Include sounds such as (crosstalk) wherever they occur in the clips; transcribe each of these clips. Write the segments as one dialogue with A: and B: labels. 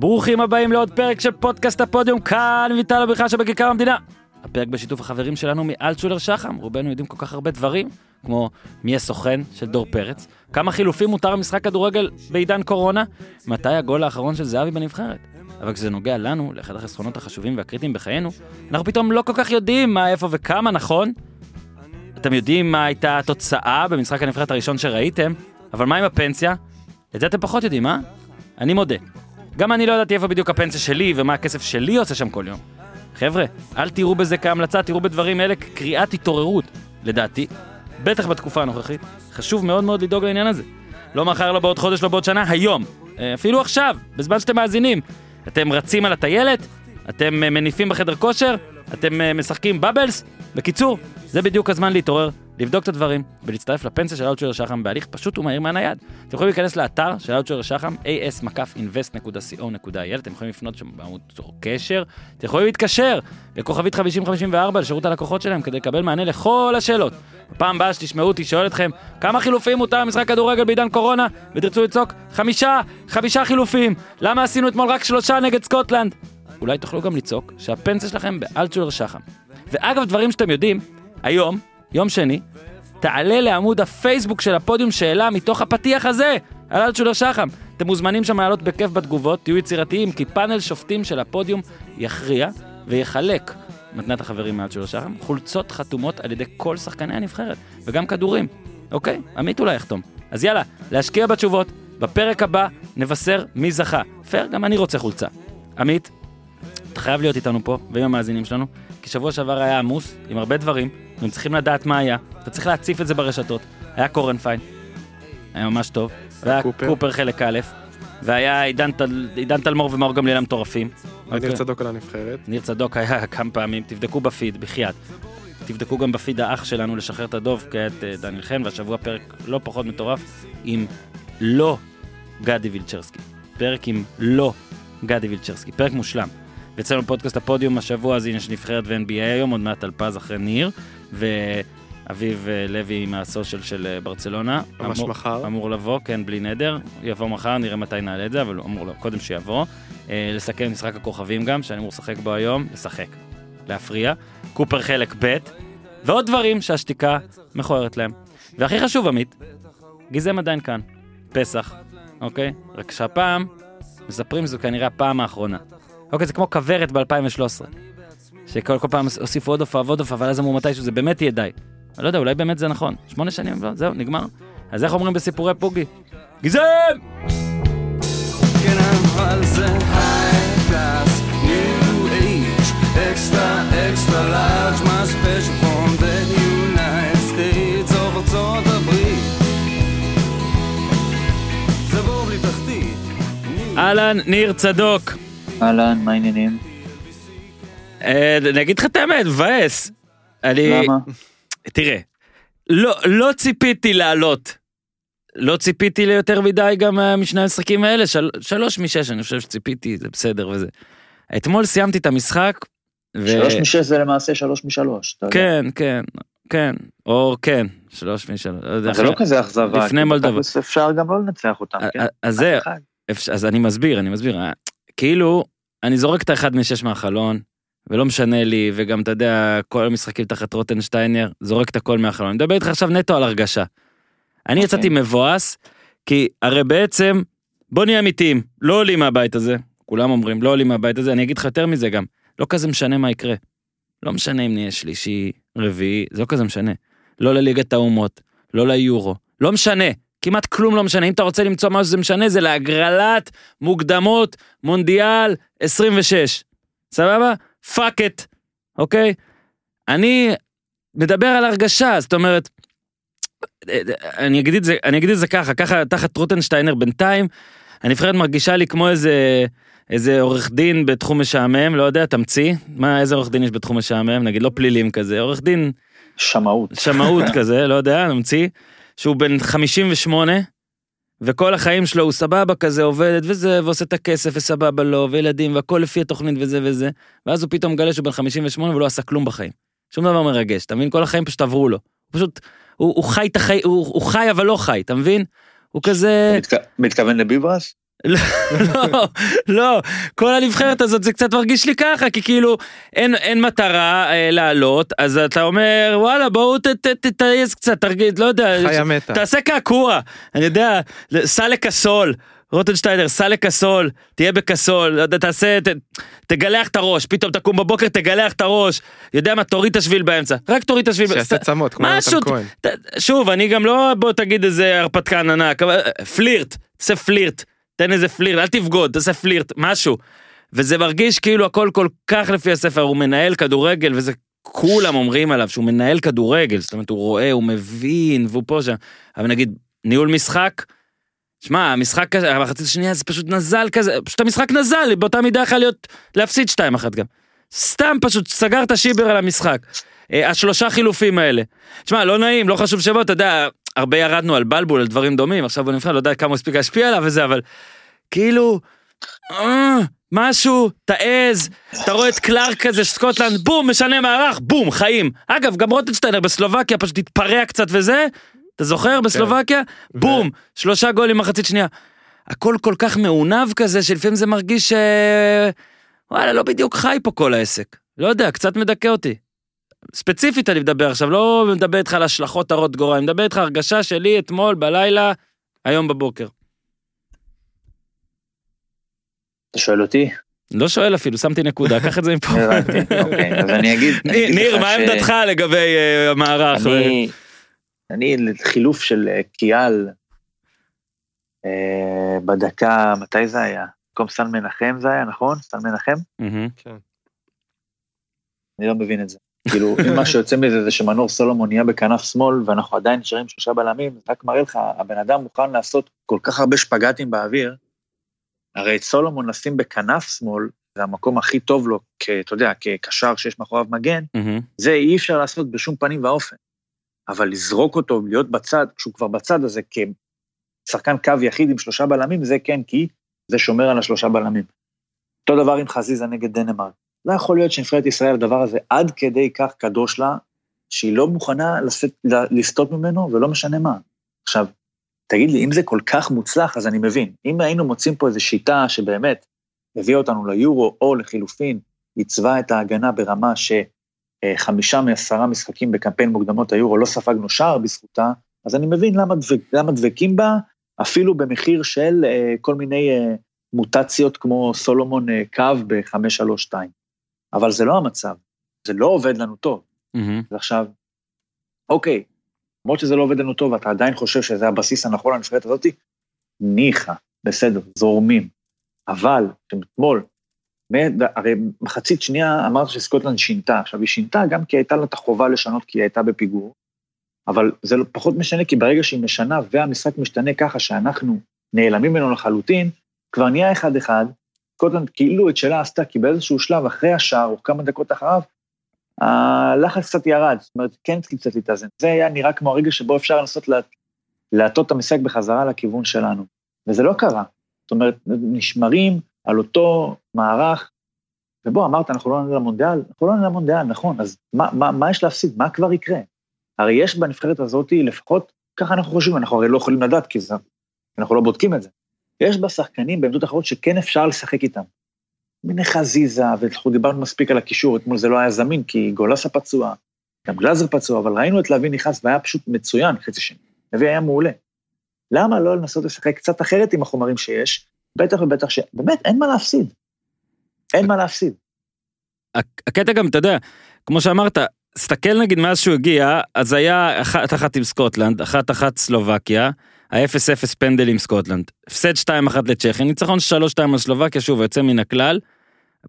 A: ברוכים הבאים לעוד פרק של פודקאסט הפודיום כאן ויטל הבריכה שבכיכר המדינה. הפרק בשיתוף החברים שלנו מאלטשולר שחם, רובנו יודעים כל כך הרבה דברים, כמו מי הסוכן של דור פרץ, כמה חילופים מותר במשחק כדורגל בעידן קורונה, מתי הגול האחרון של זהבי בנבחרת. אבל כשזה נוגע לנו, לאחד החסכונות החשובים והקריטיים בחיינו, אנחנו פתאום לא כל כך יודעים מה, איפה וכמה, נכון? אתם יודעים מה הייתה התוצאה במשחק הנבחרת הראשון שראיתם, אבל מה עם הפנסיה? את זה אתם פחות יודעים, אה? אני מודה. גם אני לא ידעתי איפה בדיוק הפנסיה שלי ומה הכסף שלי עושה שם כל יום. חבר'ה, אל תראו בזה כהמלצה, תראו בדברים אלה כקריאת התעוררות. לדעתי, בטח בתקופה הנוכחית, חשוב מאוד מאוד לדאוג לעניין הזה. לא מחר, לא בעוד חודש, לא בעוד שנה, היום. אה, אפילו עכשיו, בזמן שאתם מאזינים. אתם רצים על הטיילת? אתם אה, מניפים בחדר כושר? אתם אה, משחקים בבלס? בקיצור, זה בדיוק הזמן להתעורר, לבדוק את הדברים ולהצטרף לפנסיה של אאוטשולר שחם בהליך פשוט ומהיר מהנייד. אתם יכולים להיכנס לאתר של אאוטשולר שחם, as-invest.co.il, אתם יכולים לפנות שם בעמוד קשר, אתם יכולים להתקשר לכוכבית 5054 לשירות הלקוחות שלהם כדי לקבל מענה לכל השאלות. בפעם הבאה שתשמעו אותי שואל אתכם כמה חילופים מותר במשחק כדורגל בעידן קורונה ותרצו לצעוק חמישה, חמישה חילופים, למה עשינו אתמול רק שלושה נגד סקוטלנד? אולי תוכלו גם לצעוק שהפנסיה שלכם באלטשולר שחם. ואגב, דברים שאתם יודעים, היום, יום שני, תעלה לעמוד הפייסבוק של הפודיום שאלה מתוך הפתיח הזה, על אלטשולר שחם. אתם מוזמנים שם לעלות בכיף בתגובות, תהיו יצירתיים, כי פאנל שופטים של הפודיום יכריע ויחלק, מתנת החברים מאלטשולר שחם, חולצות חתומות על ידי כל שחקני הנבחרת, וגם כדורים. אוקיי? עמית אולי יחתום. אז יאללה, להשקיע בתשובות, בפרק הבא נבשר מי זכה. פייר, גם אני רוצה חולצה. עמית, אתה חייב להיות איתנו פה, ועם המאזינים שלנו, כי שבוע שעבר היה עמוס, עם הרבה דברים, והם צריכים לדעת מה היה, אתה צריך להציף את זה ברשתות. היה קורנפיין, היה ממש טוב, והיה
B: קופר.
A: קופר חלק א', והיה עידן, תל, עידן תלמור ומאור גמליאל המטורפים.
B: ניר
A: אוקיי.
B: צדוק על הנבחרת.
A: ניר צדוק היה (laughs) כמה פעמים, תבדקו בפיד, בחייאת. תבדקו גם בפיד האח שלנו לשחרר את הדוב, כעת אה, דניאל חן, והשבוע פרק לא פחות מטורף, עם לא גדי וילצ'רסקי. פרק עם לא גדי וילצ'רסקי, פרק מושלם. ואצלנו בפודקאסט הפודיום השבוע, אז הנה יש נבחרת ו-NBA היום, עוד מעט אלפז אחרי ניר, ואביב אה, לוי מהסושיאל של אה, ברצלונה.
B: ממש
A: אמור-
B: מחר.
A: אמור לבוא, כן, בלי נדר. יבוא מחר, נראה מתי נעלה את זה, אבל הוא אמור לבוא, קודם שיבוא. אה, לסכם את משחק הכוכבים גם, שאני אמור לשחק בו היום, לשחק, להפריע. קופר חלק ב', ועוד דברים שהשתיקה מכוערת להם. והכי חשוב, עמית, גיזם עדיין כאן. פסח, אוקיי? רק שהפעם, מספרים שזו כנראה הפעם האחרונה. אוקיי, זה כמו כוורת ב-2013. שכל כל פעם הוסיפו עוד הופעה ועוד הופעה, אבל אז אמרו מתישהו זה באמת יהיה די. אני לא יודע, אולי באמת זה נכון. שמונה שנים, לא, זהו, נגמר. אז איך אומרים בסיפורי פוגי? גיזם!
C: כן אבל זה היי קלאס, ניו אייג', אקסטרה extra large, מה special from the United States או ארצות הברית. זה בור בלי תחתית.
A: אהלן, ניר צדוק.
D: אהלן, מה העניינים?
A: אה, אני אגיד לך את האמת, מבאס. אני...
D: למה?
A: תראה, לא, לא ציפיתי לעלות. לא ציפיתי ליותר מדי גם אה, משני המשחקים האלה, של, שלוש משש אני חושב שציפיתי, זה בסדר וזה. אתמול סיימתי את המשחק. ו...
D: שלוש משש זה למעשה שלוש משלוש.
A: כן, כן, כן, או כן, שלוש משלוש. לא
D: אז זה לא
A: אחרי-
D: כזה אכזבה.
A: לפני מולדובה.
D: אפשר גם לא לנצח אותם, כן?
A: אה, אז זה,
D: אף אחד.
A: אפשר- אז אני מסביר, אני מסביר. כאילו, אני זורק את האחד משש מהחלון, ולא משנה לי, וגם, אתה יודע, כל המשחקים תחת רוטנשטיינר, זורק את הכל מהחלון. אני מדבר איתך עכשיו נטו על הרגשה. אני
D: אוקיי.
A: יצאתי מבואס, כי הרי בעצם, בוא נהיה אמיתיים, לא עולים מהבית הזה, כולם אומרים, לא עולים מהבית הזה, אני אגיד לך יותר מזה גם, לא כזה משנה מה יקרה. לא משנה אם נהיה שלישי, רביעי, זה לא כזה משנה. לא לליגת האומות, לא ליורו, לא משנה, כמעט כלום לא משנה. אם אתה רוצה למצוא משהו שזה משנה, זה להגרלת מוקדמות מונדיאל 26. סבבה? fuck it, אוקיי? אני מדבר על הרגשה, זאת אומרת, אני אגיד את זה, אני אגיד את זה ככה, ככה תחת רוטנשטיינר בינתיים, הנבחרת מרגישה לי כמו איזה, איזה עורך דין בתחום משעמם, לא יודע, תמציא, מה, איזה עורך דין יש בתחום משעמם, נגיד לא פלילים כזה, עורך דין
D: שמאות.
A: שמאות כזה, לא יודע, נמציא, שהוא בן 58, וכל החיים שלו הוא סבבה כזה, עובדת וזה, ועושה את הכסף וסבבה לו, וילדים, והכל לפי התוכנית וזה וזה, ואז הוא פתאום מגלה שהוא בן 58 ולא עשה כלום בחיים. שום דבר מרגש, אתה מבין? כל החיים פשוט עברו לו. פשוט, הוא, הוא חי את החיים, הוא, הוא חי אבל לא חי, אתה מבין? הוא כזה...
D: מתכ- מתכוון לביברס?
A: לא, לא, לא, כל הנבחרת הזאת זה קצת מרגיש לי ככה, כי כאילו אין, אין מטרה אה, לעלות, אז אתה אומר וואלה בואו תתייז קצת, תרגיד, לא יודע,
B: חיה מתה.
A: תעשה קעקוע, אני יודע, סע לקסול, רוטנשטיינר, סע לקסול, תהיה בקסול, לא יודע, תעשה, ת, תגלח את הראש, פתאום תקום בבוקר, תגלח את הראש, יודע מה, תוריד את השביל באמצע, רק תוריד את השביל באמצע.
B: שיעשה צמות, כמו יונתן כהן.
A: שוב, אני גם לא, בוא תגיד איזה הרפתקן ענק, אבל אה, פלירט, תעשה פלירט, תן איזה פלירט, אל תבגוד, תעשה פלירט, משהו. וזה מרגיש כאילו הכל כל כך לפי הספר, הוא מנהל כדורגל, וזה כולם אומרים עליו שהוא מנהל כדורגל, זאת אומרת, הוא רואה, הוא מבין, והוא פה שם. אבל נגיד, ניהול משחק, שמע, המשחק כזה, המחצית השנייה זה פשוט נזל כזה, פשוט המשחק נזל, באותה מידה יכול להיות להפסיד 2-1 גם. סתם פשוט סגר את השיבר על המשחק. אה, השלושה חילופים האלה. תשמע, לא נעים, לא חשוב שבו, אתה יודע, הרבה ירדנו על בלבול, על דברים דומים, עכשיו הוא נבחר, לא יודע כמה הספיק להשפיע עליו וזה, אבל כאילו, אה, משהו, תעז, אתה רואה את קלארק כזה, סקוטלנד, בום, משנה מערך, בום, חיים. אגב, גם רוטנשטיינר בסלובקיה פשוט התפרע קצת וזה, אתה זוכר בסלובקיה? בום, שלושה גולים מחצית שנייה. הכל כל כך מעונב כזה, שלפעמים זה מרגיש ש... וואלה, לא בדיוק חי פה כל העסק. לא יודע, קצת מדכא אותי. ספציפית אני מדבר עכשיו, לא מדבר איתך על השלכות הרות גורל, אני מדבר איתך הרגשה שלי אתמול בלילה, היום בבוקר.
D: אתה שואל אותי?
A: לא שואל אפילו, שמתי נקודה, קח את זה מפה.
D: הבנתי, אוקיי, אז אני אגיד...
A: ניר, מה עמדתך לגבי אה, המערך?
D: אני, אני חילוף של אה, קיאל אה, בדקה, מתי זה היה? במקום סן מנחם זה היה, נכון? סן מנחם?
B: כן.
D: אני לא מבין את זה. כאילו, אם מה שיוצא מזה זה שמנור סולומון נהיה בכנף שמאל ואנחנו עדיין נשארים שלושה בלמים, זה רק מראה לך, הבן אדם מוכן לעשות כל כך הרבה שפגטים באוויר, הרי את סולומון לשים בכנף שמאל, זה המקום הכי טוב לו, כ- אתה יודע, כקשר שיש מאחוריו מגן,
A: מהמם.
D: זה אי אפשר לעשות בשום פנים ואופן. אבל לזרוק אותו, להיות בצד, כשהוא כבר בצד הזה כשחקן קו יחיד עם שלושה בלמים, זה כן, כי זה שומר על השלושה בלמים. אותו דבר עם חזיזה נגד דנמרק. לא יכול להיות שנבחרת ישראל, הדבר הזה עד כדי כך קדוש לה, שהיא לא מוכנה לשאת, ל- לסטות ממנו, ולא משנה מה. עכשיו, תגיד לי, אם זה כל כך מוצלח, אז אני מבין. אם היינו מוצאים פה איזו שיטה שבאמת הביאה אותנו ליורו, או לחילופין, עיצבה את ההגנה ברמה שחמישה מעשרה משחקים בקמפיין מוקדמות היורו לא ספגנו שער בזכותה, אז אני מבין למה, דבק, למה דבקים בה, אפילו במחיר של אה, כל מיני אה, מוטציות כמו סולומון אה, קו ב-532. אבל זה לא המצב, זה לא עובד לנו טוב.
A: מהמם.
D: ועכשיו, אוקיי, למרות שזה לא עובד לנו טוב, ואתה עדיין חושב שזה הבסיס הנכון לנבחרת הזאת, ניחא, בסדר, זורמים. אבל, אתמול, הרי מחצית שנייה אמרת שסקוטלנד שינתה. עכשיו, היא שינתה גם כי הייתה לה את החובה לשנות כי היא הייתה בפיגור, אבל זה לא- פחות משנה, כי ברגע שהיא משנה והמשחק משתנה ככה שאנחנו נעלמים ממנו לחלוטין, כבר נהיה אחד-אחד, סקוטלנד כאילו את שלה עשתה, כי באיזשהו שלב אחרי השער, או כמה דקות אחריו, הלחץ קצת ירד, זאת אומרת, כן קצת להתאזן. זה היה נראה כמו הרגע שבו אפשר לנסות לה- להטות את המשחק בחזרה לכיוון שלנו, וזה לא קרה. זאת אומרת, נשמרים על אותו מערך, ובוא, אמרת, אנחנו לא נעלה למונדיאל, אנחנו לא נעלה למונדיאל, נכון, אז מה, מה, מה יש להפסיד? מה כבר יקרה? הרי יש בנבחרת הזאת, לפחות, ככה אנחנו חושבים, אנחנו הרי לא יכולים לדעת, כי זה, אנחנו לא בודקים את זה. יש בה שחקנים בעמדות אחרות שכן אפשר לשחק איתם. מיני חזיזה, ואנחנו דיברנו מספיק על הקישור, אתמול זה לא היה זמין, כי גולסה פצוע, גם גלאזר פצוע, אבל ראינו את להבי נכנס והיה פשוט מצוין חצי שני. לוי היה מעולה. למה לא לנסות לשחק קצת אחרת עם החומרים שיש? בטח ובטח שבאמת אין מה להפסיד. אין מה להפסיד.
A: הק- הקטע גם, אתה יודע, כמו שאמרת, סתכל נגיד מאז שהוא הגיע, אז היה אחת אחת עם סקוטלנד, אחת אחת סלובקיה, ה-0-0 פנדל עם סקוטלנד, הפסד 2-1 לצ'כיה, ניצחון 3-2 על סלובקיה, שוב, יוצא מן הכלל,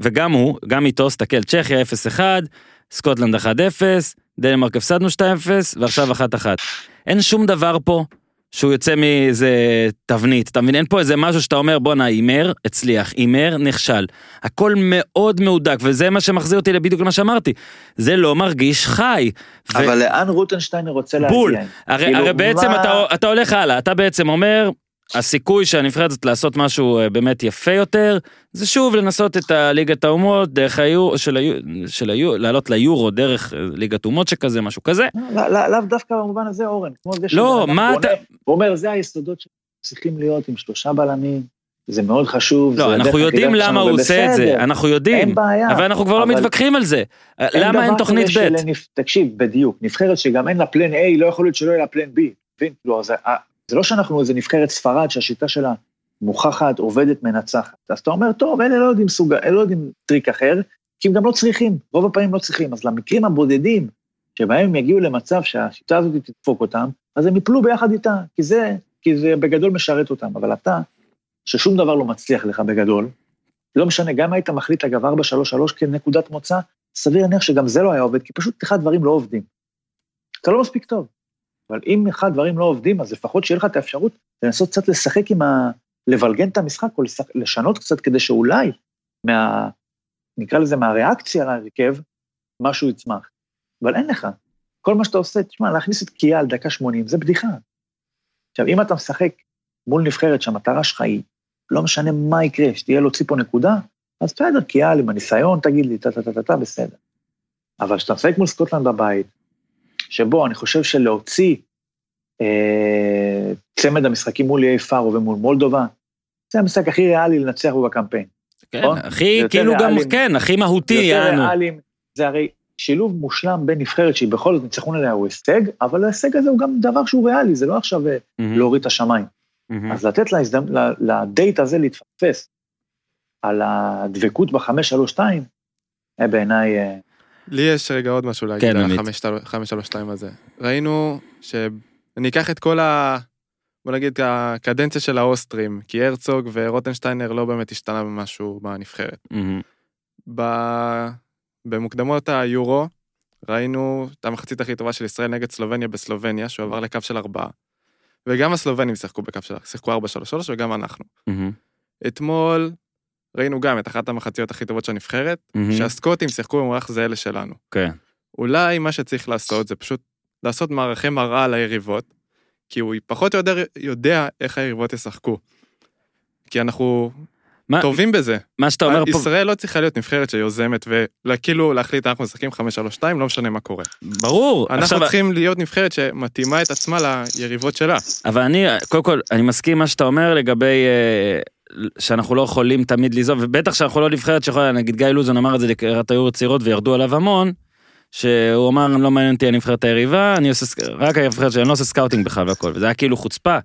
A: וגם הוא, גם איתו, סתכל, צ'כיה 0-1, סקוטלנד 1-0, דנמרק הפסדנו 2-0, ועכשיו 1-1. אין שום דבר פה שהוא יוצא מאיזה תבנית, אתה מבין? אין פה איזה משהו שאתה אומר, בואנה, הימר, הצליח, הימר, נכשל. הכל מאוד מהודק, וזה מה שמחזיר אותי בדיוק למה שאמרתי. זה לא מרגיש חי. ו-
D: אבל לאן רוטנשטיינר רוצה להגיע?
A: בול. הרי,
D: כאילו,
A: הרי בעצם
D: מה-
A: אתה, אתה הולך הלאה, אתה בעצם אומר, הסיכוי של הנבחרת הזאת לעשות משהו אה, באמת יפה יותר, זה שוב לנסות את הליגת האומות, דרך היורו, של היורו, של היורו, לעלות ליורו דרך אה, ליגת אומות שכזה, משהו כזה.
D: לא- לא- לאו דווקא במובן הזה, אורן. כמו זה
A: לא, מה אתה-
D: הוא אומר, זה היסודות שצריכים להיות עם שלושה בלמים, זה מאוד חשוב.
A: לא, אנחנו יודעים למה הוא עושה את זה, אנחנו יודעים,
D: אין בעיה.
A: אבל אנחנו כבר לא
D: אבל
A: מתווכחים על זה. למה אין תוכנית ב'?
D: שלנבח- תקשיב, בדיוק, נבחרת שגם אין לה plan A, לא יכול להיות שלא יהיה לה plan B. מבין? כאילו, אה, זה לא שאנחנו איזה נבחרת ספרד שהשיטה שלה מוכחת, עובדת, מנצחת. אז אתה אומר, טוב, אלה לא יודעים סוג, אלה לא יודעים טריק אחר, כי הם גם לא צריכים, רוב הפעמים לא צריכים. אז למקרים הבודדים, שבהם הם יגיעו למצב שהשיטה הזאת תדפוק אותם, אז הם יפלו ביחד איתה, כי זה, כי זה בגדול משרת אותם. אבל אתה, ששום דבר לא מצליח לך בגדול, לא משנה, גם היית מחליט אגב 4-3-3 כנקודת מוצא, סביר להניח שגם זה לא היה עובד, כי פשוט אחד דברים לא עובדים. אתה לא מספיק טוב. אבל אם אחד דברים לא עובדים, אז לפחות שיהיה לך את האפשרות לנסות קצת לשחק עם ה... לבלגן את המשחק או לשח... לשנות קצת כדי שאולי מה... נקרא לזה מהריאקציה להרכב, משהו יצמח. אבל אין לך. כל מה שאתה עושה, תשמע, להכניס את קיאה על דקה 80, זה בדיחה. עכשיו, אם אתה משחק מול נבחרת שהמטרה שלך היא, לא משנה מה יקרה, שתהיה להוציא פה נקודה, אז בסדר, קיאל עם הניסיון, תגיד לי, טה-טה-טה-טה, בסדר. אבל כשאתה משחק מול סקוטלנד בבית, שבו אני חושב שלהוציא אה, צמד המשחקים מול איי פארו ומול מולדובה, זה המשחק הכי ריאלי לנצח בו בקמפיין.
A: כן,
D: נכון?
A: הכי, כאילו גם. כן, הכי מהותי,
D: יותר
A: יענו.
D: זה הרי שילוב מושלם בין נבחרת שהיא בכל זאת ניצחון עליה הוא הישג, אבל ההישג הזה הוא גם דבר שהוא ריאלי, זה לא עכשיו אה,
A: מהמם,
D: להוריד את השמיים.
A: מהמם.
D: אז לתת להזדמ- לדייט הזה להתפספס על הדבקות ב-532, היה בעיניי, אה,
B: לי יש רגע עוד משהו להגיד
A: כן,
B: על
A: עמית.
B: ה-532 הזה. ראינו ש... אני אקח את כל ה... בוא נגיד הקדנציה של האוסטרים, כי הרצוג ורוטנשטיינר לא באמת השתנה במשהו בנבחרת.
A: מהמם.
B: ב... במוקדמות היורו ראינו את המחצית הכי טובה של ישראל נגד סלובניה בסלובניה, שהוא עבר לקו של ארבעה. וגם הסלובנים שיחקו בקו של... שיחקו 4-3-3 וגם אנחנו.
A: מהמם.
B: אתמול ראינו גם את אחת המחציות הכי טובות של הנבחרת,
A: מהמם.
B: שהסקוטים שיחקו במערך זהה לשלנו.
A: כן.
B: אולי מה שצריך לעשות זה פשוט לעשות מערכי מראה ליריבות, כי הוא פחות או יותר יודע איך היריבות ישחקו. כי אנחנו
A: מה-
B: טובים בזה.
A: מה שאתה אומר פה,
B: ישראל לא צריכה להיות נבחרת שיוזמת וכאילו להחליט אנחנו משחקים 5-3-2, לא משנה מה קורה.
A: ברור.
B: אנחנו
A: עכשיו,
B: צריכים להיות נבחרת שמתאימה את עצמה ליריבות שלה.
A: אבל אני, קודם כל, אני מסכים מה שאתה אומר לגבי אה, שאנחנו לא יכולים תמיד ליזום, ובטח שאנחנו לא נבחרת שיכולה, נגיד גיא לוזון אמר את זה לקראת היורו צעירות וירדו עליו המון, שהוא אמר, לא מעניין אותי הנבחרת היריבה, אני עושה, רק הנבחרת שלי, אני לא עושה סקאוטינג בכלל והכל, וזה היה כאילו חוצפה.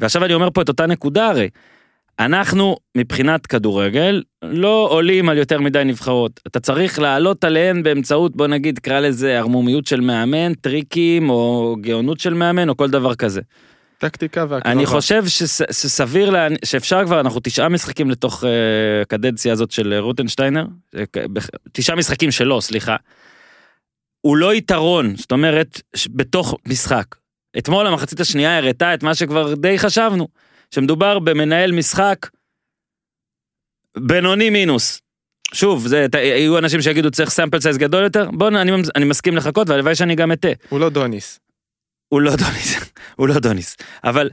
A: ועכשיו אני אומר פה את אותה נקודה הרי. אנחנו מבחינת כדורגל לא עולים על יותר מדי נבחרות. אתה צריך לעלות עליהן באמצעות בוא נגיד קרא לזה ערמומיות של מאמן, טריקים או גאונות של מאמן או כל דבר כזה.
B: טקטיקה והקרבה.
A: אני חושב שס, שסביר לה, שאפשר כבר אנחנו תשעה משחקים לתוך אה, הקדנציה הזאת של אה, רוטנשטיינר אה, תשעה משחקים שלו סליחה. הוא לא יתרון זאת אומרת בתוך משחק. אתמול המחצית השנייה הראתה את מה שכבר די חשבנו שמדובר במנהל משחק בינוני מינוס. שוב זה ת- יהיו אנשים שיגידו צריך sample size גדול יותר בוא אני, אני מסכים לחכות והלוואי שאני גם אטעה.
B: הוא לא דוניס.
A: הוא לא דוניס, (laughs) הוא לא דוניס. אבל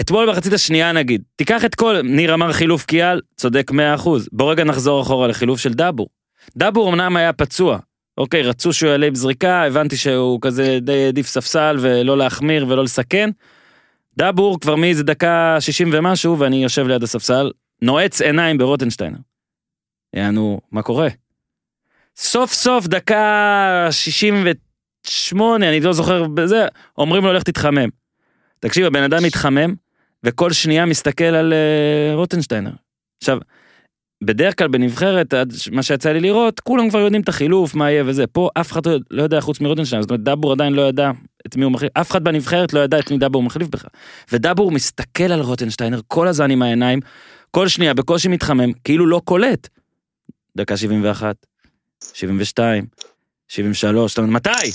A: אתמול במחצית השנייה נגיד, תיקח את כל, ניר אמר חילוף קיאל, צודק 100%. בוא רגע נחזור אחורה לחילוף של דאבור. דאבור אמנם היה פצוע. אוקיי, רצו שהוא יעלה עם זריקה, הבנתי שהוא כזה די העדיף ספסל ולא להחמיר ולא לסכן. דאבור כבר מאיזה דקה 60 ומשהו, ואני יושב ליד הספסל, נועץ עיניים ברוטנשטיינר. יענו, מה קורה? סוף סוף דקה 68, אני לא זוכר בזה, אומרים לו לך תתחמם. תקשיב, הבן אדם מתחמם, וכל שנייה מסתכל על uh, רוטנשטיינר. עכשיו, בדרך כלל בנבחרת, מה שיצא לי לראות, כולם כבר יודעים את החילוף, מה יהיה וזה. פה אף אחד לא- לא יודע חוץ מרוטנשטיינר, זאת אומרת, דאבור עדיין לא ידע את מי הוא מחליף, אף אחד בנבחרת לא ידע את מי דאבור מחליף בכלל. ודאבור מסתכל על רוטנשטיינר כל הזמן עם העיניים, כל שנייה בקושי מתחמם, כאילו לא קולט. דקה 71, 72, 73, זאת אומרת, מתי?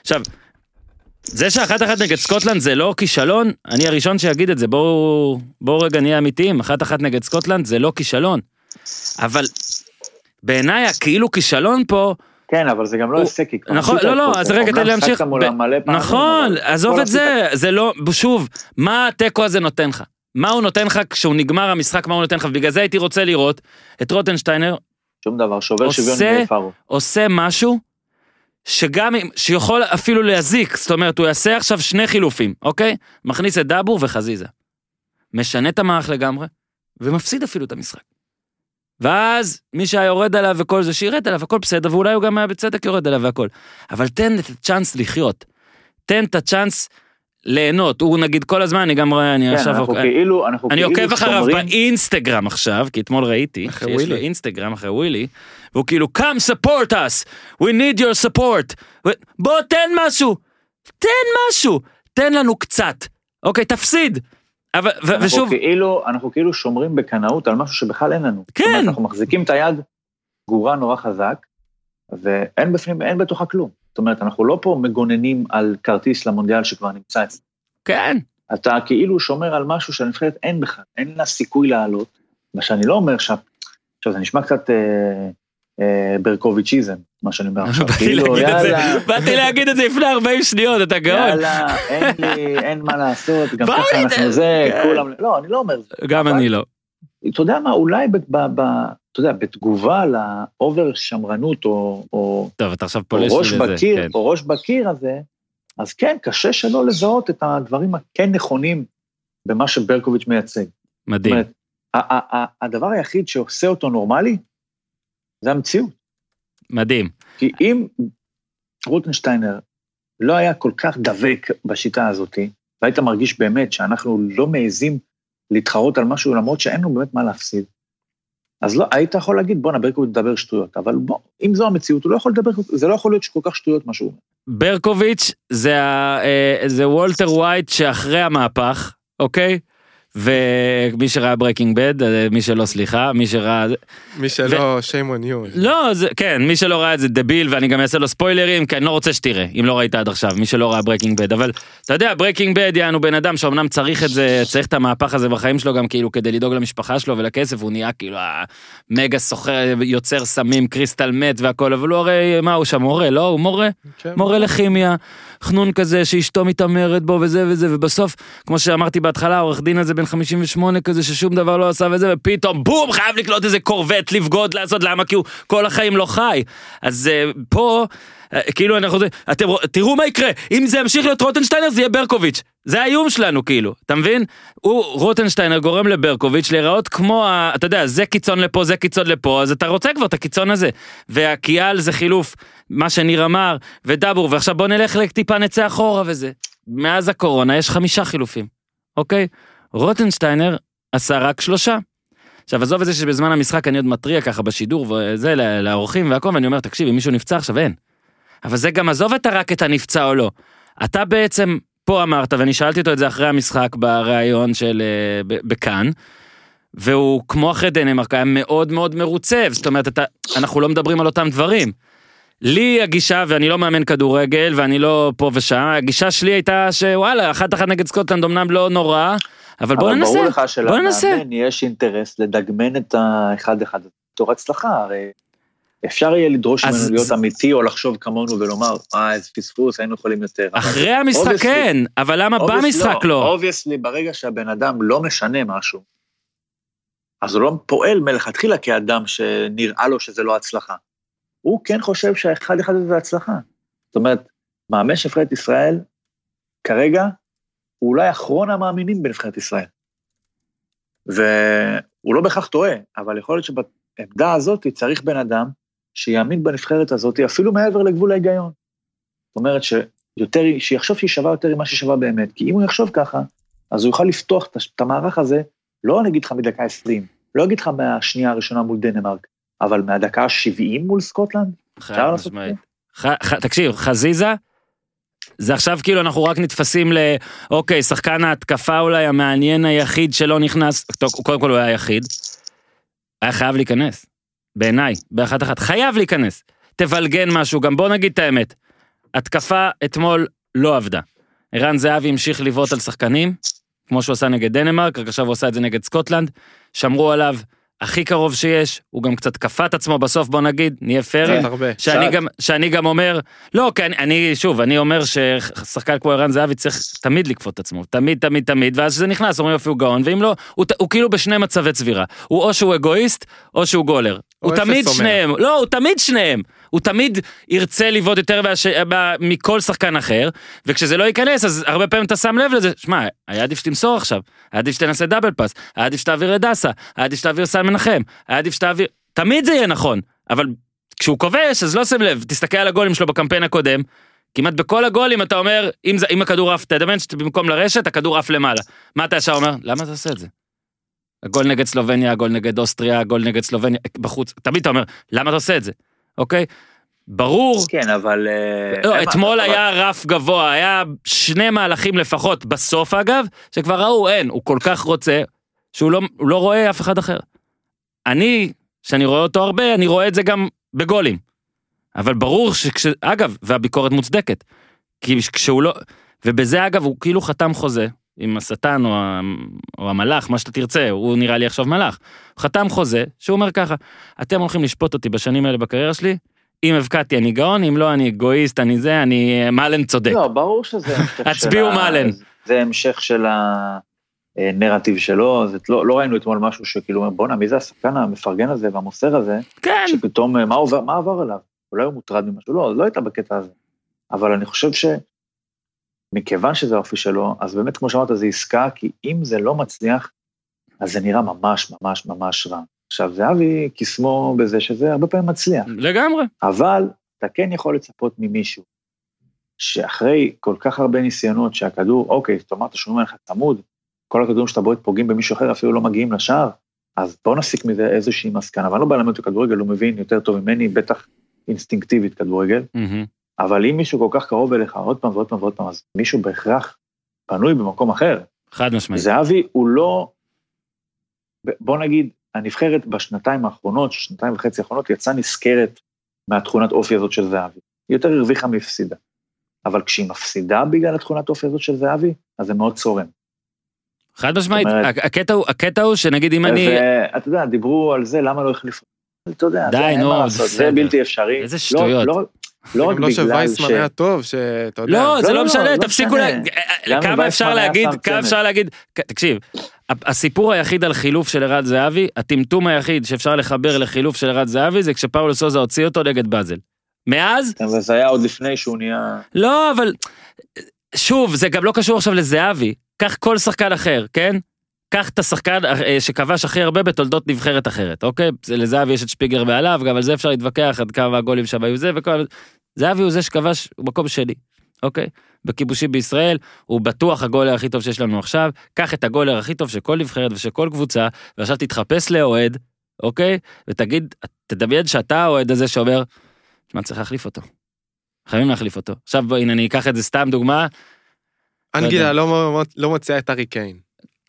A: עכשיו, זה שאחת אחת נגד סקוטלנד זה לא כישלון, אני הראשון שיגיד את זה, בואו בואו רגע נהיה אמיתיים, אחת אחת נגד סקוטלנד זה לא כישלון. אבל בעיניי הכאילו כישלון פה,
D: כן, אבל זה גם לא
A: הוא-
D: הישג, כי כבר
A: נכון, לא, לא,
D: כל
A: אז. רגע, תן לי להמשיך. ב- נכון, עזוב את זה, זה לא, שוב, מה התיקו הזה נותן לך? מה הוא נותן לך כשהוא נגמר המשחק, מה הוא נותן לך? ובגלל זה הייתי רוצה לראות את רוטנשטיינר
D: שום דבר, שובר שוויון עם פארו.
A: עושה משהו שגם אם, שיכול אפילו להזיק, זאת אומרת, הוא יעשה עכשיו שני חילופים, אוקיי? מכניס את דאבור וחזיזה. משנה את המערך לגמרי, ומפסיד אפילו את המשחק. ואז מי שהיה יורד עליו וכל זה, שירד עליו, הכל בסדר, ואולי הוא גם היה בצדק יורד עליו והכל. אבל תן את הצ'אנס לחיות. תן את הצ'אנס ליהנות. הוא נגיד כל הזמן, אני גם רואה, אני
D: כן,
A: עכשיו...
D: אנחנו כאילו, אנחנו
A: אני
D: כאילו
A: עוקב אחריו
D: שומרים-
A: באינסטגרם עכשיו, כי אתמול ראיתי
B: אחרי
A: שיש לו. אינסטגרם אחרי ווילי, והוא כאילו, come support us, we need your support. ו- בוא תן משהו, תן משהו, תן לנו קצת, אוקיי, תפסיד. אבל, ו-
D: אנחנו
A: ושוב,
D: כאילו, אנחנו כאילו שומרים בקנאות על משהו שבכלל אין לנו.
A: כן.
D: זאת אומרת, אנחנו מחזיקים את היד גורה נורא חזק, ואין בפנים, אין בתוכה כלום. זאת אומרת, אנחנו לא פה מגוננים על כרטיס למונדיאל שכבר נמצא אצלנו.
A: כן,
D: אתה כאילו שומר על משהו שלנבחרת אין בכלל, אין לה סיכוי לעלות. מה שאני לא אומר ש... עכשיו, זה נשמע קצת אה, ברקוביצ'יזם, מה שאני אומר עכשיו. כאילו,
A: זה,
D: יאללה,
A: באתי להגיד את זה לפני 40 שניות, אתה גאון.
D: יאללה, אין לי, אין מה לעשות, גם ככה אנחנו זה,
A: כן.
D: כולם, לא, אני לא אומר,
A: גם
D: אבל-
A: אני לא.
D: אתה יודע מה, אולי אתה יודע, בתגובה לאובר שמרנות או, ראש בקיר,
A: כן.
D: או ראש בקיר הזה, אז כן, קשה שלא לזהות את הדברים הכן נכונים במה שברקוביץ' מייצג.
A: מדהים.
D: הדבר היחיד שעושה אותו נורמלי, זה המציאות.
A: מדהים.
D: כי אם רוטנשטיינר לא היה כל כך דבק בשיטה הזאת, והיית מרגיש באמת שאנחנו לא מעזים להתחרות על משהו למרות שאין לנו באמת מה להפסיד, אז לא, היית יכול להגיד, בואנה, ברקוביץ' מדבר שטויות, אבל בוא, אם זו המציאות, הוא לא יכול לדבר, זה לא יכול להיות כל כך שטויות מה שהוא אומר.
A: ברקוביץ' זה, ה- אה, זה וולטר ווייט שאחרי המהפך, אוקיי? ומי שראה Breaking Bad, מי שלא סליחה, מי שראה...
B: מי שלא, shame on you.
A: לא, זה, כן, מי שלא ראה את זה דביל ואני גם אעשה לו ספוילרים, כי אני לא רוצה שתראה, אם לא ראית עד עכשיו, מי שלא ראה Breaking Bad, אבל אתה יודע, Breaking Bad יענו בן אדם שאומנם צריך את זה, צריך את המהפך הזה בחיים שלו גם כאילו כדי לדאוג למשפחה שלו ולכסף, הוא נהיה כאילו המגה סוחר, יוצר סמים, crystal meth והכל, אבל הוא הרי, מה הוא שם, מורה, לא? הוא מורה?
B: כן.
A: מורה לכימיה, חנון כזה שאשתו מתעמרת בו וזה וזה, ובסוף, כמו שאמרתי בהתחלה, העורך דין הזה בן 58 כזה ששום דבר לא עשה וזה, ופתאום בום, חייב לקלוט איזה קורבט, לבגוד, לעשות, למה? כי הוא כל החיים לא חי. אז uh, פה, uh, כאילו אנחנו, אתם, תראו מה יקרה, אם זה ימשיך להיות רוטנשטיינר זה יהיה ברקוביץ'. זה האיום שלנו כאילו, אתה מבין? הוא, רוטנשטיינר גורם לברקוביץ' להיראות כמו, ה, אתה יודע, זה קיצון לפה, זה קיצון לפה, אז אתה רוצה כבר את הקיצון הזה. והקיאל זה חילוף, מה שניר אמר, ודבור, ועכשיו בוא נלך טיפה נצא אחורה וזה. מאז הקורונה יש חמישה חילופים, אוקיי? רוטנשטיינר עשה רק שלושה. עכשיו עזוב את זה שבזמן המשחק אני עוד מתריע ככה בשידור וזה לאורחים והכל ואני אומר תקשיב אם מישהו נפצע עכשיו אין. אבל זה גם עזוב אתה רק את הנפצע או לא. אתה בעצם פה אמרת ואני שאלתי אותו את זה אחרי המשחק בריאיון של אה, בכאן. והוא כמו אחרי דנמרק היה מאוד מאוד מרוצה זאת אומרת אתה אנחנו לא מדברים על אותם דברים. לי הגישה ואני לא מאמן כדורגל ואני לא פה ושם הגישה שלי הייתה שוואלה אחת אחת נגד סקוטלנד אמנם לא נורא אבל בוא
D: אבל
A: ננסה.
D: ברור לך
A: בוא ננסה.
D: שלמאמן יש אינטרס לדגמן את האחד אחד בתור הצלחה, הרי אפשר יהיה לדרוש ממנו להיות
A: זה-
D: אמיתי או לחשוב כמונו ולומר, אה, איזה פספוס, היינו יכולים יותר. אבל
A: אחרי המשחק
D: obviously-
A: כן, אבל למה במשחק לא?
D: obviously, ברגע שהבן אדם לא משנה משהו, אז הוא לא פועל מלכתחילה כאדם שנראה לו שזה לא הצלחה. הוא כן חושב שהאחד אחד הזה זה הצלחה. זאת אומרת, מאמן של נבחרת ישראל, כרגע, הוא אולי אחרון המאמינים בנבחרת ישראל. והוא לא בהכרח טועה, אבל יכול להיות שבעמדה הזאת צריך בן אדם שיאמין בנבחרת הזאת אפילו מעבר לגבול ההיגיון. זאת אומרת שיותר, שיחשוב שהיא שווה יותר ממה שהיא שווה באמת, כי אם הוא יחשוב ככה, אז הוא יוכל לפתוח את המערך הזה, לא נגיד לך מדקה 20, לא אגיד לך מהשנייה הראשונה מול דנמרק, אבל מהדקה ה-70 מול סקוטלנד, אפשר לעשות.
A: ח- ח- תקשיב, חזיזה, זה עכשיו כאילו אנחנו רק נתפסים ל... אוקיי, שחקן ההתקפה אולי המעניין היחיד שלא נכנס, טוב, קודם כל הוא היה היחיד, היה חייב להיכנס, בעיניי, באחת אחת, חייב להיכנס. תבלגן משהו, גם בוא נגיד את האמת, התקפה אתמול לא עבדה. ערן זהבי המשיך לבעוט על שחקנים, כמו שהוא עשה נגד דנמרק, רק עכשיו הוא עשה את זה נגד סקוטלנד, שמרו עליו הכי קרוב שיש, הוא גם קצת כפה את עצמו בסוף, בוא נגיד, נהיה פיירים.
B: הרבה.
A: שאני. גם, שאני גם אומר, לא, כי אני, אני, שוב, אני אומר ששחקן כמו ערן זהבי צריך תמיד לכפות את עצמו, תמיד, תמיד, תמיד, ואז כשזה נכנס, אומרים יופי הוא גאון, ואם לא, הוא, ת- הוא כאילו בשני מצבי צבירה. הוא או שהוא אגואיסט, או שהוא גולר. הוא תמיד
B: מאה.
A: שניהם, לא, הוא תמיד שניהם. הוא תמיד ירצה לבעוט יותר מהש... ב- מכל שחקן אחר, וכשזה לא ייכנס, אז הרבה פעמים אתה שם לב לזה, שמע, היה עדיף שתמסור עכשיו, היה עדיף שתנסה דאבל פאס, היה עדיף שתעביר לדסה, היה עדיף שתעביר סל מנחם, היה עדיף שתעביר... תמיד זה יהיה נכון, אבל כשהוא כובש, אז לא שים לב, תסתכל על הגולים שלו בקמפיין הקודם, כמעט בכל הגולים אתה אומר, אם, זה, אם הכדור עף, תדמיין שבמקום לרשת, הכדור עף למעלה. מה אתה ישר אומר? למה אתה עושה את זה? הגול נגד סלובניה, הגול נגד אוסטריה, הגול נגד סלובניה, בחוץ, תמיד אתה אומר, למה אתה עושה את זה? אוקיי? ברור,
D: כן, אבל... אה,
A: לא, אתמול
D: אבל-
A: היה רף גבוה, היה שני מהלכים לפחות, בסוף אגב, שכבר ראו, אין, הוא כל כך רוצה, שהוא לא, לא רואה אף אחד אחר. אני, שאני רואה אותו הרבה, אני רואה את זה גם בגולים. אבל ברור שכש... אגב, והביקורת מוצדקת. כי כשהוא לא... ובזה אגב, הוא כאילו חתם חוזה עם השטן או. או המלאך, מה שאתה תרצה, הוא נראה לי עכשיו מלאך. חתם חוזה, שהוא אומר ככה, אתם הולכים לשפוט אותי בשנים האלה בקריירה שלי, אם הבקעתי אני גאון, אם לא אני אגואיסט, אני זה, אני... מאלן צודק.
D: לא, ברור שזה המשך של
A: הצביעו
D: ה-
A: מאלן.
D: זה המשך של הנרטיב שלו, זה לא, לא ראינו אתמול משהו שכאילו, אומר, בואנה, מי זה השחקן המפרגן הזה והמוסר הזה,
A: כן,
D: שפתאום, אה, מה עובר, מה עבר עליו? אולי הוא מוטרד ממשהו, לא, לא הייתה בקטע הזה. אבל אני חושב שמכיוון שזה האופי שלו, אז באמת, כמו שאמרת, זה עסקה, כי אם זה לא מצליח, אז זה נראה ממש ממש ממש רע. עכשיו, זהבי קסמו בזה שזה הרבה פעמים מצליח.
A: לגמרי.
D: אבל אתה כן יכול לצפות ממישהו, שאחרי כל כך הרבה ניסיונות שהכדור, אוקיי, זאת אומרת, שומעים עליך צמוד, כל הכדורים שאתה בועט פוגעים במישהו אחר, אפילו לא מגיעים לשער, אז בוא נסיק מזה איזושהי מסקנה. ואני לא בא ללמד אותו כדורגל, הוא מבין יותר טוב ממני, בטח אינסטינקטיבית כדורגל,
A: מהמם.
D: אבל אם מישהו כל כך קרוב אליך עוד פעם ועוד פעם ועוד פעם, אז מישהו בהכרח פנוי במקום אחר.
A: חד משמעית.
D: זהבי הוא לא, בוא נגיד, הנבחרת בשנתיים האחרונות, שנתיים וחצי האחרונות, יצאה נשכרת מהתכונת אופי הזאת של זהבי. היא יותר הרוויחה מהפסידה. אבל כשהיא מפסידה בגלל התכונת אופי הזאת של זהבי, אז זה מאוד צורם.
A: חד משמעית.
D: אומרת-
A: הקטע הוא, הקטע הוא שנגיד אם אני...
D: ואתה יודע, דיברו על זה, למה לא החליפו. אתה יודע,
A: די, נו, בסדר.
D: זה בלתי אפשרי.
A: איזה
D: לא-
A: שטויות.
D: לא- לא רק
B: גם לא
D: בגלל
B: שווייסמן
D: ש...
B: היה טוב, שאתה יודע.
A: לא, זה
D: לא,
A: לא
D: לא,
A: משנה,
D: לא
A: תפסיקו. להגיד,
D: גם אם
A: כמה אפשר להגיד, כמה. אפשר להגיד, כ- תקשיב, הסיפור היחיד על חילוף של ערד זהבי, הטמטום היחיד שאפשר לחבר לחילוף של ערד זהבי זה כשפאולו סוזה הוציא אותו נגד באזל. מאז,
D: אבל זה היה עוד לפני שהוא נהיה...
A: לא, אבל שוב, זה גם לא קשור עכשיו לזהבי. קח כל שחקן אחר, כן? קח את השחקן אה, שכבש הכי הרבה בתולדות נבחרת אחרת, אוקיי? זה- לזהבי יש את שפיגלר ועליו, גם על זה אפשר להתווכח עד כמה הגולים שם היו זה וכל... זהבי הוא זה שכבש, הוא מקום שלי, אוקיי? בכיבושים בישראל, הוא בטוח הגולר הכי טוב שיש לנו עכשיו. קח את הגולר הכי טוב של כל נבחרת ושל כל קבוצה, ועכשיו תתחפש לאוהד, אוקיי? ותגיד, תדמיין שאתה האוהד הזה שאומר, שמע, צריך להחליף אותו. חייבים להחליף אותו. עכשיו בוא, הנה אני אקח את זה סתם דוגמה.
B: אנגליה לא מ- לא מוציאה את ארי קיין.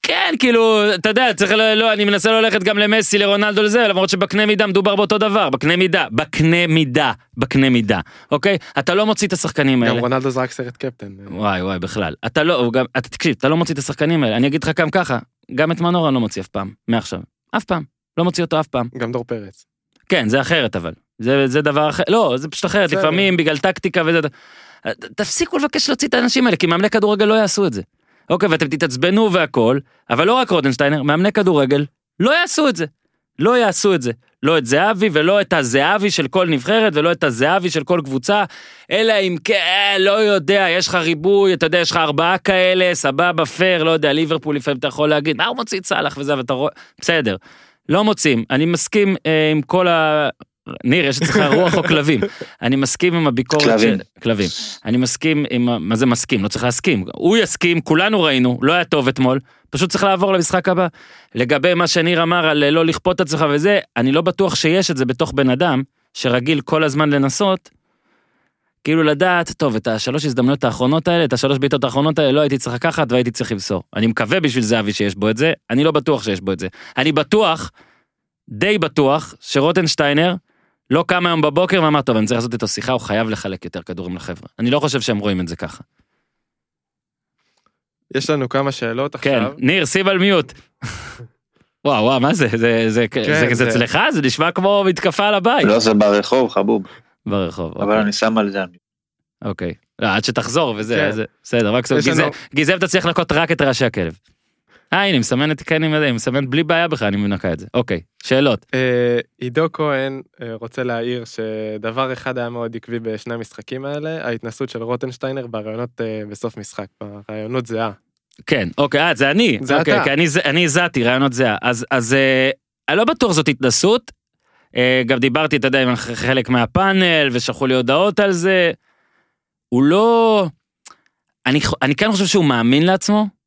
A: כן, כאילו, אתה יודע, צריך, לא, לא, אני מנסה לא ללכת גם למסי, לרונלדו, לזה, למרות שבקנה מידה מדובר באותו דבר, בקנה מידה, בקנה מידה, בקנה מידה, אוקיי? אתה לא מוציא את השחקנים
B: גם
A: האלה.
B: רונלדו זרק סרט קפטן.
A: וואי וואי בכלל אתה לא גם אתה תקשיב אתה לא מוציא את השחקנים האלה אני אגיד לך גם ככה גם את מנור אני לא מוציא אף פעם מעכשיו אף פעם לא מוציא אותו אף פעם
B: גם דור פרץ.
A: כן זה אחרת אבל זה זה דבר אחר לא זה פשוט אחרת. לפעמים בגלל טקטיקה וזה תפסיקו לבקש להוציא את האנשים האלה כי מאמני כדורגל לא יעשו את זה. אוקיי ואתם תתעצבנו והכל אבל לא רק רוטנשטיינר מאמני כדורגל לא יעשו את זה. לא יעשו את זה. לא את זהבי ולא את הזהבי של כל נבחרת ולא את הזהבי של כל קבוצה אלא אם כן לא יודע יש לך ריבוי אתה יודע יש לך ארבעה כאלה סבבה פייר לא יודע ליברפול לפעמים אתה יכול להגיד מה הוא מוציא את סאלח וזה ואתה רואה בסדר. לא מוצאים אני מסכים אה, עם כל ה... ניר יש אצלך רוח או כלבים אני מסכים עם הביקורת
D: כלבים.
A: של כלבים אני מסכים עם מה זה מסכים לא צריך להסכים הוא יסכים כולנו ראינו לא היה טוב אתמול פשוט צריך לעבור למשחק הבא. לגבי מה שניר אמר על אה, לא לכפות את עצמך וזה אני לא בטוח שיש את זה בתוך בן אדם שרגיל כל הזמן לנסות. כאילו לדעת טוב את השלוש הזדמנויות האחרונות האלה את השלוש בעיטות האחרונות האלה לא הייתי צריך לקחת והייתי צריך למסור אני מקווה בשביל זהבי שיש בו את זה אני לא בטוח שיש בו את זה אני בטוח די בטוח שרוטנשטיינר לא קם היום בבוקר ואמר טוב אני צריך לעשות איתו שיחה הוא חייב לחלק יותר כדורים לחברה אני לא חושב שהם רואים את זה ככה
B: יש לנו כמה שאלות
A: כן
B: עכשיו.
A: ניר שים על מיוט. (laughs) וואו וואו מה זה זה זה זה זה
B: זה-
A: אצלך זה נשמע כמו מתקפה על הבית
D: לא, זה ברחוב, חבוב,
A: ברחוב
D: אבל
A: אוקיי,
D: אני שם על זה.
A: אוקיי לא, עד שתחזור וזה
B: כן.
A: זה בסדר רק
B: לנו-
A: גיזם- גיזם אתה צריך לנקות רק את רעשי הכלב. אה, הנה, מסמנת, כן, יודע, היא מסמנת בלי בעיה בכלל, אני מנקה את זה. אוקיי, שאלות.
B: אה, עידו כהן אה, רוצה להעיר שדבר אחד היה מאוד עקבי בשני המשחקים האלה, ההתנסות של רוטנשטיינר בראיונות אה, בסוף משחק, בראיונות זהה.
A: כן, אוקיי, אה, זה אני.
B: זה
A: אוקיי,
B: אתה.
A: כי אני, הזעתי רעיונות זהה. אז, אז אני לא בטוח זאת התנסות. גם דיברתי, אתה יודע, עם חלק מהפאנל, ושלחו לי הודעות על זה. הוא לא... אני, אני כן חושב שהוא מאמין לעצמו.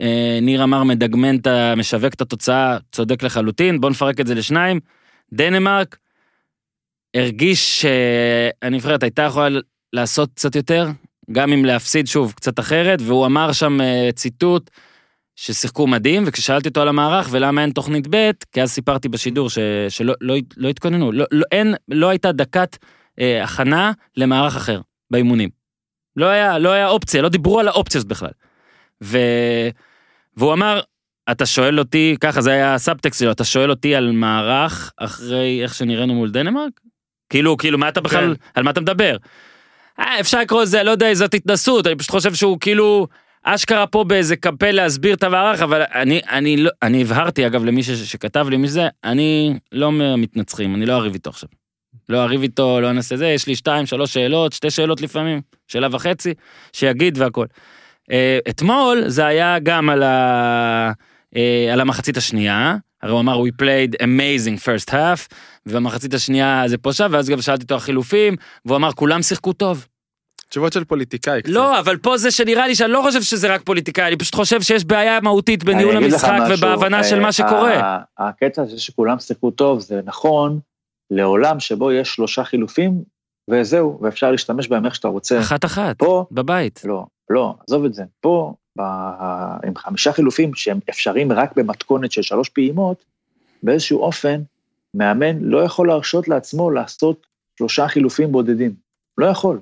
A: אה, ניר אמר מדגמן את ה... משווק את התוצאה, צודק לחלוטין, בוא נפרק את זה לשניים. דנמרק הרגיש שהנבחרת הייתה יכולה לעשות קצת יותר, גם אם להפסיד שוב קצת אחרת, והוא אמר שם אה, ציטוט ששיחקו מדהים, וכששאלתי אותו על המערך ולמה אין תוכנית ב', כי אז סיפרתי בשידור ש, שלא לא, לא התכוננו, לא, לא, אין, לא הייתה דקת אה, הכנה למערך אחר באימונים. לא היה, לא היה אופציה, לא דיברו על האופציות בכלל. ו, והוא אמר, אתה שואל אותי, ככה זה היה הסאבטקסט שלו, אתה שואל אותי על מערך אחרי איך שנראינו מול דנמרק? כאילו, כאילו, מה אתה בכלל,
B: כן.
A: על מה אתה מדבר? אה, אפשר לקרוא לזה, לא יודע, זאת התנסות, אני פשוט חושב שהוא כאילו, אשכרה פה באיזה קמפיין להסביר את המערך, אבל אני, אני לא, אני הבהרתי אגב למי ש, שכתב לי מזה, אני לא מהמתנצחים, אני לא אריב איתו עכשיו. לא אריב איתו, לא נעשה זה, יש לי שתיים, שלוש שאלות, שתי שאלות לפעמים, שאלה וחצי, שיגיד והכל. אה, אתמול זה היה גם על, ה, אה, על המחצית השנייה, הרי הוא אמר we played amazing first half, ובמחצית השנייה זה פה שם, ואז גם שאלתי אותו על חילופים, והוא אמר כולם שיחקו טוב.
B: תשובות של פוליטיקאי קצת.
A: לא, אבל פה זה שנראה לי שאני לא חושב שזה רק פוליטיקאי, אני פשוט חושב שיש בעיה מהותית בניהול המשחק ובהבנה של
D: אה,
A: מה שקורה.
D: הקטע הזה שכולם שיחקו טוב זה נכון לעולם שבו יש שלושה חילופים וזהו, ואפשר להשתמש בהם איך שאתה רוצה.
A: אחת אחת,
D: פה,
A: בבית.
D: לא, לא, עזוב את זה. פה, ב... עם חמישה חילופים שהם אפשריים רק במתכונת של שלוש פעימות, באיזשהו אופן, מאמן לא יכול להרשות לעצמו לעשות שלושה חילופים בודדים. לא יכול.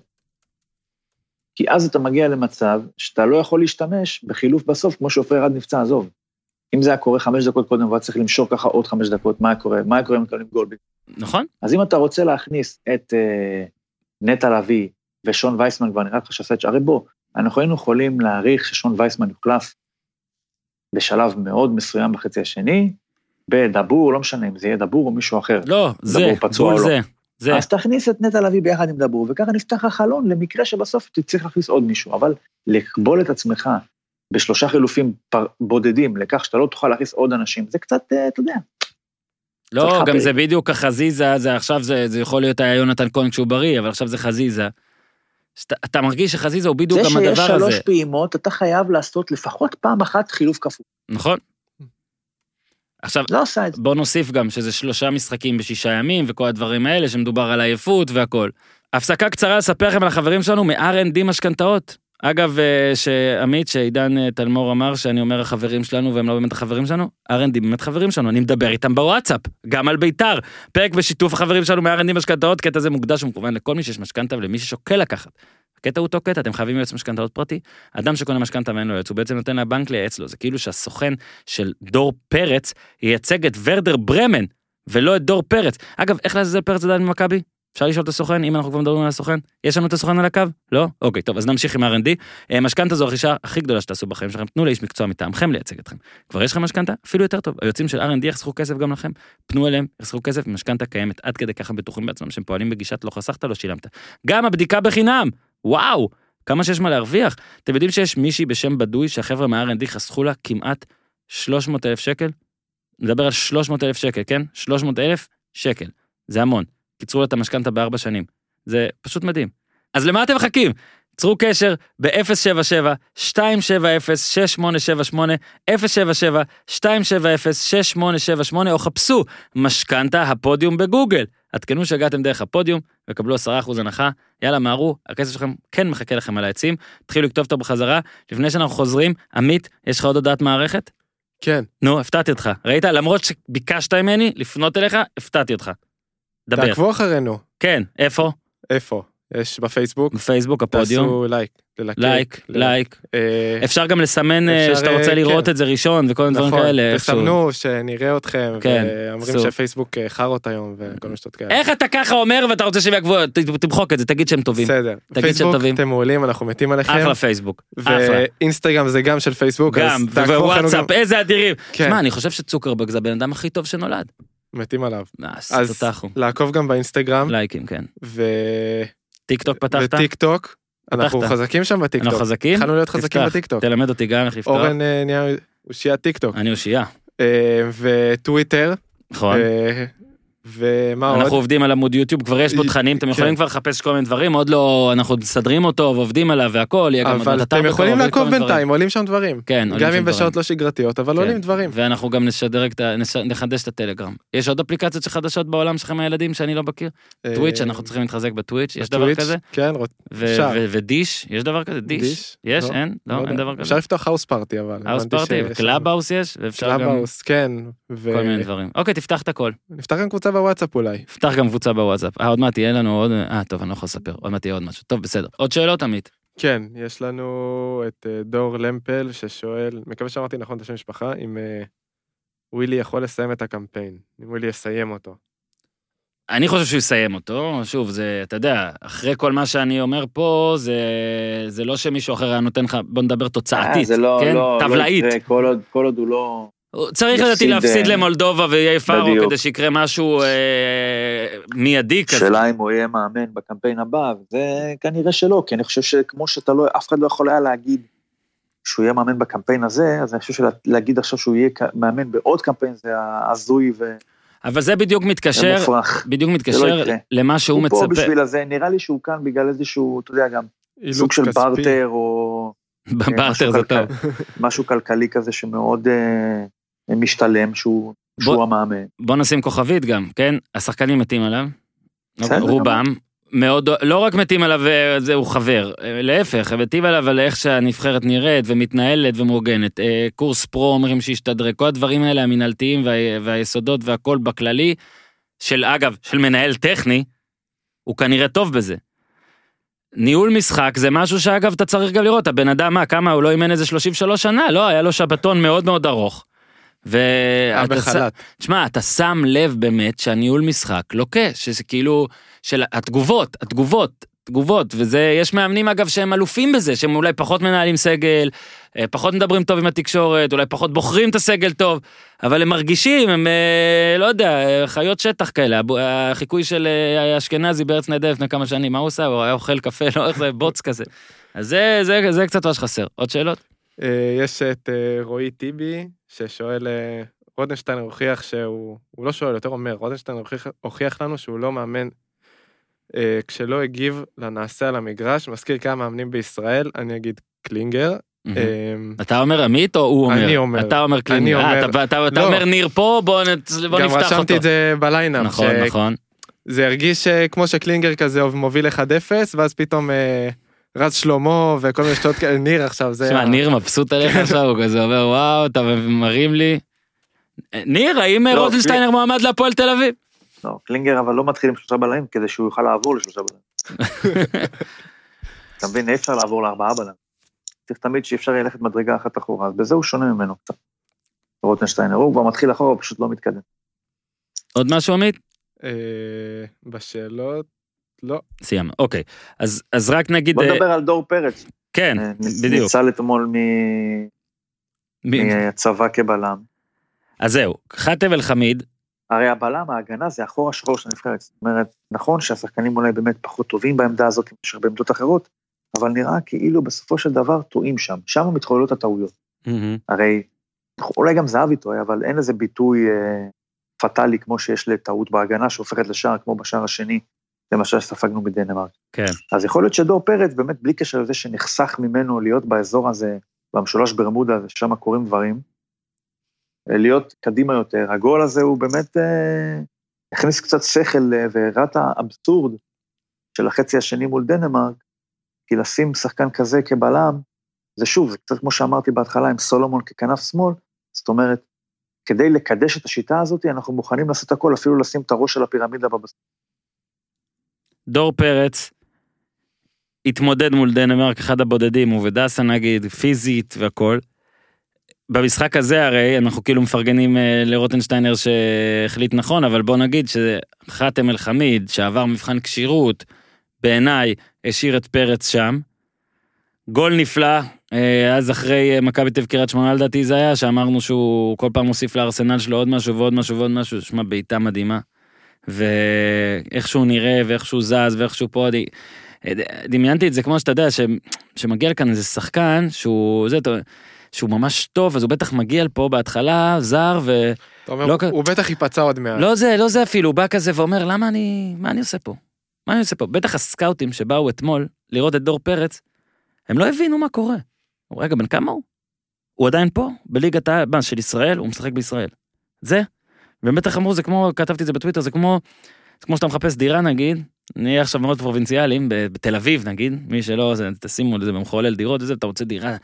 D: כי אז אתה מגיע למצב שאתה לא יכול להשתמש בחילוף בסוף, כמו שעופר ירד נפצע, עזוב. אם זה היה קורה חמש דקות קודם והיה צריך למשוך ככה עוד חמש דקות, מה היה קורה? מה היה קורה אם מקבלים גול?
A: נכון?
D: אז אם אתה רוצה להכניס את אה, נטע לביא ושון וייסמן, כבר נראה לך שעשה את ש... הרי בוא, אנחנו היינו יכולים להעריך ששון וייסמן יוחלף בשלב מאוד מסוים בחצי השני, בדבור, לא משנה אם זה יהיה דבור או מישהו אחר.
A: לא, זה,
D: דבור פצוע
A: בול
D: או לא.
A: זה. זה.
D: אז תכניס את נטע לביא ביחד עם דבור, וככה נפתח החלון למקרה שבסוף תצטרך להכניס עוד מישהו, אבל לכבול את עצמך בשלושה חילופים פר... בודדים לכך שאתה לא תוכל להכניס עוד אנשים, זה קצת, אה, אתה יודע,
A: לא, גם.
D: זה
A: זה בדיוק החזיזה, זה עכשיו זה, זה יכול להיות היה יונתן כהן כשהוא בריא, אבל עכשיו זה חזיזה. אתה מרגיש שחזיזה הוא בדיוק
D: זה
A: גם
D: שיש
A: הדבר
D: שלוש
A: הזה,
D: פעימות, אתה חייב לעשות לפחות פעם אחת חילוף כפול.
A: נכון? עכשיו,
D: לא עושה את זה.
A: בוא נוסיף גם שזה שלושה משחקים בשישה ימים וכל הדברים האלה שמדובר על עייפות והכל. הפסקה קצרה לספר לכם על החברים שלנו מ-R&D משכנתאות. אגב, אה, שעמית, שעידן אה, תלמור אמר שאני אומר החברים שלנו והם לא באמת החברים שלנו, R&D באמת חברים שלנו, אני מדבר איתם בוואטסאפ, גם על ביתר. פרק בשיתוף החברים שלנו מ-R&D משכנתאות, קטע זה מוקדש ומכוון לכל מי שיש משכנתה ולמי ששוקל לקחת. הקטע הוא אותו קטע, אתם חייבים יועץ משכנתאות פרטי. אדם שקונה משכנתה ואין לו יועץ, הוא בעצם נותן לבנק לייעץ לו, זה כאילו שהסוכן של דור פרץ ייצג את ורדר ברמן, ולא את דור פרץ. אגב, איך לעזאזל פרץ עדיין במכבי? אפשר לשאול את הסוכן, אם אנחנו כבר מדברים על הסוכן? יש לנו את הסוכן על הקו? לא? אוקיי, טוב, אז נמשיך עם R&D. אה, משכנתה זו הרכישה הכי גדולה שתעשו בחיים שלכם, תנו לאיש מקצוע מטעמכם לייצג אתכם. כבר יש לכם משכנתה? אפילו יותר טוב. היוצאים של R&D יחסכו כסף גם לכם. פנו אליהם, יחסכו כסף, משכנתה קיימת עד כדי ככה בטוחים בעצמם שהם פועלים בגישת לא חסכת, לא שילמת. גם הבדיקה בחינם! וואו! כמה שיש מה להרוויח. אתם יודעים שיש מישהי בשם בדוי שהחבר'ה מה-R&D חסכו לה כמעט 300 אלף שקל? נדבר על 300 אלף שקל, כן? 300 אלף שקל. זה המון. קיצרו לה את המשכנתה בארבע שנים. זה פשוט מדהים. אז למה אתם מחכים? צרו קשר ב-077-270-6878, 077-270-6878, או חפשו משכנתה הפודיום בגוגל. עדכנו שהגעתם דרך הפודיום וקבלו 10% הנחה. יאללה, מהרו, הכסף שלכם כן מחכה לכם על העצים. תתחילו לכתוב אותו בחזרה. לפני שאנחנו חוזרים, עמית, יש לך עוד הודעת מערכת?
B: כן,
A: נו, הפתעתי אותך. ראית? למרות שביקשת ממני לפנות אליך, הפתעתי אותך. דבר.
B: תעקבו אחרינו.
A: כן, איפה?
B: איפה? יש בפייסבוק.
A: בפייסבוק, הפודיום.
B: תעשו לייק.
A: לייק, לייק.
B: אה,
A: אפשר גם לסמן אה, שאתה רוצה
B: אה,
A: לראות
B: כן.
A: את זה ראשון וכל מיני דברים
B: נכון,
A: כאלה.
B: תסמנו שנראה אתכם,
A: כן,
B: ואומרים
A: סוף.
B: שפייסבוק חארות היום וכל מיני שטות כאלה.
A: איך אתה ככה אומר ואתה רוצה שהם יעקבו, תמחוק את זה, תגיד שהם טובים.
B: בסדר.
A: תגיד
B: פייסבוק,
A: שטובים.
B: אתם מעולים, אנחנו מתים עליכם.
A: אחלה פייסבוק.
B: ואינסטגרם זה גם של פייסבוק,
A: גם. ווואטסאפ, איזה אדירים.
B: כן,
A: שמע, אני חושב שצוקרברג זה הבן אדם הכי טוב שנולד.
B: מתים עליו.
A: אז.
B: לעקוב גם באינסטגרם,
A: לייקים, כן.
B: ו-
A: טיק טוק פתחת?
B: וטיק טוק. אנחנו. חזקים שם בטיק
A: אנחנו
B: טוק.
A: חזקים?
B: התחלנו להיות חזקים. בטיק טוק.
A: תלמד אותי גם איך לפתוח.
B: אורן אה, נהיה אושיית טיק טוק.
A: אני אושייה,
B: אה, וטוויטר.
A: נכון?
B: ומה עוד?
A: אנחנו עובדים על עמוד יוטיוב, כבר יש בו
B: כן.
A: תכנים, אתם יכולים כבר לחפש כל מיני דברים, עוד לא, אנחנו מסדרים אותו ועובדים עליו והכל, יהיה גם עוד
B: אבל אתם יכולים לעקוב
A: דברים.
B: בינתיים, עולים שם דברים.
A: כן, עולים
B: גם
A: שם
B: אם בשעות
A: דברים.
B: לא שגרתיות, אבל
A: כן.
B: עולים דברים.
A: ואנחנו גם נשדרג, את ה- נש- נחדש את הטלגרם. יש עוד אפליקציות חדשות בעולם שלכם הילדים שאני לא מכיר? טוויץ',
B: אה,
A: אנחנו צריכים להתחזק בטוויץ', יש דבר כזה?
B: כן, אפשר.
A: ודיש, יש דבר כזה? דיש? יש?
B: לא,
A: אין? לא, אין
B: יודע.
A: דבר כזה?
B: אפשר לפתוח האוס פארטי אבל.
A: האוס פארטי,
B: שיש
A: וקלאב האוס יש, ואפשר
B: קלאב
A: גם
B: כן.
A: כל מיני דברים. אוקיי, תפתח את הכל.
B: ונפתח גם קבוצה בוואטסאפ אולי.
A: פתח גם קבוצה בוואטסאפ. אה, עוד מעט יהיה לנו עוד... אה, טוב, אני לא יכול לספר. עוד מעט יהיה עוד משהו. טוב, בסדר. עוד שאלות, עמית?
B: כן, יש לנו את אה, דור למפל ששואל, מקווה שאמרתי נכון את השם משפחה, אם אה, ווילי יכול לסיים את הקמפיין, אם ווילי יסיים אותו.
A: אני חושב שהוא יסיים אותו, שוב, זה, אתה יודע, אחרי כל מה שאני אומר פה, זה, זה לא שמישהו אחר היה נותן לך, בוא נדבר
D: אה,
A: תוצאתית,
D: זה לא,
A: כן?
D: לא,
A: טבלאית.
D: לא יקרה, כל עוד, כל עוד הוא לא...
A: הוא צריך לדעתי להפסיד
D: אה,
A: למולדובה ויהיה פארו. כדי שיקרה משהו אה, מיידי כזה.
D: שאלה אם הוא יהיה מאמן בקמפיין הבא, וזה כנראה שלא, כי אני חושב שכמו שאתה לא, אף אחד לא יכול היה להגיד שהוא יהיה מאמן בקמפיין הזה, אז אני חושב שלהגיד עכשיו שהוא יהיה מאמן בעוד קמפיין זה הזוי
A: אבל זה בדיוק מתקשר,
D: ומופרך.
A: בדיוק
D: זה
A: מתקשר
D: לא.
A: למה שהוא
D: הוא פה
A: מצפה.
D: בשביל הזה, נראה לי שהוא כאן בגלל איזשהו, אתה יודע, גם סוג של. בארטר או (laughs)
A: בארטר
D: משהו
A: זה. טוב.
D: משהו כלכלי כזה שמאוד אה, משתלם, שהוא שהוא
A: בוא-
D: המאמן.
A: בוא נשים כוכבית גם, כן? השחקנים מתים עליו.
D: בסדר
A: רובם. מאוד, לא רק מתים עליו, אה, זה הוא חבר, אה, להפך, מתים עליו על איך שהנבחרת נראית ומתנהלת ומאורגנת. אה, קורס פרו אומרים שישתדרג, כל הדברים האלה המינהלתיים וה, והיסודות והכל בכללי, של אגב, של מנהל טכני, הוא כנראה טוב בזה. ניהול משחק זה משהו שאגב אתה צריך גם לראות, הבן אדם מה, כמה, הוא לא אימן איזה 33 שנה? לא, היה לו שבתון מאוד מאוד ארוך. ואתה ש-
B: בחל"ת.
A: תשמע, אתה שם לב באמת שהניהול משחק לוקה, שזה כאילו, של התגובות, התגובות, תגובות, וזה, יש מאמנים אגב שהם אלופים בזה, שהם אולי פחות מנהלים סגל, אה, פחות מדברים טוב עם התקשורת, אולי פחות בוחרים את הסגל טוב, אבל הם מרגישים, הם, אה, לא יודע, חיות שטח כאלה, החיקוי של אה, אשכנזי בארץ נהדרת לפני כמה שנים, מה הוא עושה? הוא היה אוכל קפה, לא איך זה, בוץ כזה. אז זה, זה, זה קצת מה שחסר. עוד שאלות?
B: יש את רועי טיבי, ששואל, אה, רודנשטיין הוכיח שהוא, הוא לא שואל, יותר אומר, רודנשטיין הוכיח, הוכיח לנו שהוא לא מאמן אה, כשלא הגיב לנעשה על המגרש, מזכיר כמה מאמנים בישראל, אני אגיד קלינגר. אה,
A: אתה אומר עמית או הוא אומר?
B: אני אומר.
A: אתה אומר קלינגר. אה. אתה,
B: לא.
A: אומר ניר פה, בוא,
B: גם
A: נפתח אותו.
B: רשמתי את זה ב lineup,
A: נכון, נכון.
B: זה הרגיש אה, כמו שקלינגר כזה מוביל 1-0, ואז פתאום אה, רז שלמה וכל מיני שטויות כאלה, ניר עכשיו, זה...
A: תשמע, ניר מבסוט עליך עכשיו, הוא כזה אומר, וואו, אתה מרים לי. ניר, האם
D: לא,
A: רוזנשטיינר מועמד להפועל תל אביב?
D: לא, קלינגר אבל לא מתחיל עם שלושה בלמים כדי שהוא יוכל לעבור לשלושה בלמים. (laughs) אתה מבין, אי אפשר לעבור לארבעה בלמים. צריך תמיד שאפשר יהיה ללכת מדרגה אחת אחורה, אז בזה הוא שונה ממנו קצת. רוטנשטיינר, הוא כבר מתחיל אחורה, הוא פשוט לא מתקדם.
A: עוד משהו עמית?
B: אה, בשאלות, לא.
A: סיימנו, אוקיי. אז אז רק נגיד,
D: בוא
A: אה,
D: נדבר על דור פרץ.
A: כן,
D: אה,
A: בדיוק.
D: ניצל אתמול מ-
A: מי-
D: מהצבא כבלם.
A: אז זהו, חאטב אל חמיד,
D: הרי הבלם, ההגנה, זה אחורה שחור של הנבחרת. זאת אומרת, נכון שהשחקנים אולי באמת פחות טובים בעמדה הזאת מאשר בעמדות אחרות, אבל נראה כאילו בסופו של דבר טועים שם. שם מתחוללות הטעויות. הרי אולי גם זהבי טועה, אבל אין לזה ביטוי אה, פטאלי כמו שיש לטעות בהגנה שהופכת לשער, כמו בשער השני, למשל שספגנו בדנמרק.
A: כן.
D: אז יכול להיות שדור פרץ, באמת בלי קשר לזה שנחסך ממנו להיות באזור הזה, במשולש ברמודה ששם קורים דברים, אה, להיות קדימה יותר. הגול הזה הוא באמת אה, הכניס קצת שכל אה, והראה את האבסורד של החצי השני מול דנמרק, כי לשים שחקן כזה כבלם, זה שוב, זה קצת כמו שאמרתי בהתחלה עם סולומון ככנף שמאל, זאת אומרת, כדי לקדש את השיטה הזאת, אנחנו מוכנים לעשות הכל, אפילו לשים את הראש של הפירמידה בבסיס.
A: דור פרץ, התמודד מול דנמרק, אחד הבודדים, הוא ודסה נגיד, פיזית והכל. במשחק הזה הרי אנחנו כאילו מפרגנים אה, לרוטנשטיינר שהחליט נכון, אבל בוא נגיד שחאתם אל-חמיד, שעבר מבחן כשירות, בעיניי השאיר את פרץ שם. גול נפלא, אה, אז אחרי אה, מכבי תל קריית שמונה לדעתי זה היה, שאמרנו שהוא כל פעם מוסיף לארסנל שלו עוד משהו ועוד משהו ועוד משהו, שמע בעיטה מדהימה. ואיך שהוא נראה ואיך שהוא זז ואיך שהוא פה, ד- דמיינתי את זה כמו שאתה יודע, ש- שמגיע לכאן איזה שחקן שהוא, זה, שהוא ממש טוב, אז הוא בטח מגיע לפה בהתחלה, זר, ו...
B: אתה אומר,
A: לא
B: הוא בטח ייפצע עוד מעט.
A: לא זה, לא זה אפילו, הוא בא כזה ואומר, למה אני, מה אני עושה פה? מה אני עושה פה? בטח הסקאוטים שבאו אתמול לראות את דור פרץ, הם לא הבינו מה קורה. רגע, בן כמה הוא? הוא עדיין פה, בליגת העל, של ישראל, הוא משחק בישראל. זה, והם בטח אמרו, זה כמו, כתבתי את זה בטוויטר, זה כמו, זה כמו שאתה מחפש דירה נגיד, נהיה עכשיו מאוד פרובינציאליים, בתל אביב נגיד, מי שלא, זה, תשימו את זה במחולל דירות וזה, אתה רוצה דירה,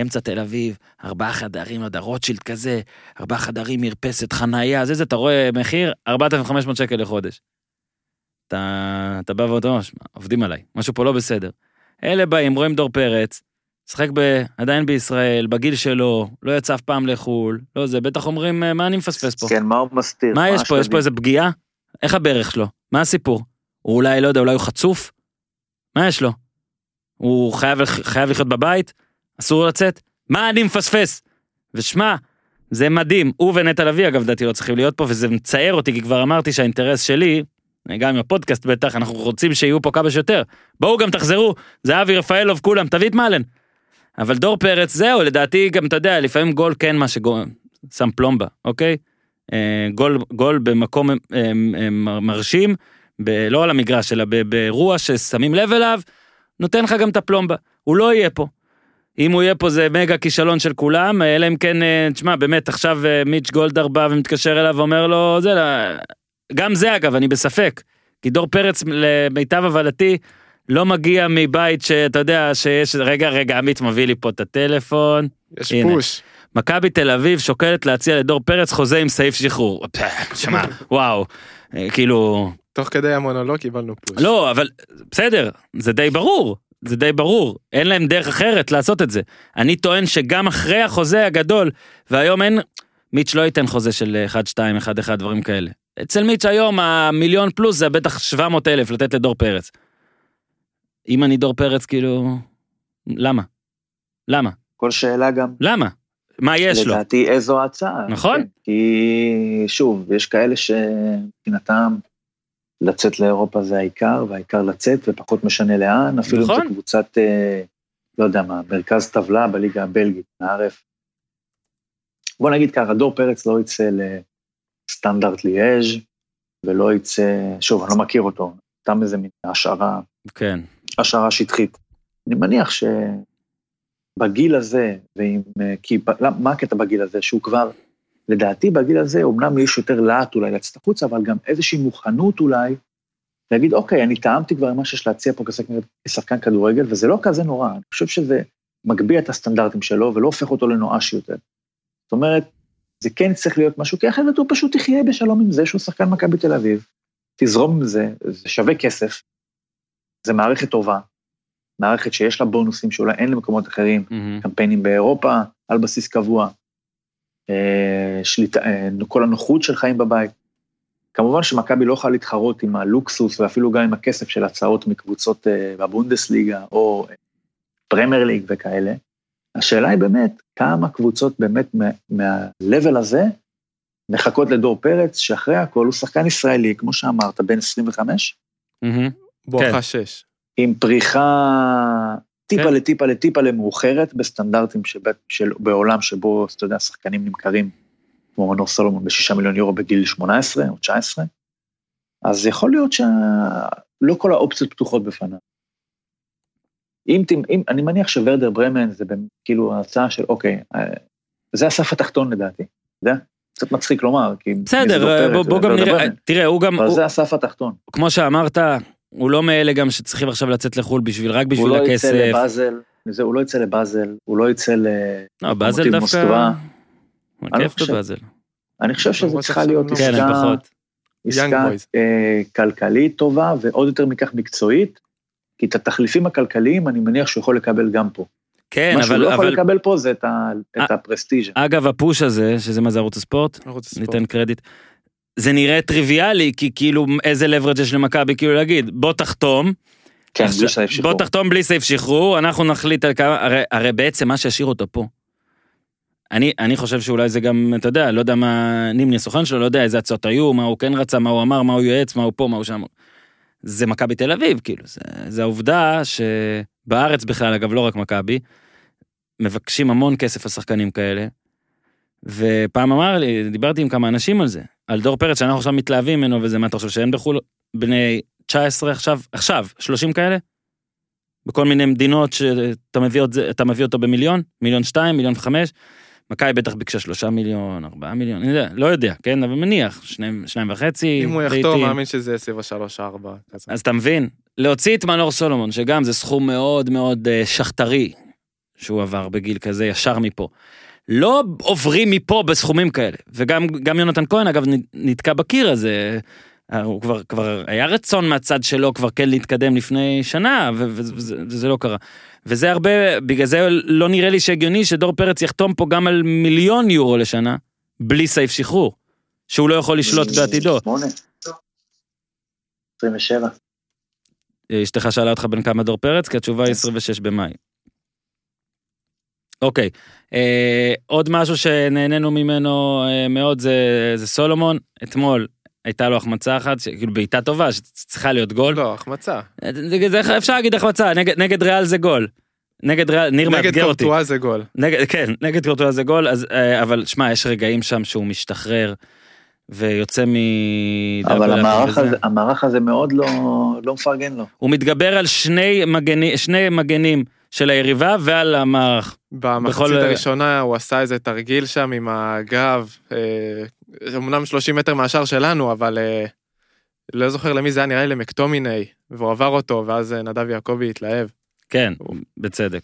A: אמצע תל אביב, ארבעה חדרים, לא יודע, רוטשילד כזה, ארבעה חדרים, מרפסת, חנייה, זה זה, אתה רואה מחיר, 4,500 שקל לחודש. אתה, אתה בא ואתה אומר, "שמע, עובדים עליי, משהו פה לא בסדר. אלה באים, רואים דור פרץ, משחק ב, עדיין בישראל, בגיל שלו, לא יצא אף פעם לחו"ל, לא זה, בטח אומרים, "אה, מה אני מפספס פה?
D: כן, מה הוא מסתיר?
A: מה יש פה? יש? פה איזה פגיעה? איך הברך שלו? מה הסיפור? הוא אולי, לא יודע, אולי הוא חצוף? מה יש לו? הוא חייב, חייב לחיות בבית? אסור לצאת? מה אני מפספס? ושמע, זה מדהים. הוא ונטע לביא, אגב, לדעתי לא צריכים להיות פה, וזה מצער אותי, כי כבר אמרתי שהאינטרס שלי, גם עם הפודקאסט בטח, אנחנו רוצים שיהיו פה כמה שיותר. בואו גם תחזרו, זה אבי רפאלוב, כולם, תביא את מאלן. אבל דור פרץ, זהו, לדעתי גם, אתה יודע, לפעמים גול כן מה שגול, שם פלומבה, אוקיי? אה, גול, גול במקום אה, אה, מרשים, ב, לא על המגרש, אלא באירוע ששמים לב אליו, נותן לך גם את הפלומבה. הוא לא יהיה פה. אם הוא יהיה פה זה מגה כישלון של כולם, אה, אלא אם כן, אה, תשמע, באמת עכשיו אה, מיץ' גולדהר בא ומתקשר אליו ואומר לו, זה, גם זה אגב, אני בספק. כי דור פרץ, למיטב הבנתי, לא מגיע מבית שאתה יודע שיש, רגע, רגע, עמית מביא לי פה את הטלפון.
B: יש
A: הנה.
B: פוש.
A: מכבי תל אביב שוקלת להציע לדור פרץ חוזה עם סעיף שחרור. שמע, וואו, אה, כאילו,
B: תוך כדי המונולוג קיבלנו פוש.
A: לא, אבל בסדר, זה די ברור, זה די ברור, אין להם דרך אחרת לעשות את זה. אני טוען שגם אחרי החוזה הגדול, והיום אין, מיץ' לא ייתן חוזה של 1-2, 1-1, דברים כאלה. אצל מיץ' היום המיליון פלוס זה בטח 700 אלף לתת לדור פרץ. אם אני דור פרץ, כאילו, למה? למה?
D: כל שאלה גם,
A: למה? מה יש לו?
D: לדעתי איזו הצעה.
A: נכון.
D: כן, כי שוב, יש כאלה שמבחינתם לצאת לאירופה זה העיקר, והעיקר לצאת, ופחות משנה לאן, אפילו אם
A: נכון.
D: זה קבוצת, אה, לא יודע מה, מרכז טבלה בליגה הבלגית, מערף. בוא נגיד ככה, דור פרץ לא יצא לסטנדרט ליאז' ולא יצא, שוב, אני לא מכיר אותו, סתם איזה מין השערה
A: כן.
D: השערה שטחית. אני מניח שבגיל הזה, ועם... אה, כי למה- מה הקטע בגיל הזה? שהוא כבר, לדעתי בגיל הזה, אמנם יש יותר להט אולי לצאת החוצה, אבל גם איזושהי מוכנות אולי, להגיד, אוקיי, אני טעמתי כבר מה שיש להציע פה כשחקן כדורגל, וזה לא כזה נורא, אני חושב שזה מגביה את הסטנדרטים שלו ולא הופך אותו לנואש יותר. זאת אומרת, זה כן צריך להיות משהו, כי אחרת הוא פשוט יחיה בשלום עם זה שהוא שחקן מכבי תל אביב, תזרום עם זה, זה שווה כסף, זה מערכת טובה, מערכת שיש לה בונוסים שאולי אין למקומות אחרים,
A: מהמם.
D: קמפיינים באירופה על בסיס קבוע, אה, שליטה, אה, כל הנוחות של חיים בבית. כמובן שמכבי לא יכולה להתחרות עם הלוקסוס ואפילו גם עם הכסף של הצעות מקבוצות אה, בבונדסליגה או אה, פרמייר ליג וכאלה. השאלה היא באמת, כמה קבוצות באמת מה- מהלבל הזה מחכות לדור פרץ, שאחרי הכל הוא שחקן ישראלי, כמו שאמרת, בן 25,
A: מהמם.
B: בואכה שש.
D: עם פריחה טיפה
A: כן.
D: לטיפה לטיפה למאוחרת, בסטנדרטים בעולם שבו, אתה יודע, שחקנים נמכרים, כמו מנור סולומון, בשישה מיליון יורו בגיל 18 או 19, אז יכול להיות שלא כל האופציות פתוחות בפניו. אם, תמ- אם, אני מניח שוורדר ברמן זה כאילו ההצעה של, אוקיי, אה, זה הסף התחתון לדעתי, אתה יודע? קצת מצחיק לומר, כי...
A: בסדר, אה? בוא, בוא גם נראה. תראה, הוא גם,
D: אבל
A: הוא,
D: זה הסף התחתון.
A: כמו שאמרת, הוא לא מאלה גם שצריכים עכשיו לצאת לחו"ל בשביל, רק
D: הוא
A: בשביל
D: לא יצא
A: הכסף.
D: לבאזל, זה, הוא לא יצא לבאזל, הוא לא יצא ל...
A: לא, באזל דווקא...
D: לא
A: לו
D: חושב.
A: באזל.
D: אני חושב
B: למרות
D: צריכה להיות
B: לא-
A: כן,
D: עסקה,
A: פחות.
D: עסקה. אה, כלכלית טובה, ועוד יותר מכך מקצועית, כי את התחליפים הכלכליים אני מניח שהוא יכול לקבל גם פה.
A: כן,
D: מה שהוא
A: אבל,
D: לא יכול
A: אבל
D: לקבל פה זה את ה- את
A: אה,
D: הפרסטיז'ה.
A: אגב, הפוש הזה, שזה מה זה ערוץ הספורט,
B: ערוץ הספורט.
A: ניתן קרדיט. זה נראה טריוויאלי, כי כאילו איזה leverage יש למכבי, כאילו להגיד, בוא תחתום,
D: כן,
A: עכשיו,
D: בלי סעיף שחרור.
A: בוא תחתום בלי סעיף שחרור, אנחנו נחליט על כמה, הרי, הרי בעצם מה שהשאיר אותו פה. אני, אני חושב שאולי זה גם, אתה יודע, לא יודע מה נימני הסוכן שלו, לא יודע איזה הצעות היו, מה הוא כן רצה, מה הוא אמר, מה הוא יועץ, מה הוא פה, מה הוא שם. זה מכבי תל אביב, כאילו, זה, זה העובדה שבארץ בכלל, אגב, לא רק מכבי, מבקשים המון כסף על שחקנים כאלה. ופעם אמר לי, דיברתי עם כמה אנשים על זה, על דור פרץ שאנחנו עכשיו מתלהבים ממנו וזה, מה אתה חושב שאין בחו"ל בני 19 עכשיו, עכשיו, 30 כאלה? בכל מיני מדינות שאתה מביא, זה- אתה מביא אותו במיליון, מיליון שתיים, מיליון וחמש. מכבי בטח ביקשה שלושה מיליון, ארבעה מיליון, אני יודע, לא יודע, כן, אבל מניח, שניים, שניים וחצי.
B: אם הוא יחתום. מאמין שזה סביב השלוש-ארבע. כזה.
A: אז אתה מבין, להוציא את מנור סולומון, שגם זה סכום מאוד מאוד אה, שחטרי, שהוא עבר בגיל כזה ישר מפה. לא עוברים מפה בסכומים כאלה. וגם גם יונתן כהן, אגב, נתקע בקיר הזה. אה, הוא כבר, כבר היה רצון מהצד שלו כבר כן להתקדם לפני שנה, וזה, וזה לא קרה. וזה הרבה, בגלל זה לא נראה לי שהגיוני שדור פרץ יחתום פה גם על מיליון יורו לשנה, בלי סעיף שחרור. שהוא לא יכול לשלוט בעתידו.
D: שמונה. 27.
A: אשתך שאלה אותך בן כמה דור פרץ, כי התשובה היא 26 במאי. אוקיי, אה, עוד משהו שנהנינו ממנו אה, מאוד זה, זה סולומון, אתמול הייתה לו החמצה אחת, ש- כאילו בעיטה טובה, שצריכה להיות גול.
B: לא, החמצה.
A: אה, זה, זה, אפשר להגיד החמצה, נגד, נגד ריאל זה גול. נגד ריאל, ניר
B: נגד
A: מאתגר אותי.
B: קורטואה זה גול.
A: נגד, כן, נגד קורטואה זה גול, אז, אה, אבל שמע, יש רגעים שם שהוא משתחרר ויוצא מ...
D: אבל המערך. הזה, המערך הזה מאוד לא, לא מפרגן לו.
A: הוא מתגבר על שני, מגני, שני מגנים של היריבה ועל המערך.
B: במחצית
A: בכל-
B: הראשונה הוא עשה איזה תרגיל שם עם הגב, אה, אמנם 30 מטר מהשאר שלנו, אבל אה, לא זוכר למי זה היה, נראה לי למקטומיני, והוא עבר אותו, ואז אה, נדב יעקבי התלהב.
A: כן, בצדק.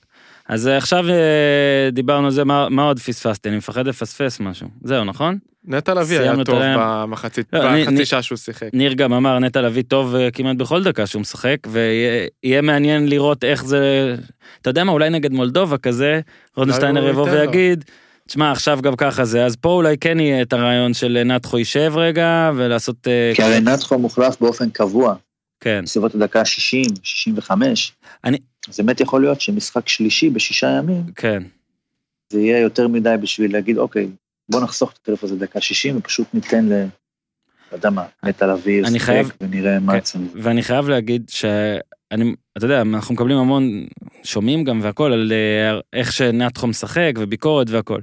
A: אז אה, עכשיו אה, דיברנו על זה, מה, מה עוד פספסתי? אני מפחד לפספס משהו. זהו, נכון?
B: נטע לביא היה טוב. במחצית,
A: לא,
B: בחצי שעה שהוא שיחק.
A: ניר גם אמר, נטע לביא טוב אה, כמעט בכל דקה שהוא משחק, ויהיה מעניין לראות איך זה... אתה יודע מה, אולי נגד מולדובה כזה, רודנשטיינר יבוא. ויגיד, תשמע, עכשיו גם ככה זה, אז פה אולי כן יהיה את הרעיון של נתחו יישב רגע, ולעשות...
D: כי הרי נצחו מוחלף באופן קבוע,
A: כן.
D: בסביבות הדקה 60, 65.
A: אני-
D: אז באמת יכול להיות שמשחק שלישי בשישה ימים,
A: כן.
D: זה יהיה יותר מדי בשביל להגיד, אוקיי, בוא נחסוך את הטלפון הזה דקה 60 ופשוט ניתן ל... לא יודע מה, נטע לביא,
A: אני
D: ישחק
A: חייב-
D: ונראה מה
A: כן.
D: מזה.
A: ואני חייב להגיד שאני, אתה יודע, אנחנו מקבלים המון, שומעים גם והכל על אה, איך שנתחו משחק וביקורת והכל.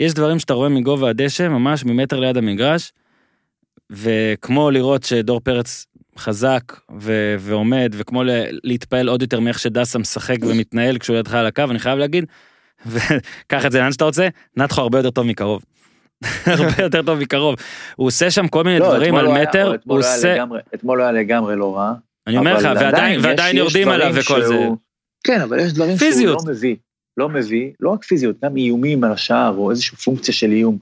A: יש דברים שאתה רואה מגובה הדשא, ממש ממטר ליד המגרש, וכמו לראות שדור פרץ חזק ו- ועומד, וכמו ל- להתפעל עוד יותר מאיך שדסה משחק ומתנהל כשהוא לידך על הקו, אני חייב להגיד, וקח את זה לאן שאתה רוצה, נתחו הרבה יותר טוב מקרוב. (laughs) הרבה יותר טוב מקרוב. הוא עושה שם כל מיני
D: לא,
A: דברים על
D: היה-
A: מטר,
D: אתמול
A: הוא
D: הוא היה
A: עושה...
D: לגמרי- אתמול הוא היה לגמרי לא רע.
A: אני אומר לך, ועדיין,
D: עדיין יש-
A: ועדיין
D: יש
A: יורדים עליו וכל זה.
D: שהוא- כן, אבל יש דברים
A: פיזיות.
D: שהוא לא מביא. לא מביא, לא רק פיזיות, גם איומים על השער, או איזושהי פונקציה של איום.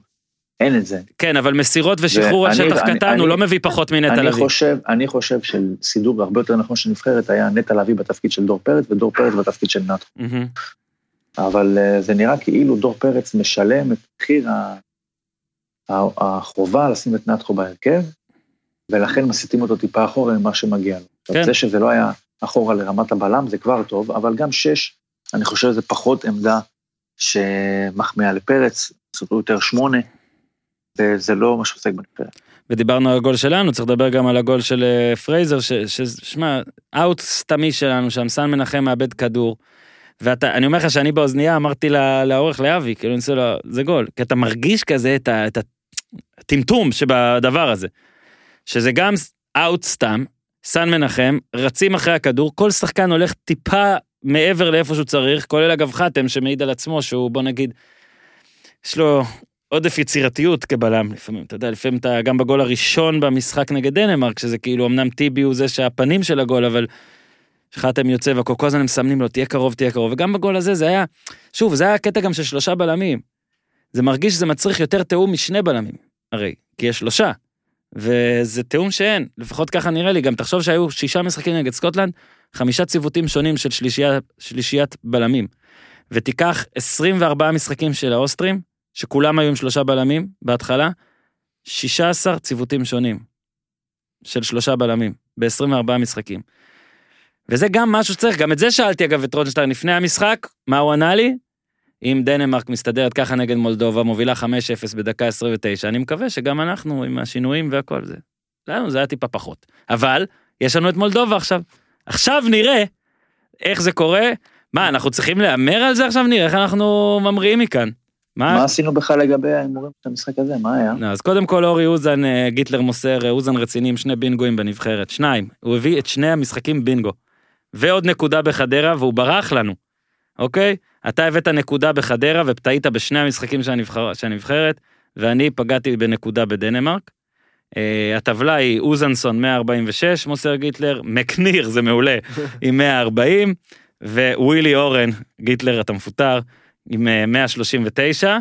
D: אין את זה.
A: כן, אבל מסירות ושחרור על שטח
D: אני-
A: קטן, הוא
D: אני-
A: לא מביא פחות מנטע
D: אני
A: לביא.
D: חושב, אני חושב של סידור הרבה יותר נכון של נבחרת היה נטע לביא בתפקיד של דור פרץ ודור פרץ בתפקיד של.
A: מהמם.
D: אבל אה, זה נראה כאילו דור פרץ משלם את מחיר ה- החובה לשים את נתחו בהרכב, ולכן מסיטים אותו טיפה אחורה ממה שמגיע לו.
A: כן.
D: כן. זה שזה לא היה אחורה לרמת הבלם זה כבר טוב, אבל גם שש, אני חושב שזה פחות עמדה שמחמיאה לפרץ, זאת יותר שמונה, וזה לא מה שעוסק בנבחרת.
A: ודיברנו על הגול שלנו, צריך לדבר גם על הגול של אה, פרייזר, ש- ש- שמע, אאוט סתמי שלנו שם, סן מנחם מאבד כדור. ואתה, אני אומר לך שאני באוזנייה אמרתי לעורך לאבי, כאילו אני עושה לו, זה גול, כי אתה מרגיש כזה את את הטמטום שבדבר הזה. שזה גם אאוט סתם, סן מנחם, רצים אחרי הכדור, כל שחקן הולך טיפה מעבר לאיפה שהוא צריך, כולל אגב חתם שמעיד על עצמו שהוא בוא נגיד, יש לו עודף יצירתיות כבלם לפעמים, אתה יודע, לפעמים אתה גם בגול הראשון במשחק נגד דנמרק, שזה כאילו אמנם טיבי הוא זה שהפנים של הגול, אבל חתם יוצא והכל, כל הזמן הם מסמנים לו, תהיה קרוב, תהיה קרוב, וגם בגול הזה זה היה, שוב, זה היה קטע גם של שלושה בלמים. זה מרגיש שזה מצריך יותר תיאום משני בלמים, הרי, כי יש שלושה. וזה תיאום שאין, לפחות ככה נראה לי, גם תחשוב שהיו שישה משחקים נגד סקוטלנד, חמישה ציוותים שונים של שלישייה, שלישיית בלמים, ותיקח 24 משחקים של האוסטרים, שכולם היו עם שלושה בלמים בהתחלה, 16 ציוותים שונים של שלושה בלמים, ב-24 משחקים. וזה גם משהו שצריך, גם את זה שאלתי אגב את רודנשטיין לפני המשחק, מה הוא ענה לי? אם דנמרק מסתדרת ככה נגד מולדובה, מובילה 5-0 בדקה 29, אני מקווה שגם אנחנו עם השינויים והכל זה. לנו זה היה טיפה פחות. אבל, יש לנו את מולדובה עכשיו. עכשיו נראה איך זה קורה. מה, אנחנו צריכים להמר על זה עכשיו? נראה איך אנחנו ממריאים מכאן. מה?
D: מה עשינו בכלל לגבי ההימורים של המשחק הזה? מה היה?
A: לא, אז קודם כל אורי אוזן, אה, גיטלר מוסר, אה, אוזן רציני עם שני בינגואים בנבחרת. שניים, הוא הביא את שני המשחקים בינגו. ועוד נקודה בחדרה, והוא ברח לנו, אוקיי? אתה הבאת נקודה בחדרה וטעית בשני המשחקים של הנבחר- הנבחרת, ואני פגעתי בנקודה בדנמרק. אה, הטבלה היא אוזנסון 146, מוסר גיטלר, מקניר, זה מעולה, (laughs) עם 140, ווילי אורן, גיטלר, אתה מפוטר, עם אה, 139.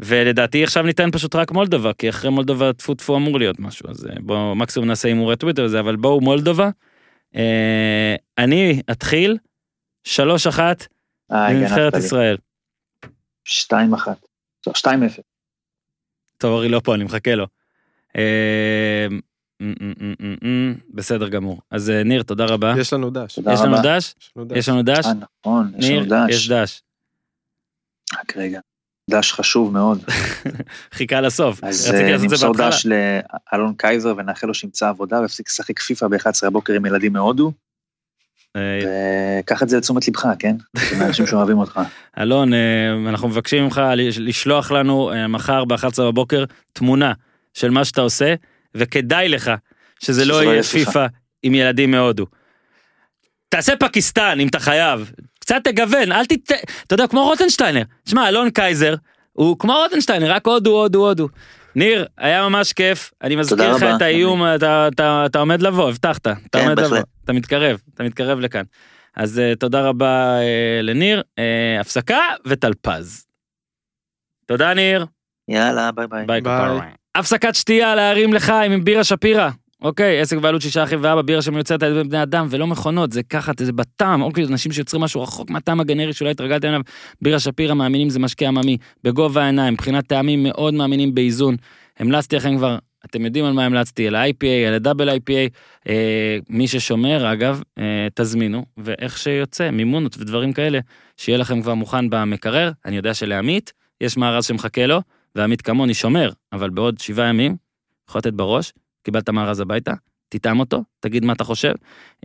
A: ולדעתי עכשיו ניתן פשוט רק מולדובה, כי אחרי מולדובה טפו טפו אמור להיות משהו, אז אה, בואו מקסימום נעשה הימורי טוויטר וזה, אבל בואו מולדובה. אה, אני אתחיל, 3-1
D: אה,
A: לנבחרת. ישראל.
D: 2-1. לא, 2-0.
A: טוב, אורי לא פה, אני מחכה לו. אה, בסדר גמור. אז אה, ניר, תודה רבה.
B: יש לנו דש.
A: יש לנו. דש?
B: יש לנו דש.
A: יש לנו דש?
D: אה, נכון, יש לנו
A: ניר,
D: דש.
A: יש דש.
D: רק רגע. דש חשוב מאוד. (laughs)
A: חיכה לסוף.
D: אז
A: רציתי
D: אה,
A: לעשות את זה
D: נמסור. דש לאלון קייזר ונאחל לו שימצא עבודה ויפסיק לשחק פיפא ב-11 הבוקר עם ילדים מהודו.
A: אה,
D: וקח את זה לתשומת לבך, כן? (laughs) אנשים שאוהבים אותך.
A: אלון, אה, אנחנו מבקשים ממך לשלוח לנו מחר ב-11 בבוקר תמונה של מה שאתה עושה, וכדאי לך שזה לא יהיה פיפא עם ילדים מהודו. תעשה פקיסטן אם אתה חייב, קצת תגוון, אל תת... אתה יודע, כמו רוטנשטיינר. שמע, אלון קייזר, הוא כמו רוטנשטיינר, רק הודו, הודו, הודו. ניר, היה ממש כיף, אני מזכיר
D: תודה
A: לך את האיום, אתה, אתה, אתה עומד לבוא, הבטחת, אתה
D: כן,
A: עומד לבוא,
D: בהחלט.
A: אתה מתקרב, אתה מתקרב לכאן. אז אה, תודה רבה אה, לניר, אה, הפסקה וטלפז. תודה ניר,
D: יאללה, ביי ביי.
A: ביי
B: ביי.
A: הפסקת שתייה להרים לחיים עם בירה שפירא. אוקיי, עסק בעלות שישה אחים ואבא, בירה שמיוצרת על ידי בני אדם ולא מכונות, זה ככה, זה בטעם, אוקיי, אנשים שיוצרים משהו רחוק מהטעם הגנרי שאולי התרגלתם אליו. בירה שפירא מאמינים זה משקה עממי, בגובה העיניים, מבחינת טעמים מאוד מאמינים באיזון. המלצתי לכם כבר, אתם יודעים על מה המלצתי, על ה-IPA, על הדאבל IPA, אה, מי ששומר אגב, אה, תזמינו, ואיך שיוצא, מימונות ודברים כאלה, שיהיה לכם כבר מוכן במקרר, אני יודע שלעמית, יש מארז שמחכה לו, ועמית כמוני שומר, אבל בעוד שבעה ימים, יכול לתת בראש, קיבלת מארז הביתה, תטעם אותו, תגיד מה אתה חושב.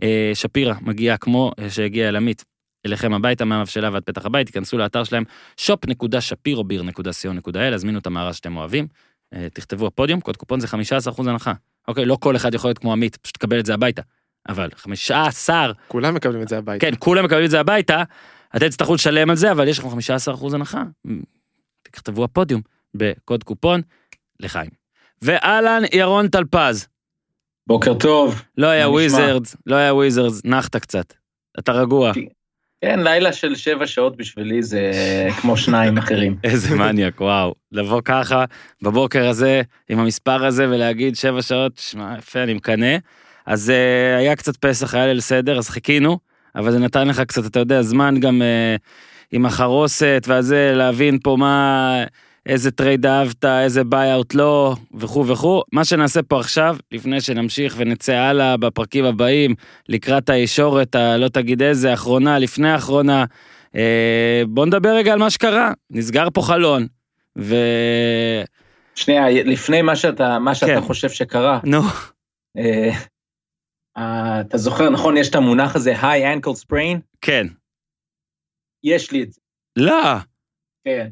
A: אה, שפירא מגיעה כמו אה, שהגיע אל עמית, אליכם הביתה מהמבשלה ועד פתח הבית, תיכנסו לאתר שלהם shop.shapirobeer.co.il, הזמינו את המארז שאתם אוהבים, אה, תכתבו הפודיום, קוד קופון זה 15% הנחה. אוקיי, לא כל אחד יכול להיות כמו עמית, פשוט תקבל את זה הביתה. אבל 15,
B: כולם מקבלים את זה הביתה.
A: כן, כולם מקבלים את זה הביתה, אתם תצטרכו לשלם על זה, אבל יש לכם 15% הנחה. תכתבו הפודיום בקוד קופון לחיים. ואהלן ירון טלפז,
E: בוקר טוב.
A: לא היה? וויזרדס, לא היה וויזרדס, נחת קצת. אתה רגוע.
E: כן, לילה של שבע שעות בשבילי זה כמו שניים (laughs) אחרים.
A: איזה מניאק, וואו. לבוא ככה בבוקר הזה, עם המספר הזה, ולהגיד שבע שעות, שמע, יפה, אני מקנא. אז אה, היה קצת פסח, היה ליל סדר, אז חיכינו, אבל זה נתן לך קצת, אתה יודע, זמן גם אה, עם החרוסת והזה, להבין פה מה, איזה trade אהבת, איזה buyout לא, וכו' וכו'. מה שנעשה פה עכשיו, לפני שנמשיך ונצא הלאה בפרקים הבאים, לקראת הישורת, הלא תגיד איזה, אחרונה, לפני האחרונה, אה, בוא נדבר רגע על מה שקרה. נסגר פה חלון, ו...
E: שנייה, לפני מה שאתה, מה שאתה
A: כן.
E: חושב שקרה,
A: נו,
E: אה, אה, אתה זוכר, נכון, יש את המונח הזה, high ankle sprain?
A: כן.
E: יש לי את זה,
A: לא,
E: כן.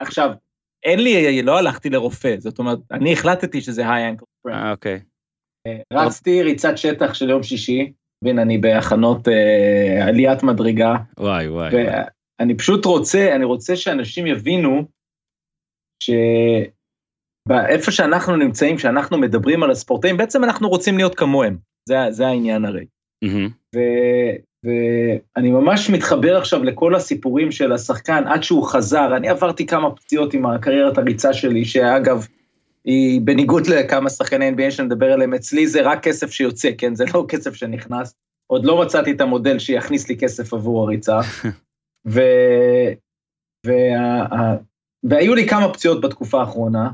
E: עכשיו, אין לי, לא הלכתי לרופא, זאת אומרת, אני החלטתי שזה high ankle sprain.
A: אה, אוקיי.
E: רצתי ריצת שטח של יום שישי, והנה אני בהכנות אה, עליית מדרגה,
A: וואי, וואי. וואי.
E: ואני פשוט רוצה, אני רוצה שאנשים יבינו שבאיפה שאנחנו נמצאים, כשאנחנו מדברים על הספורטאים, בעצם אנחנו רוצים להיות כמוהם, זה, זה העניין הרי.
A: מהמם.
E: ואני ממש מתחבר עכשיו לכל הסיפורים של השחקן עד שהוא חזר, אני עברתי כמה פציעות עם הקריירת הריצה שלי, שאגב, היא בניגוד לכמה שחקני NBA שנדבר עליהם, אצלי זה רק כסף שיוצא, כן? זה לא כסף שנכנס. עוד לא מצאתי את המודל שיכניס לי כסף עבור הריצה. (laughs) ו... וה... והיו לי כמה פציעות בתקופה האחרונה,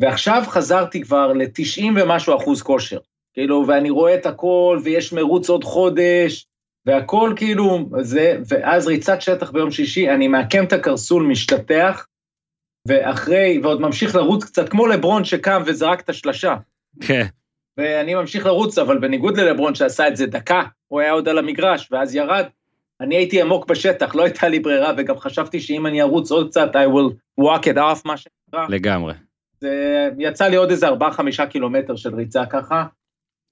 E: ועכשיו חזרתי כבר ל-90 ומשהו אחוז כושר. כאילו, ואני רואה את הכל, ויש מרוץ עוד חודש, והכל כאילו, זה, ואז ריצת שטח ביום שישי, אני מעקם את הקרסול, משתטח, ואחרי, ועוד ממשיך לרוץ קצת, כמו לברון שקם וזרק את השלשה.
A: כן.
E: ואני ממשיך לרוץ, אבל בניגוד ללברון שעשה את זה דקה, הוא היה עוד על המגרש, ואז ירד. אני הייתי עמוק בשטח, לא הייתה לי ברירה, וגם חשבתי שאם אני ארוץ עוד קצת, I will walk it off, מה שנקרא.
A: לגמרי.
E: זה יצא לי עוד איזה 4-5 קילומטר של ריצה ככה,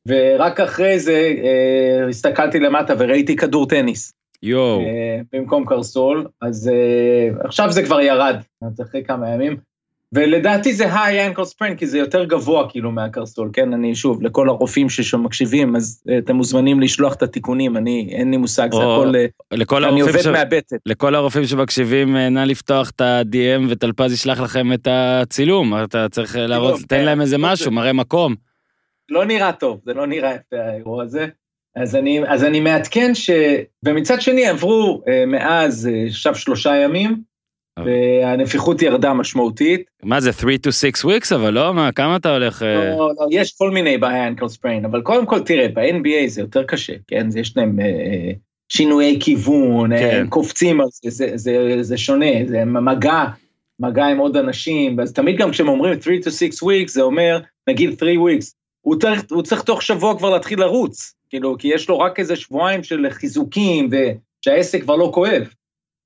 E: ורק אחרי זה אה, הסתכלתי למטה וראיתי כדור טניס
A: יואו.
E: אה, במקום קרסול, אז אה, עכשיו זה כבר ירד, אז אחרי כמה ימים. ולדעתי זה היי אנקל ספרן, כי זה יותר גבוה כאילו מהקרסול, כן? אני שוב, לכל הרופאים שמקשיבים, אז אה, אתם מוזמנים לשלוח את התיקונים, אני, אין לי מושג, זה
A: או-
E: הכל, אה,
A: לכל
E: אני עובד
A: ש-
E: מהבטן.
A: לכל הרופאים שמקשיבים, אה, נא לפתוח את ה-DM וטלפז ישלח לכם את הצילום, אתה צריך להראות, תן להם איזה
E: לא
A: משהו,
E: זה.
A: מראה מקום.
E: לא נראה טוב, זה לא נראה יפה האירוע הזה. אז אני, אז אני מעדכן ש... ומצד שני עברו אה, מאז אה, עכשיו שלושה ימים,
A: אבל-
E: והנפיחות ירדה משמעותית.
A: מה זה, 3 to 6 weeks, אבל לא, מה, כמה אתה הולך... אה,
E: לא, לא, יש כל מיני בעיה אנקל ספריין, אבל קודם כל תראה, ב-NBA זה יותר קשה, כן? יש להם אה, אה, שינויי כיוון, אה,
A: כן.
E: הם קופצים על זה, זה, זה, זה שונה, זה מגע, מגע עם עוד אנשים, אז תמיד גם כשהם אומרים 3 to 6 weeks, זה אומר, נגיד 3 weeks, הוא צריך, הוא צריך תוך שבוע כבר להתחיל לרוץ, כאילו, כי יש לו רק איזה שבועיים של חיזוקים, ושהעסק כבר לא כואב.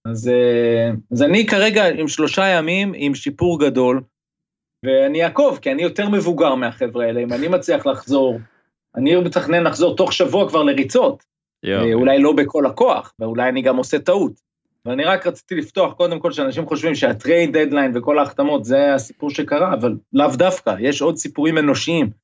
E: אז, אה, אז אני כרגע עם שלושה ימים, עם שיפור גדול, ואני אעקוב, כי אני יותר מבוגר מהחבר'ה האלה, אם אני מצליח לחזור, אני מתכנן לחזור תוך שבוע כבר לריצות,
A: יואו.
E: אה, אולי לא בכל הכוח, ואולי אני גם עושה טעות. ואני רק רציתי לפתוח, קודם כל, שאנשים חושבים שה trade deadline וכל ההחתמות זה הסיפור שקרה, אבל לאו דווקא, יש עוד סיפורים אנושיים.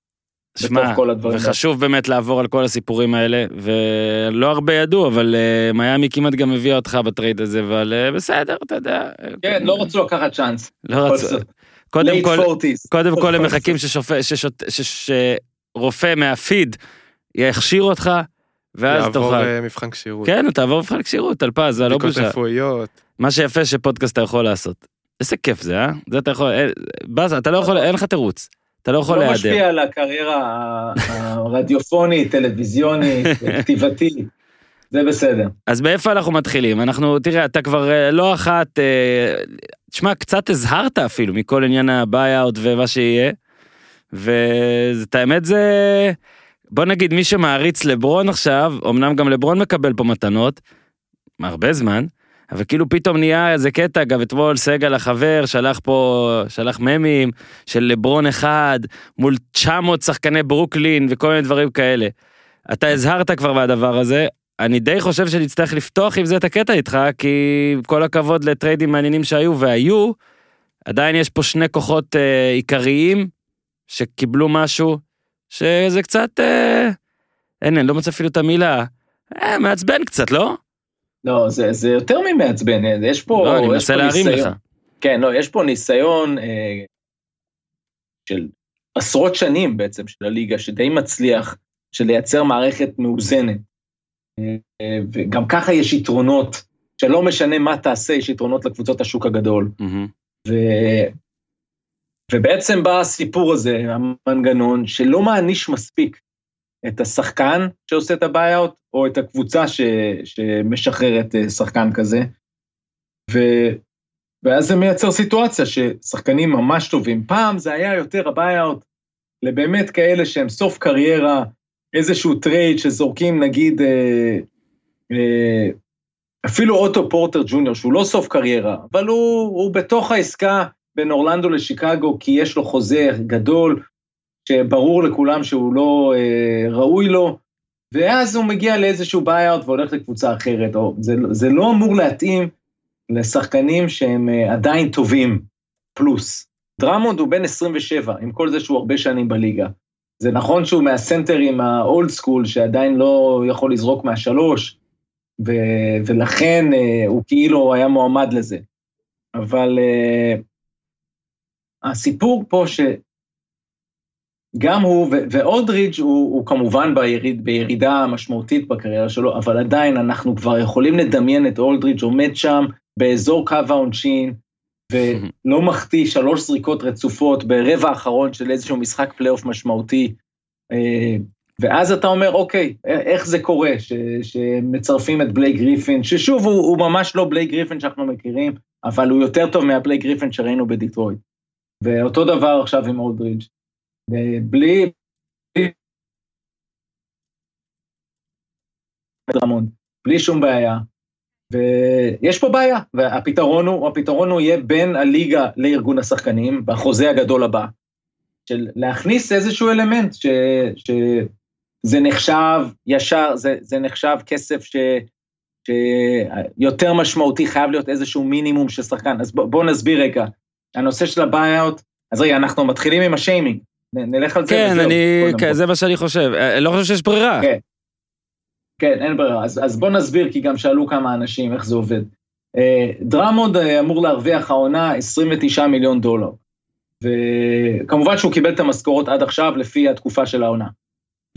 A: שמע,
E: בתוך כל הדברים האלה.
A: וחשוב באמת לעבור על כל הסיפורים האלה, ולא הרבה ידעו, אבל אה, מיאמי כמעט גם הביאה אותך ב trade הזה, אבל אה, בסדר, אתה יודע.
E: כן, לא רצו לקחת צ'אנס.
A: לא רצו. קודם כל,
E: 40s.
A: קודם כל הם מחכים ששופט- ששוט- ש- שרופא מהפיד יכשיר אותך, ואז
B: יעבור
A: תוכל.
B: אה, מבחן כשירות.
A: כן, תעבור מבחן כשירות, טלפז, זה לא
B: בדיקות
A: בושה.
B: רפואיות.
A: מה שיפה שפודקאסט אתה יכול לעשות. איזה כיף זה, אה? זה אתה יכול, באסה, אתה לא יכול, אין לך תירוץ. אתה לא יכול
E: לא
A: להיעדר.
E: משפיע על הקריירה הרדיופונית, טלוויזיונית, (laughs) כתיבתית. זה בסדר.
A: אז מאיפה אנחנו מתחילים? אנחנו, תראה, אתה כבר אה, לא אחת, אה, תשמע, קצת הזהרת אפילו מכל עניין ה buyout ומה שיהיה. ואת האמת זה, בוא נגיד, מי שמעריץ לברון עכשיו, אמנם גם לברון מקבל פה מתנות, הרבה זמן, אבל כאילו פתאום נהיה איזה קטע, גם אתמול סגל החבר שלח פה, שלח ממים של לברון אחד מול 900 שחקני ברוקלין וכל מיני דברים כאלה. אתה הזהרת כבר מהדבר הזה, אני די חושב שנצטרך לפתוח עם זה את הקטע איתך, כי כל הכבוד לטריידים מעניינים שהיו והיו, עדיין יש פה שני כוחות אה, עיקריים שקיבלו משהו שזה קצת, אה, אין, אני לא מוצא אפילו את המילה, אה, מעצבן קצת, לא?
E: לא, זה, זה יותר ממעצבן, יש פה...
A: לא, אני מנסה להרים
E: ניסיון.
A: לך.
E: כן, לא, יש פה ניסיון אה, של עשרות שנים בעצם של הליגה, שדי מצליח, של לייצר מערכת מאוזנת. אה, אה, וגם ככה יש יתרונות, שלא משנה מה תעשה, יש יתרונות לקבוצות השוק הגדול.
A: מהמם.
E: ו... ובעצם בא הסיפור הזה, המנגנון, שלא מעניש מספיק את השחקן שעושה את הבעיות, או את הקבוצה ש... שמשחררת אה, שחקן כזה. ו... ואז זה מייצר סיטואציה ששחקנים ממש טובים. פעם זה היה יותר הבעיות לבאמת כאלה שהם סוף קריירה, איזשהו trade שזורקים נגיד, אה, אה, אפילו אוטו פורטר ג'וניור, שהוא לא סוף קריירה, אבל הוא, הוא בתוך העסקה בין אורלנדו לשיקגו, כי יש לו חוזה גדול, שברור לכולם שהוא לא אה, ראוי לו, ואז הוא מגיע לאיזשהו buyout והולך לקבוצה אחרת, או זה, זה לא אמור להתאים לשחקנים שהם אה, עדיין טובים, פלוס. דרמונד הוא בן 27, עם כל זה שהוא הרבה שנים בליגה. זה נכון שהוא מהסנטרים ה old school, שעדיין לא יכול לזרוק מהשלוש, ו- ולכן אה, הוא כאילו היה מועמד לזה. אבל אה, הסיפור פה. גם הוא, ו- ואולדריץ' הוא, הוא כמובן ביריד, בירידה משמעותית בקריירה שלו, אבל עדיין אנחנו כבר יכולים לדמיין את אולדריץ' עומד שם באזור קו העונשין, ולא מחטיא שלוש זריקות רצופות ברבע האחרון של איזשהו משחק פלייאוף משמעותי. אה, ואז אתה אומר, אוקיי, איך זה קורה ש, שמצרפים את בלייק גריפין, ששוב, הוא, הוא ממש לא בלייק גריפין שאנחנו מכירים, אבל הוא יותר טוב מהבלייק גריפין שראינו בדיטרויט. ואותו דבר עכשיו עם אולדריץ'. בלי... בלי, שום בעיה. ויש פה בעיה, והפתרון הוא, הפתרון הוא יהיה בין הליגה לארגון השחקנים, בחוזה הגדול הבא, של להכניס איזשהו אלמנט ש, שזה נחשב ישר, זה, זה נחשב כסף ש, שיותר משמעותי, חייב להיות איזשהו מינימום של שחקן. אז בואו בוא נסביר רגע, הנושא של ה buyout, אז רגע, אנחנו מתחילים עם השיימינג, נלך על זה
A: כן,
E: וזהו.
A: אני, כן. זה מה שאני חושב. אני לא חושב שיש ברירה.
E: כן. כן, אין ברירה. אז, אז בוא נסביר, כי גם שאלו כמה אנשים איך זה עובד. אה, דרמונד אה, אמור להרוויח העונה 29 מיליון דולר. וכמובן שהוא קיבל את המשכורות עד עכשיו לפי התקופה של העונה.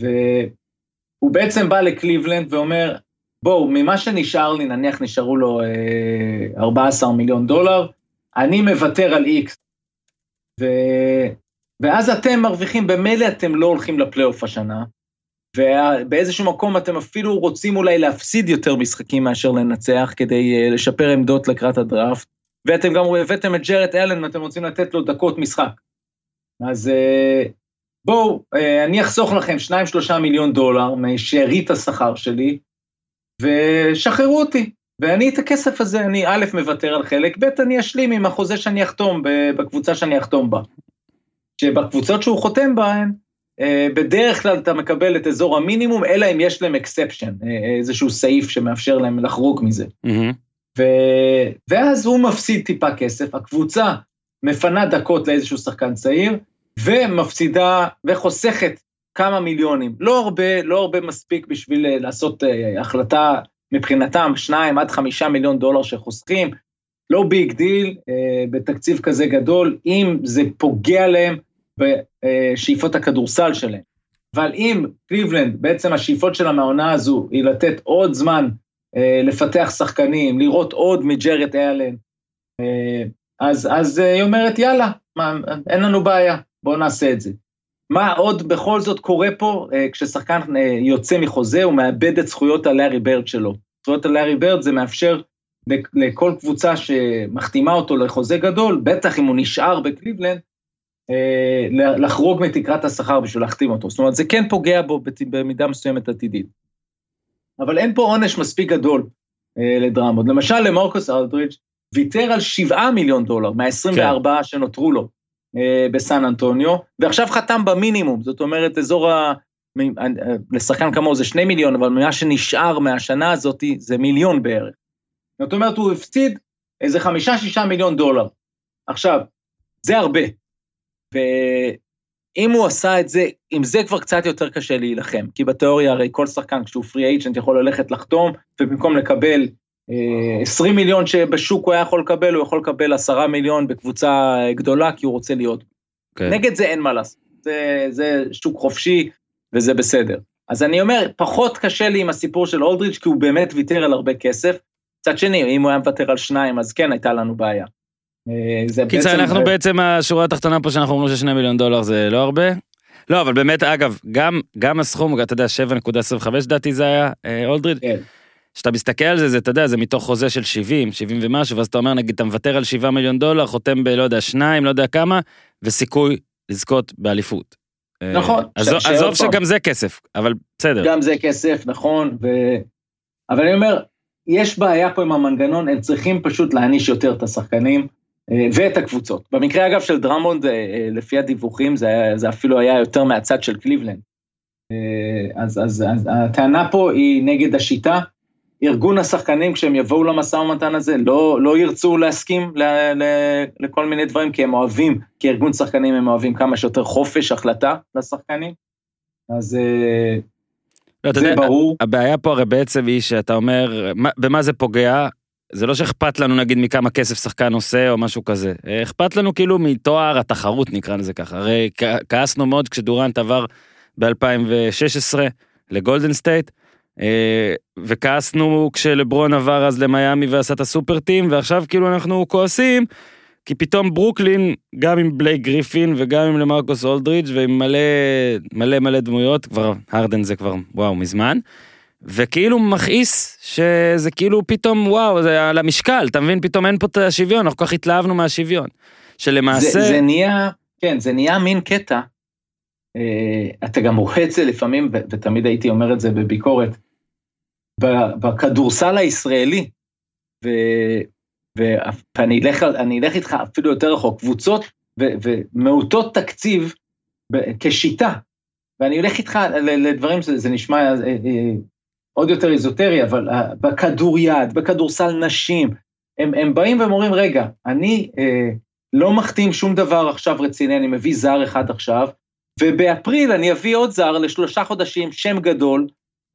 E: והוא בעצם בא לקליבלנד ואומר, בואו, ממה שנשאר לי, נניח נשארו לו אה, 14 מיליון דולר, אני מוותר על איקס. ואז אתם מרוויחים, במילא אתם לא הולכים לפלייאוף השנה, ובאיזשהו מקום אתם אפילו רוצים אולי להפסיד יותר משחקים מאשר לנצח, כדי uh, לשפר עמדות לקראת הדראפט, ואתם גם הבאתם את ג'רט אלן ואתם רוצים לתת לו דקות משחק. אז uh, בואו, uh, אני אחסוך לכם 2-3 מיליון דולר משארית השכר שלי, ושחררו אותי. ואני את הכסף הזה, אני א', מוותר על חלק, ב', אני אשלים עם החוזה שאני אחתום בקבוצה שאני אחתום בה. שבקבוצות שהוא חותם בהן, אה, בדרך כלל אתה מקבל את אזור המינימום, אלא אם יש להם אקספשן, איזשהו סעיף שמאפשר להם לחרוג מזה.
A: מהמם.
E: ו... ואז הוא מפסיד טיפה כסף, הקבוצה מפנה דקות לאיזשהו שחקן צעיר, ומפסידה וחוסכת כמה מיליונים. לא הרבה, לא הרבה מספיק בשביל אה, לעשות אה, החלטה מבחינתם, שניים עד חמישה מיליון דולר שחוסכים, לא big deal אה, בתקציב כזה גדול, אם זה פוגע להם בשאיפות הכדורסל שלהם. אבל אם קליבלנד, בעצם השאיפות שלה מהעונה הזו, היא לתת עוד זמן אה, לפתח שחקנים, לראות עוד מג'רד אלן, אה, אז, אז אה, היא אומרת, יאללה, מה, אין לנו בעיה, בואו נעשה את זה. מה עוד בכל זאת קורה פה, אה, כששחקן אה, יוצא מחוזה, הוא מאבד את זכויות הלארי ברד שלו. זכויות הלארי ברד זה מאפשר לכ- לכל קבוצה שמחתימה אותו לחוזה גדול, בטח אם הוא נשאר בקליבלנד, לחרוג מתקרת השכר בשביל להחתים אותו. זאת אומרת, זה כן פוגע בו במידה מסוימת עתידית. אבל אין פה עונש מספיק גדול אה, לדרמות. למשל, למורקוס אלדריץ' ויתר על 7 מיליון דולר מה-24 כן. שנותרו לו אה, בסן אנטוניו, ועכשיו חתם במינימום, זאת אומרת, אזור ה... אה, לשחקן כמוהו זה 2 מיליון, אבל מה שנשאר מהשנה הזאת זה מיליון בערך. זאת אומרת, הוא הפסיד איזה חמישה, שישה מיליון דולר. עכשיו, זה הרבה. ואם הוא עשה את זה, עם זה כבר קצת יותר קשה להילחם, כי בתיאוריה הרי כל שחקן כשהוא פרי אייג'נט יכול ללכת לחתום, ובמקום לקבל אה, 20 מיליון שבשוק הוא היה יכול לקבל, הוא יכול לקבל 10 מיליון בקבוצה גדולה, כי הוא רוצה להיות.
A: כן.
E: נגד זה אין מה לעשות, זה, זה שוק חופשי וזה בסדר. אז אני אומר, פחות קשה לי עם הסיפור של אולדריץ', כי הוא באמת ויתר על הרבה כסף. מצד שני, אם הוא היה מוותר על שניים, אז כן הייתה לנו בעיה. אה, זה
A: קיצר,
E: בעצם-
A: אנחנו בעצם, השורה התחתונה פה שאנחנו אומרים ששני מיליון דולר זה לא הרבה. לא, אבל באמת, אגב, גם, גם הסכום, אתה יודע, 7.25 דעתי זה היה, אה, אולדריד,
E: כן.
A: כשאתה מסתכל על זה, זה, אתה יודע, זה מתוך חוזה של 70, 70 ומשהו, ואז אתה אומר, נגיד, אתה מוותר על 7 מיליון דולר, חותם בלא יודע, שניים, לא יודע כמה, וסיכוי לזכות באליפות. אה,
E: נכון,
A: עזוב. שגם זה כסף, אבל בסדר.
E: גם זה כסף, נכון, ו... אבל אני אומר, יש בעיה פה עם המנגנון, הם צריכים פשוט להעניש יותר את השחקנים ואת הקבוצות. במקרה אגב של דרמונד, אה, אה, לפי הדיווחים, זה, זה אפילו היה יותר מהצד של קליבלנד. אה, אז, אז, אז הטענה פה היא נגד השיטה. ארגון השחקנים, כשהם יבואו למשא ומתן הזה, לא, לא ירצו להסכים ל, ל, לכל מיני דברים, כי הם אוהבים, כארגון שחקנים הם אוהבים כמה שיותר חופש החלטה לשחקנים. אז אה,
A: לא,
E: זה
A: יודע,
E: ברור.
A: הבעיה פה הרי בעצם היא שאתה אומר, מה- במה זה פוגע? זה לא שאכפת לנו נגיד מכמה כסף שחקן עושה או משהו כזה, אה, אכפת לנו כאילו מתואר התחרות נקרא לזה ככה, הרי כעסנו מאוד כשדורנט עבר ב-2016 לגולדן סטייט, אה, וכעסנו כשלברון עבר אז למיאמי ועשה את הסופר טים, ועכשיו כאילו אנחנו כועסים, כי פתאום ברוקלין, גם עם בלייק גריפין וגם עם למרקוס אולדריץ' ועם מלא מלא מלא דמויות, כבר הרדן זה כבר וואו מזמן. וכאילו מכעיס שזה כאילו פתאום וואו זה על המשקל אתה מבין פתאום אין פה את השוויון אנחנו כל כך התלהבנו מהשוויון. שלמעשה
E: זה, זה נהיה, כן, זה נהיה מין קטע. אה, אתה גם רואה את זה לפעמים, ו- ותמיד הייתי אומר את זה בביקורת, בכדורסל הישראלי, ו- ואני אלך, אלך איתך אפילו יותר רחוק, קבוצות ו- ומעוטות תקציב ב- כשיטה, ואני אלך איתך לדברים שזה זה נשמע אה, אה, עוד יותר איזוטרי, אבל אה, בכדוריד, בכדורסל נשים, הם, הם באים והם אומרים, רגע, אני אה, לא מחתים שום דבר עכשיו רציני, אני מביא זר אחד עכשיו, ובאפריל אני אביא עוד זר לשלושה חודשים, שם גדול.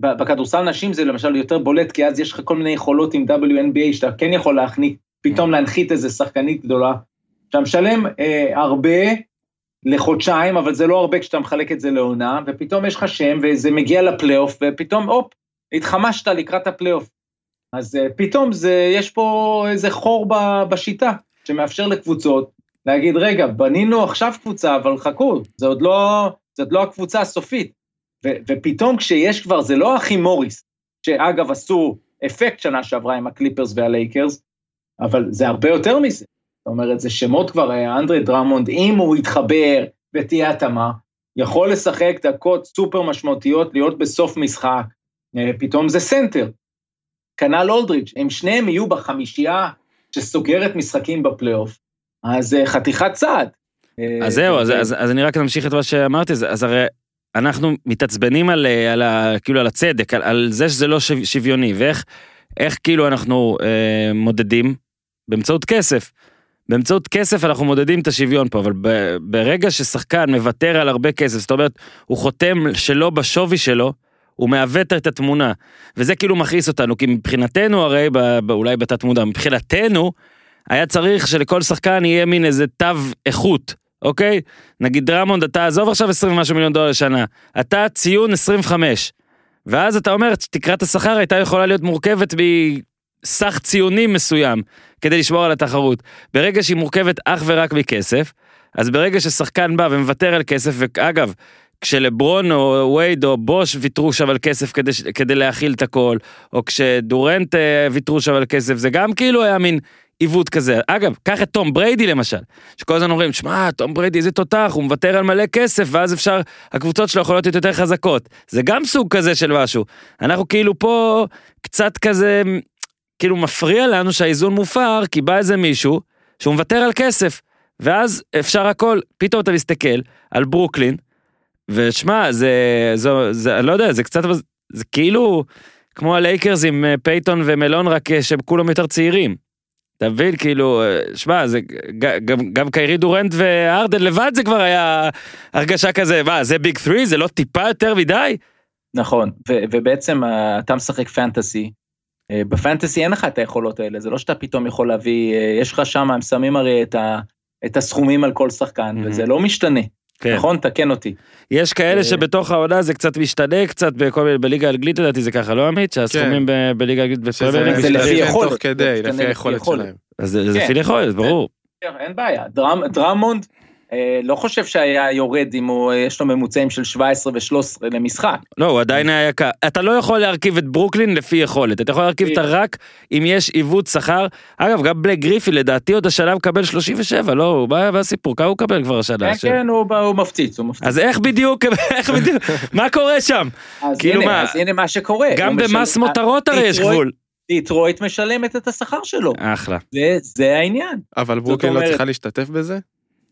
E: בכדורסל נשים זה למשל יותר בולט, כי אז יש לך כל מיני יכולות עם WNBA שאתה כן יכול להכניס, פתאום להנחית איזה שחקנית גדולה. אתה משלם אה, הרבה לחודשיים, אבל זה לא הרבה כשאתה מחלק את זה לעונה, ופתאום יש לך שם, וזה מגיע לפלייאוף, ופתאום, הופ, התחמשת לקראת הפלייאוף. אז אה, פתאום זה, יש פה איזה חור ב- בשיטה, שמאפשר לקבוצות להגיד, רגע, בנינו עכשיו קבוצה, אבל חכו, זה עוד לא, זאת לא הקבוצה הסופית. ו, ופתאום כשיש כבר, זה לא הכי מוריס, שאגב עשו אפקט שנה שעברה עם הקליפרס והלייקרס, אבל זה הרבה יותר מזה. זאת אומרת, זה שמות כבר, אה, אנדרי דרמונד, אם הוא יתחבר ותהיה התאמה, יכול לשחק דקות סופר משמעותיות, להיות בסוף משחק, פתאום זה סנטר. כנ"ל אולדריץ', הם שניהם יהיו בחמישייה שסוגרת משחקים בפלייאוף, אז אה, חתיכת צעד. אה,
A: אז זהו אז,
E: ו-
A: אז, אז אני רק אמשיך את מה שאמרתי אז, הרי אנחנו מתעצבנים על, אה, על, ה, כאילו על הצדק על, על זה שזה לא שו, שוויוני ואיך איך כאילו אנחנו אה, מודדים באמצעות כסף. באמצעות כסף אנחנו מודדים את השוויון פה אבל ב, ברגע ששחקן מוותר על הרבה כסף זאת אומרת הוא חותם שלא בשווי שלו. הוא מעוות את התמונה. וזה כאילו מכעיס אותנו כי מבחינתנו הרי ב, ב, אולי בתת מודע מבחינתנו היה צריך שלכל שחקן יהיה מין איזה תו איכות אוקיי? נגיד דרמונד אתה עזוב עכשיו 20 ומשהו מיליון דולר לשנה אתה ציון 25 ואז אתה אומר תקרת השכר הייתה יכולה להיות מורכבת מסך ציונים מסוים כדי לשמור על התחרות. ברגע שהיא מורכבת אך ורק מכסף אז ברגע ששחקן בא ומוותר על כסף ואגב כשלברון או וייד או בוש ויתרו שם על כסף כדי, כדי להכיל את הכל או כשדורנט אה, ויתרו שם על כסף זה גם כאילו היה מין עיוות כזה. אגב קח את תום בריידי למשל שכל הזמן אומרים שמע תום בריידי איזה תותח הוא מוותר על מלא כסף ואז אפשר הקבוצות שלו יכולות להיות יותר חזקות. זה גם סוג כזה של משהו. אנחנו כאילו פה קצת כזה כאילו מפריע לנו שהאיזון מופר כי בא איזה מישהו שהוא מוותר על כסף ואז אפשר הכל. פתאום אתה מסתכל על ברוקלין ושמע זה זה זה לא יודע זה קצת זה- כאילו כמו הלייקרס עם אה, פייטון ומלון רק אה, שהם כולם יותר צעירים. אתה מבין כאילו אה, שמע זה גם גם קיירי דורנט והארדן לבד זה כבר היה הרגשה כזה מה זה ביג 3 זה לא טיפה יותר מדי.
E: נכון, ו- ובעצם אתה משחק פנטסי, בפנטסי אין לך את היכולות האלה, זה לא שאתה פתאום יכול להביא, יש לך שם, הם שמים הרי את, ה- את הסכומים על כל שחקן,
A: מהמם.
E: וזה לא משתנה,
A: כן.
E: נכון? תקן אותי.
A: יש כאלה
E: אה,
A: שבתוך העונה זה קצת משתנה קצת בכל מיני בליגה האנגלית לדעתי זה ככה לא עמית שהסכומים ב- בליגה האנגלית
B: שזה
A: בפרמייר ליג
E: זה לפי יכולת,
B: תוך כדי, לפי
E: לפי
B: היכולת
E: יכולת.
B: שלהם.
A: אז זה זה
E: כן.
A: לפי יכולת ברור.
E: כן, אין בעיה, דרמ, דרמונד לא חושב שהיה יורד אם הוא, אה, יש לו ממוצעים של 17 ו-13 למשחק.
A: לא הוא עדיין היה יקר אתה לא יכול להרכיב את ברוקלין לפי יכולת אתה יכול להרכיב אותה רק אם יש עיוות שכר אגב גם בלייק גריפין לדעתי עוד השנה מקבל 37 לא הוא בא בסיפור כמה הוא מקבל כבר השנה.
E: כן, כן, הוא, מפציץ, הוא מפציץ.
A: אז איך בדיוק (laughs) איך בדיוק (laughs) מה קורה שם
E: אז
A: כאילו
E: הנה,
A: מה,
E: אז הנה מה שקורה.
A: גם במס מותרות הרי יש גבול.
E: דיטרויט משלמת את השכר שלו,
A: אחלה.
E: זה, זה העניין.
B: אבל ברוקלין לא צריכה להשתתף בזה?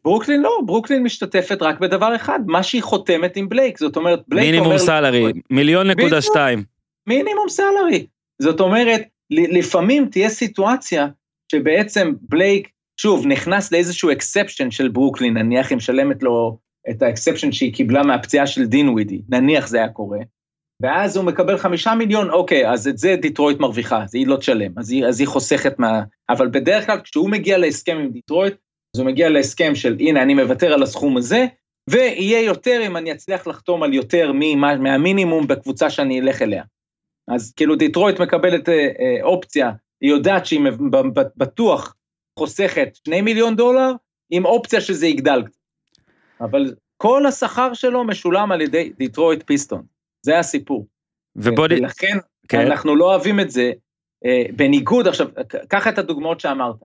E: ברוקלין לא, ברוקלין משתתפת רק בדבר אחד, מה שהיא חותמת עם בלייק, זאת אומרת, בלייק
A: מינימום
E: אומר...
A: salary מיליון נקודה. שתיים.
E: minimum salary. זאת אומרת, לפעמים תהיה סיטואציה שבעצם בלייק, שוב, נכנס לאיזשהו exception של ברוקלין, נניח היא משלמת לו את ה exception שהיא קיבלה מהפציעה של דינווידי, נניח זה היה קורה, ואז הוא מקבל חמישה מיליון, אוקיי, אז את זה דיטרויט מרוויחה, אז היא לא תשלם, אז היא, אז היא חוסכת מה... אבל בדרך כלל כשהוא מגיע להסכם עם דיטרויט, אז הוא מגיע להסכם של הנה, אני מוותר על הסכום הזה, ויהיה יותר אם אני אצליח לחתום על יותר ממה, מהמינימום בקבוצה שאני אלך אליה. אז כאילו דיטרויט מקבלת אה, אה, אופציה, היא יודעת שהיא בטוח חוסכת 2 מיליון דולר, עם אופציה שזה יגדל. אבל כל השכר שלו משולם על ידי דיטרויט פיסטונס, זה הסיפור.
A: ובוא נ...
E: ולכן
A: כן.
E: אנחנו לא אוהבים את זה, אה, בניגוד, עכשיו, קח את הדוגמאות שאמרת,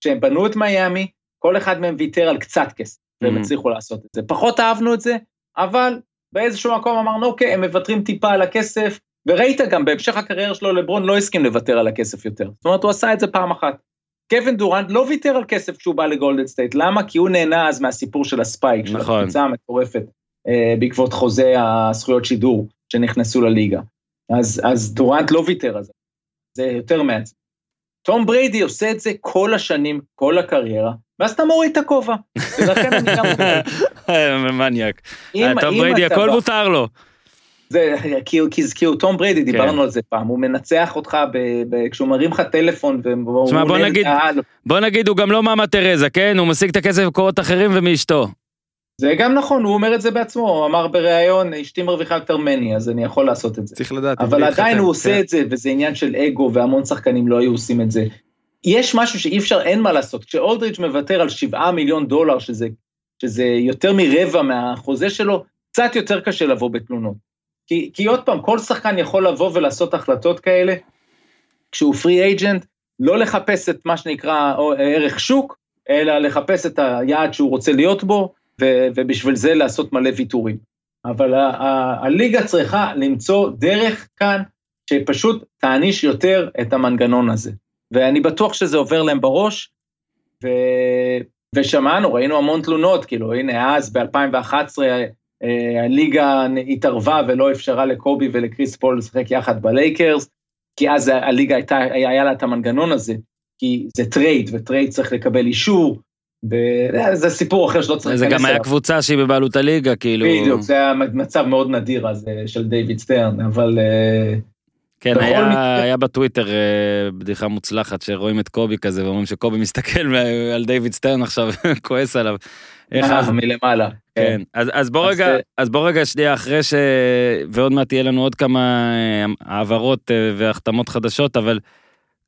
E: כשהם בנו את מיאמי, כל אחד מהם ויתר על קצת כסף, והם
A: Mhm.
E: הצליחו לעשות את זה. פחות אהבנו את זה, אבל באיזשהו מקום אמרנו, אוקיי, הם מוותרים טיפה על הכסף, וראית גם בהמשך הקריירה שלו, לברון לא הסכים לוותר על הכסף יותר. זאת אומרת, הוא עשה את זה פעם אחת. קווין דורנט לא ויתר על כסף כשהוא בא לגולדן סטייט, למה? כי הוא נהנה אז מהסיפור של ה spike, של
A: נכון.
E: הקפיצה המטורפת, אה, בעקבות חוזה הזכויות שידור שנכנסו לליגה. אז, אז דורנט לא ויתר על זה, זה יותר מעצבן. תום בריידי עושה את זה כל השנים, כל הקריירה, ואז אתה מוריד את הכובע. (laughs) ולכן אני גם...
A: מניאק.
E: אם-
A: טום בריידי הכל
E: בא-
A: מותר לו.
E: זה, כי, כי, כי הוא תום בריידי,
A: כן.
E: דיברנו על זה פעם, הוא מנצח אותך ב, ב, כשהוא מרים לך טלפון, והוא
A: תשמע, בוא
E: עונה
A: נגיד-
E: לקהל.
A: בוא נגיד הוא גם לא מאמה תרזה כן הוא משיג את הכסף במקורות אחרים ומאשתו.
E: זה גם נכון, הוא אומר את זה בעצמו, הוא אמר בריאיון, אשתי מרוויחה יותר ממני, אז אני יכול לעשות את זה.
B: צריך לדעת.
E: אבל עדיין הוא עושה. את זה, וזה עניין של אגו, והמון שחקנים לא היו עושים את זה. יש משהו שאי אפשר, אין מה לעשות. כשאולדריץ' מוותר על 7 מיליון דולר, שזה, שזה יותר מרבע מהחוזה שלו, קצת יותר קשה לבוא בתלונות. כי, כי עוד פעם, כל שחקן יכול לבוא ולעשות החלטות כאלה, כשהוא פרי אייג'נט, לא לחפש את מה שנקרא או- ערך שוק, אלא לחפש את היעד שהוא רוצה להיות בו, ו- ובשביל זה לעשות מלא ויתורים. אבל ה- ה- הליגה צריכה למצוא דרך כאן שפשוט תעניש יותר את המנגנון הזה. ואני בטוח שזה עובר להם בראש, ו... ושמענו, ראינו המון תלונות, כאילו, הנה, אז ב-2011 הליגה התערבה ולא אפשרה לקובי ולקריס פול לשחק יחד בלייקרס, כי אז הליגה הייתה, היה לה את המנגנון הזה, כי זה טרייד, וטרייד צריך לקבל אישור, וזה סיפור אחר שלא צריך
A: זה גם היה
E: אליו.
A: קבוצה שהיא בבעלות הליגה כאילו.
E: בדיוק, זה היה מצב מאוד נדיר אז אה, של דיוויד סטרן, אבל אה,
A: כן, היה,
E: מקרה-
A: היה בטוויטר אה, בדיחה מוצלחת שרואים את קובי כזה ואומרים שקובי מסתכל על דיוויד סטרן עכשיו (laughs) כועס עליו. איך
E: אה,
A: אז-
E: מלמעלה.
A: כן, אז, אז בוא
E: אז,
A: רגע,
E: אה,
A: אז בוא רגע שנייה אחרי ש... ועוד מעט תהיה לנו עוד כמה העברות והחתמות חדשות, אבל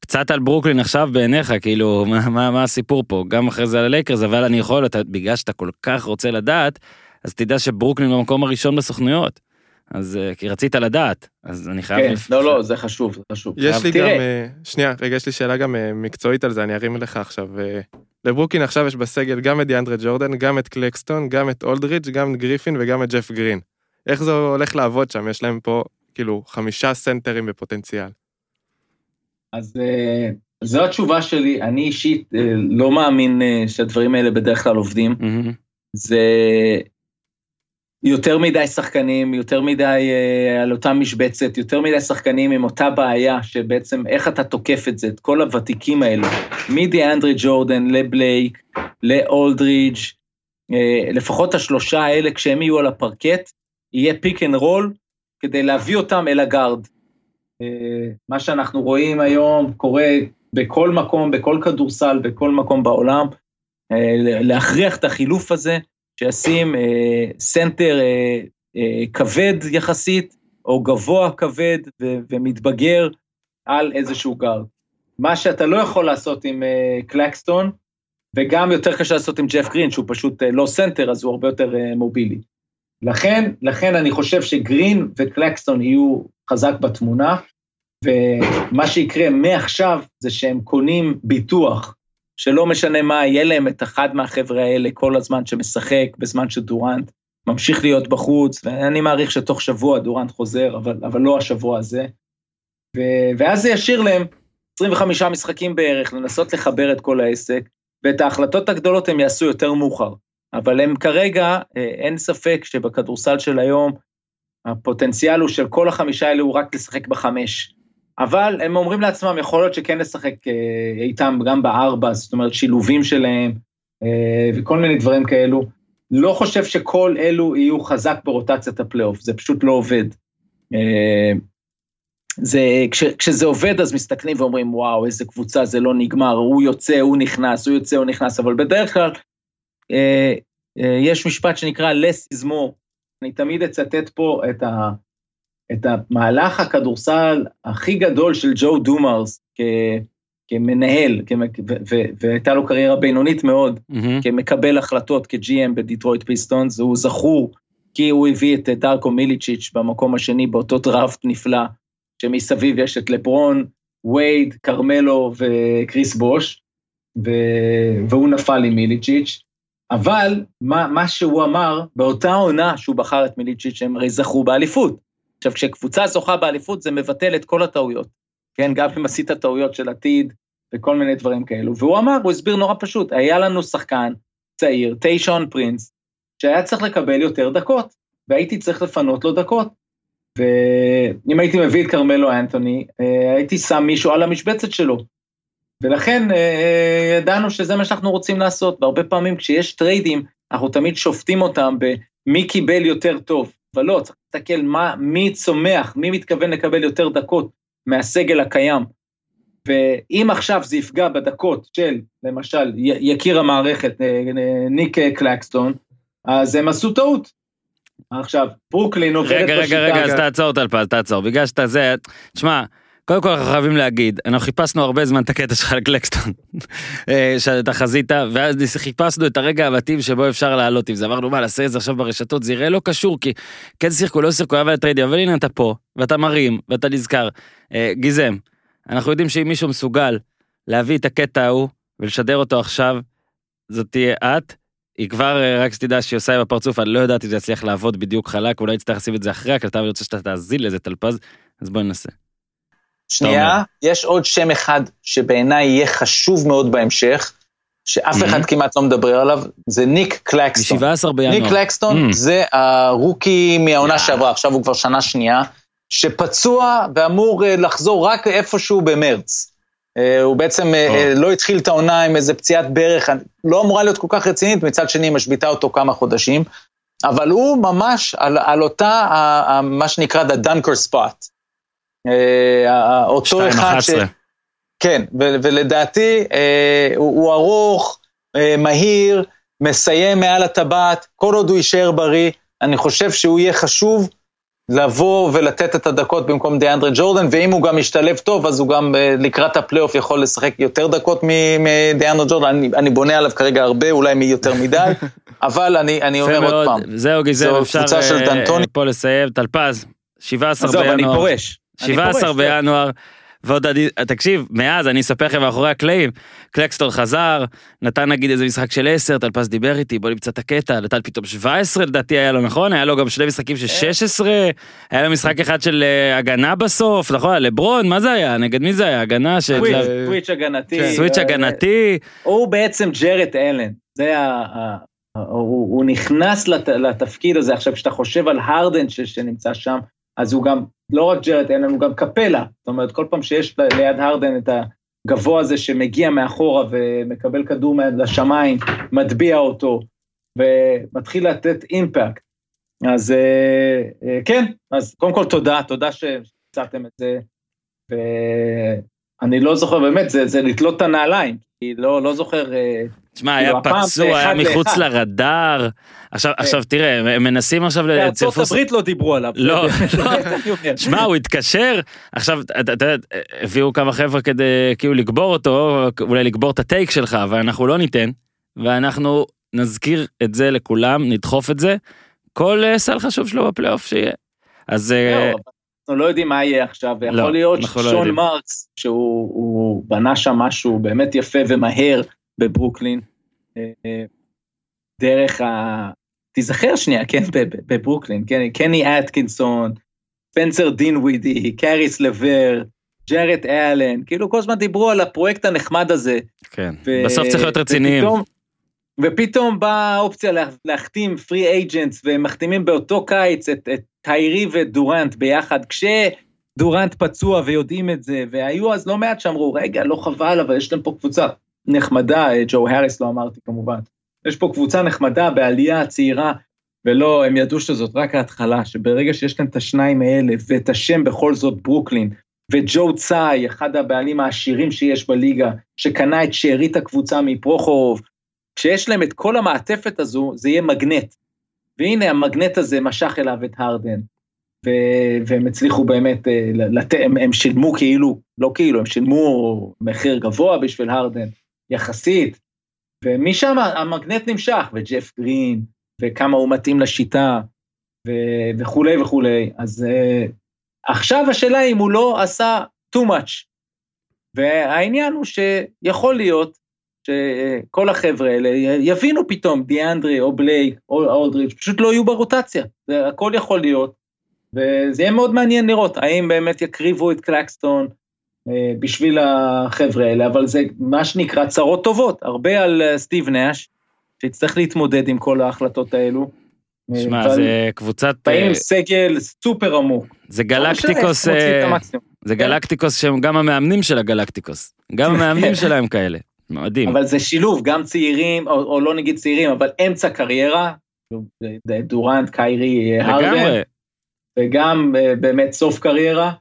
A: קצת על ברוקלין עכשיו בעיניך, כאילו, מה, מה, מה הסיפור פה? גם אחרי זה על הלייקרס, אבל אני יכול, אתה, בגלל שאתה כל כך רוצה לדעת, אז תדע שברוקלין במקום הראשון בסוכנויות. אז אה, כי רצית לדעת, אז אני חייב...
E: כן,
A: לפ-
E: לא, לא, זה חשוב, זה חשוב.
B: יש
E: אבל
B: לי גם,
E: תראה,
B: אה, שנייה, רגע, יש לי שאלה גם אה, מקצועית על זה, אני ארים לך עכשיו. לברוקלין עכשיו יש בסגל גם את דיאנדרה ג'ורדן, גם את קלקסטון, גם את אולדריץ', גם את גריפין וגם את ג'ף גרין. איך זה הולך לעבוד שם? יש להם פה, כאילו, חמישה סנטרים בפוטנציאל.
E: אז זו התשובה שלי, אני אישית לא מאמין שהדברים האלה בדרך כלל עובדים.
A: מהמם.
E: זה יותר מדי שחקנים, יותר מדי אה, על אותה משבצת, יותר מדי שחקנים עם אותה בעיה, שבעצם איך אתה תוקף את זה, את כל הוותיקים האלה, מדיאנדרי ג'ורדן לבלייק, לאולדרידג', אה, לפחות השלושה האלה, כשהם יהיו על הפרקט, יהיה פיק אנד רול כדי להביא אותם אל הגארד. אה, מה שאנחנו רואים היום קורה בכל מקום, בכל כדורסל, בכל מקום בעולם, אה, להכריח את החילוף הזה, ששם אה, סנטר אה, אה, כבד יחסית, או גבוה כבד ו- ומתבגר על איזשהו גארד. מה שאתה לא יכול לעשות עם אה, קלקסטון, וגם יותר קשה לעשות עם ג'ף גרין, שהוא פשוט אה, לא סנטר, אז הוא הרבה יותר אה, mobile. לכן, לכן אני חושב שגרין וקלקסטון יהיו חזק בתמונה, ומה שיקרה מעכשיו זה שהם קונים ביטוח, שלא משנה מה, יהיה להם את אחד מהחבר'ה האלה כל הזמן שמשחק, בזמן שדורנט ממשיך להיות בחוץ, ואני מעריך שתוך שבוע דורנט חוזר, אבל, אבל לא השבוע הזה. ו, ואז זה ישאיר להם 25 משחקים בערך, לנסות לחבר את כל העסק, ואת ההחלטות הגדולות הם יעשו יותר מאוחר. אבל הם כרגע, אה, אין ספק שבכדורסל של היום, הפוטנציאל הוא של כל החמישה האלה הוא רק לשחק בחמש. אבל הם אומרים לעצמם, יכול להיות שכן לשחק אה, איתם גם בארבע, זאת אומרת שילובים שלהם אה, וכל מיני דברים כאלו. לא חושב שכל אלו יהיו חזק ברוטציית הפלייאוף, זה פשוט לא עובד. אה, זה, כש, כשזה עובד אז מסתכלים ואומרים, וואו, איזה קבוצה, זה לא נגמר, הוא יוצא, הוא נכנס, הוא יוצא, הוא נכנס, אבל בדרך כלל יש משפט שנקרא less is more. אני תמיד אצטט פה את, ה, את המהלך הכדורסל הכי גדול של ג'ו דומרס כ, כמנהל, כמ, ו, ו, והייתה לו קריירה בינונית מאוד,
A: אמממ.
E: כמקבל החלטות כ-GM בדיטרויט פיסטונס, הוא זכור כי הוא הביא את דארקו מיליצ'יץ' במקום השני באותו דראפט נפלא, שמסביב יש את לברון, וייד, כרמלו וקריס בוש, ו... והוא נפל עם מיליצ'יץ', אבל מה, מה שהוא אמר, באותה עונה שהוא בחר את מיליצ'יץ', הם הרי זכו באליפות. עכשיו, כשקבוצה זוכה באליפות זה מבטל את כל הטעויות, כן? גם אם עשית טעויות של עתיד וכל מיני דברים כאלו. והוא אמר, הוא הסביר נורא פשוט, היה לנו שחקן צעיר, טיישון פרינס, שהיה צריך לקבל יותר דקות, והייתי צריך לפנות לו דקות. ואם הייתי מביא את כרמלו אנטוני, אה, הייתי שם מישהו על המשבצת שלו. ולכן אה, ידענו שזה מה שאנחנו רוצים לעשות, והרבה פעמים כשיש טריידים, אנחנו תמיד שופטים אותם במי קיבל יותר טוב, אבל לא, צריך להסתכל מה, מי צומח, מי מתכוון לקבל יותר דקות מהסגל הקיים. ואם עכשיו זה יפגע בדקות של, למשל, יקיר המערכת, אה, אה, ניק אה, קלקסטון, אז הם עשו טעות. עכשיו, ברוקלין עובדת
A: רגע, רגע, רגע, אז תעצור טלפז, תעצור, בגלל שאתה זה, תשמע, קודם כל אנחנו חייבים להגיד, אנחנו חיפשנו הרבה זמן את הקטע שלך על קלקסטון, אה, שאתה חזית, ואז חיפשנו את הרגע המתאים שבו אפשר לעלות עם זה, אמרנו מה, נעשה את זה עכשיו ברשתות, זה יראה לא קשור, כי כן שיחקו, לא שיחקו, היה טריידים, אבל הנה אתה פה, ואתה מרים, ואתה נזכר. אה, גיזם, אנחנו יודעים שאם מישהו מסוגל להביא את הקטע ההוא ולשדר אותו עכשיו, זאת תהיה את. היא כבר, אה, רק שתדע שהיא עושה עם הפרצוף, אני לא יודעת אם זה יצליח לעבוד בדיוק חלק, אולי תצטרך לשים את זה אחרי הקלטה, ואני רוצה שאתה תאזין לזה טלפז, אז בואי ננסה.
D: שנייה, יש עוד שם אחד שבעיניי יהיה חשוב מאוד בהמשך, שאף
A: Mhm.
D: אחד כמעט לא מדבר עליו, זה ניק קלקסטון.
A: מ-17 בינואר.
D: ניק קלקסטון
A: Mm.
D: זה הרוקי מהעונה
A: יאה.
D: שעברה, עכשיו הוא כבר שנה שנייה, שפצוע ואמור אה, לחזור רק איפשהו במרץ. אה, הוא בעצם אה. אה, לא התחיל את העונה עם איזה פציעת ברך, לא אמורה להיות כל כך רצינית, מצד שני היא משביתה אותו כמה חודשים, אבל הוא ממש על, על אותה, מה שנקרא the dunker spot. אה, ה- אותו אחד ש...
A: 2-11.
D: כן, ו- ולדעתי אה, הוא, הוא ארוך, אה, מהיר, מסיים מעל הטבעת, כל עוד הוא יישאר בריא, אני חושב שהוא יהיה חשוב לבוא ולתת את הדקות במקום דיאנדרה ג'ורדן, ואם הוא גם ישתלב טוב, אז הוא גם אה, לקראת הפלייאוף יכול לשחק יותר דקות מ- מדיאנדרה ג'ורדן, אני, אני בונה עליו כרגע הרבה, אולי מי יותר מדי, (laughs) אבל אני, אני אומר עוד
A: מאוד,
D: פעם,
A: זהו גיזם, אפשר אה. פה לסיים, טלפז, 17
E: עזוב, אני
A: בינואר.
E: פורש. אני
A: 17
E: פורש, כן.
A: בינואר, ועוד תקשיב, מאז אני אספר לכם מאחורי הקלעים, קלקסטון חזר, נתן נגיד איזה משחק של 10, טלפז דיבר איתי, בוא נמצא את הקטע, נתן פתאום 17 לדעתי היה לו נכון, היה לו גם שני משחקים של 16, היה לו משחק אחד של אה, הגנה בסוף, נכון, לברון, מה זה היה? נגד מי זה היה? הגנה של...
E: סוויץ',
B: אה,
E: הגנתי.
B: כן.
A: סוויץ'
E: אה,
A: הגנתי,
E: הוא בעצם ג'רט אלן, זה ה... הוא, נכנס לת, לתפקיד הזה, עכשיו כשאתה חושב על הרדן שנמצא שם, אז הוא גם, לא רק ג'רד אלן, הוא גם קפלה, זאת אומרת כל פעם שיש ליד הרדן את הגבוה הזה שמגיע מאחורה ומקבל כדור לשמיים, מטביע אותו, ומתחיל לתת אימפקט. אז אה, אה, כן, אז קודם כל תודה, תודה שהצעתם את זה, ואני לא זוכר, באמת, זה, זה לתלות את הנעליים, כי לא, לא זוכר...
A: תשמע,
E: כאילו,
A: היה פצוע, היה מחוץ. לרדאר. עכשיו, עכשיו תראה, הם מנסים עכשיו
E: בארצות
A: לצירפו...
E: הברית לא דיברו עליו.
A: לא, (laughs) לא. שמע, הוא התקשר, עכשיו, אתה יודע, הביאו כמה חבר'ה כדי כאילו לגבור אותו, אולי לגבור את הטייק שלך, ואנחנו לא ניתן, ואנחנו נזכיר את זה לכולם, נדחוף את זה, כל אה, סל חשוב שלו בפלייאוף שיהיה. אז אה,
E: אבל אנחנו לא יודעים מה יהיה עכשיו,
A: לא,
E: ויכול להיות
A: אנחנו לא יודעים.
E: שון מרקס, שהוא הוא בנה שם משהו באמת יפה ומהר בברוקלין, דרך ה... תיזכר שנייה, כן, בברוקלין, כן, קני אטקינסון, ספנסר דין ווידי, קאריס לבר, ג'רד אלן, כאילו כל הזמן דיברו על הפרויקט הנחמד הזה.
A: כן,
E: ו-
A: בסוף צריך להיות רציניים.
E: ופתאום, ופתאום באה האופציה לה- להחתים free agents, והם מחתימים באותו קיץ את, את קיירי ודורנט ביחד, כשדורנט פצוע ויודעים את זה, והיו אז לא מעט שאמרו, רגע, לא חבל, אבל יש להם פה קבוצה נחמדה, אה, ג'ו האריס לא אמרתי כמובן, יש פה קבוצה נחמדה בעלייה צעירה, ולא, הם ידעו שזאת רק ההתחלה, שברגע שיש להם את השניים האלה, ואת השם בכל זאת ברוקלין, וג'ו צאי, אחד הבעלים העשירים שיש בליגה, שקנה את שארית הקבוצה מפרוחורוב, כשיש להם את כל המעטפת הזו, זה יהיה מגנט. והנה המגנט הזה משך אליו את הרדן, ו- והם הצליחו באמת, אה, לת- הם, הם שילמו כאילו, לא כאילו, הם שילמו מחיר גבוה בשביל הרדן, יחסית, ומשם המגנט נמשך, וג'ף גרין, וכמה הוא מתאים לשיטה, ו- וכולי וכולי. אז uh, עכשיו השאלה אם הוא לא עשה too much. והעניין הוא שיכול להיות שכל החבר'ה האלה יבינו פתאום, דיאנדרי או בלייק או אולדריץ', פשוט לא יהיו ברוטציה, זה הכל יכול להיות, וזה יהיה מאוד מעניין לראות האם באמת יקריבו את קלקסטון בשביל החבר'ה האלה, אבל זה מה שנקרא צרות טובות, הרבה על אה, סטיב נאש, שיצטרך להתמודד עם כל ההחלטות האלו. אה,
A: שמע,
E: אבל
A: זה קבוצת...
E: באים
A: אה,
E: עם סגל סופר עמוק.
A: זה
E: לא
A: גלקטיקוס, אה. זה
E: כן.
A: גלקטיקוס שהם גם המאמנים של הגלקטיקוס. גם המאמנים (laughs) שלהם כאלה. מדהים.
E: אבל זה שילוב, גם צעירים, או, או לא נגיד צעירים, אבל אמצע קריירה, דורנט, קיירי, הרדן. וגם אה, באמת סוף קריירה.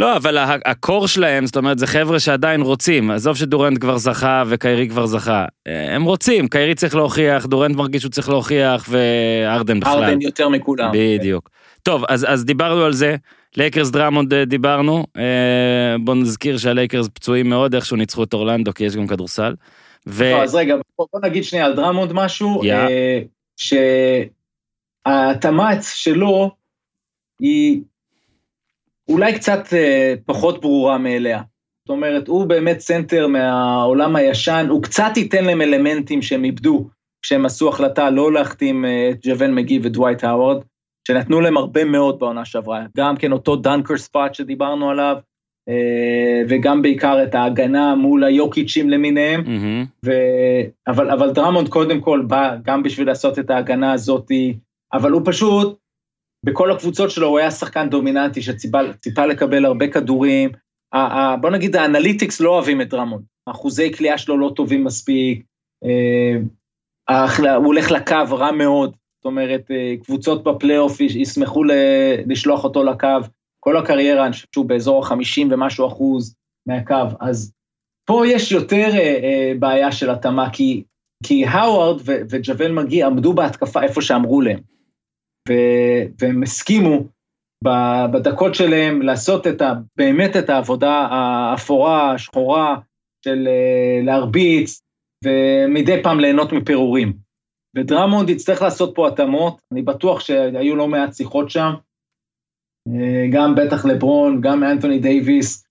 A: לא, אבל ה core שלהם, זאת אומרת, זה חבר'ה שעדיין רוצים. עזוב שדורנט כבר זכה וקיירי כבר זכה. אה, הם רוצים, קיירי צריך להוכיח, דורנט מרגיש שהוא צריך להוכיח, והרדן בכלל.
E: הרדן יותר מכולם.
A: בדיוק. טוב, אז, אז דיברנו על זה. לייקרס דרמונד אה, דיברנו. אה, בוא נזכיר שהלייקרס פצועים מאוד, איכשהו ניצחו את אורלנדו, כי יש גם כדורסל. ו...
E: לא, אז רגע, בוא, בוא נגיד שנייה על דרמונד משהו. אה, שהתמ"צ שלו היא אולי קצת אה, פחות ברורה מאליה. זאת אומרת, הוא באמת סנטר מהעולם הישן, הוא קצת ייתן להם אלמנטים שהם איבדו כשהם עשו החלטה לא להחתים אה, את ג'וויל מגי ודווייט האוורד, שנתנו להם הרבה מאוד בעונה שעברה. גם כן אותו dunker spot שדיברנו עליו, אה, וגם בעיקר את ההגנה מול היוקיצ'ים למיניהם.
A: אמממ.
E: ו... אבל, אבל דרמונד קודם כל בא גם בשביל לעשות את ההגנה הזאתי, אבל הוא פשוט, בכל הקבוצות שלו הוא היה שחקן דומיננטי שציפה ציפה לקבל הרבה כדורים. בוא נגיד ה analytics לא אוהבים את דרמונד, אחוזי קליעה שלו לא טובים מספיק, אה, ההחלה- הוא הולך לקו רע מאוד, זאת אומרת, אה, קבוצות בפלייאוף יש- ישמחו לשלוח אותו לקו, כל הקריירה, אני חושב שהוא באזור ה-50 ומשהו אחוז מהקו, אז פה יש יותר אה, אה, בעיה של התאמה, כי, כי האווארד וג'וול מגי עמדו בהתקפה איפה שאמרו להם, והם הסכימו בדקות שלהם לעשות את ה, באמת את העבודה האפורה, השחורה, של אה, להרביץ, ומדי פעם ליהנות מפירורים. ודרמונד יצטרך לעשות פה התאמות, אני בטוח שהיו לא מעט שיחות שם, אה, גם בטח לברון, גם אנתוני דייוויס,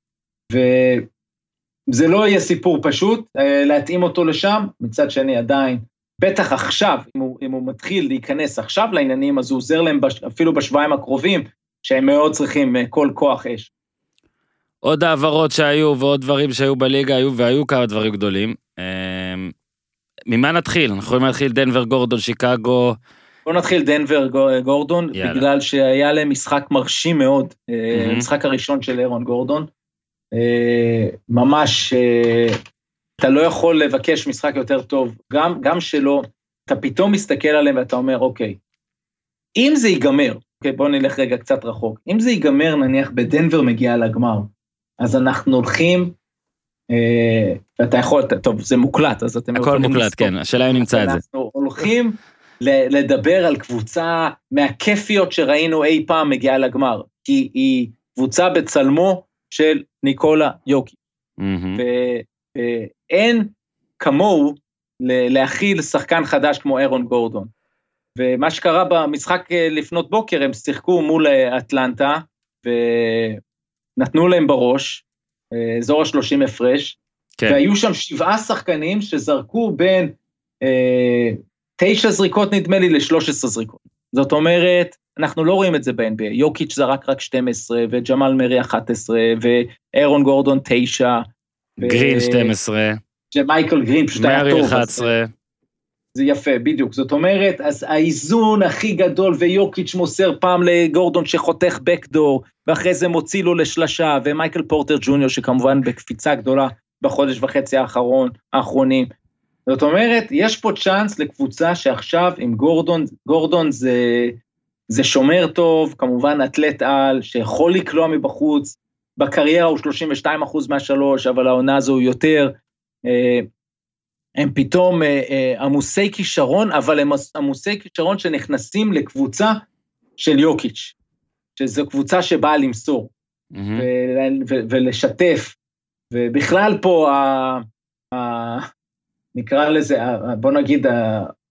E: וזה לא יהיה סיפור פשוט אה, להתאים אותו לשם, מצד שני עדיין, בטח עכשיו, אם הוא, אם הוא מתחיל להיכנס עכשיו לעניינים, אז הוא עוזר להם בש, אפילו בשבועיים הקרובים, שהם מאוד צריכים אה, כל כוח אש.
A: עוד העברות שהיו ועוד דברים שהיו בליגה היו והיו כמה דברים גדולים. אמ, ממה נתחיל? אנחנו יכולים להתחיל דנבר גורדון שיקגו.
E: בואו נתחיל דנבר גו- גורדון,
A: יאללה.
E: בגלל שהיה להם משחק מרשים מאוד, אה,
A: מהמם.
E: המשחק הראשון של אירון גורדון. אה, ממש, אה, אתה לא יכול לבקש משחק יותר טוב, גם, גם שלו, אתה פתאום מסתכל עליהם ואתה אומר, אוקיי, אם זה ייגמר, אוקיי, בואו נלך רגע קצת רחוק, אם זה ייגמר נניח בדנבר מגיע לגמר, אז אנחנו הולכים, אה, ואתה יכול, טוב, זה מוקלט, אז אתם
A: הכל מוקלט,
E: לספור.
A: כן, השאלה אם נמצא את זה.
E: אנחנו הולכים לדבר על קבוצה מהכיפיות שראינו אי פעם מגיעה לגמר, כי היא קבוצה בצלמו של ניקולה יוקי,
A: מהמם.
E: ו- ואין כמוהו להכיל שחקן חדש כמו אירון גורדון. ומה שקרה במשחק אה, לפנות בוקר, הם שיחקו מול אה, אטלנטה, ונתנו להם בראש, אה, אזור ה-30 הפרש,
A: כן.
E: והיו שם שבעה שחקנים שזרקו בין אה, תשע זריקות נדמה לי ל-13 זריקות. זאת אומרת, אנחנו לא רואים את זה ב-NBA, יוקיץ' זרק רק 12, וג'מאל מרי 11, ואירון גורדון 9.
A: גרין 12,
E: שמייקל גרין פשוט היה
A: מרי
E: טוב. אז
A: 11.
E: זה יפה, בדיוק. זאת אומרת, אז האיזון הכי גדול, ויוקיץ' מוסר פעם לגורדון שחותך בקדור, ואחרי זה מוציא לו לשלשה, ומייקל פורטר ג'וניור, שכמובן בקפיצה גדולה בחודש וחצי האחרון, האחרונים. זאת אומרת, יש פה צ'אנס לקבוצה שעכשיו עם גורדון, גורדון זה, זה שומר טוב, כמובן אתלט על, שיכול לקלוע מבחוץ, בקריירה הוא 32 אחוז מהשלוש, אבל העונה הזו הוא יותר. אה, הם פתאום אה, אה, עמוסי כישרון, אבל הם עמוסי כישרון שנכנסים לקבוצה של יוקיץ', שזו קבוצה שבאה למסור. ו- ולשתף, ובכלל פה, ה- ה- נקרא לזה, ה- בוא נגיד,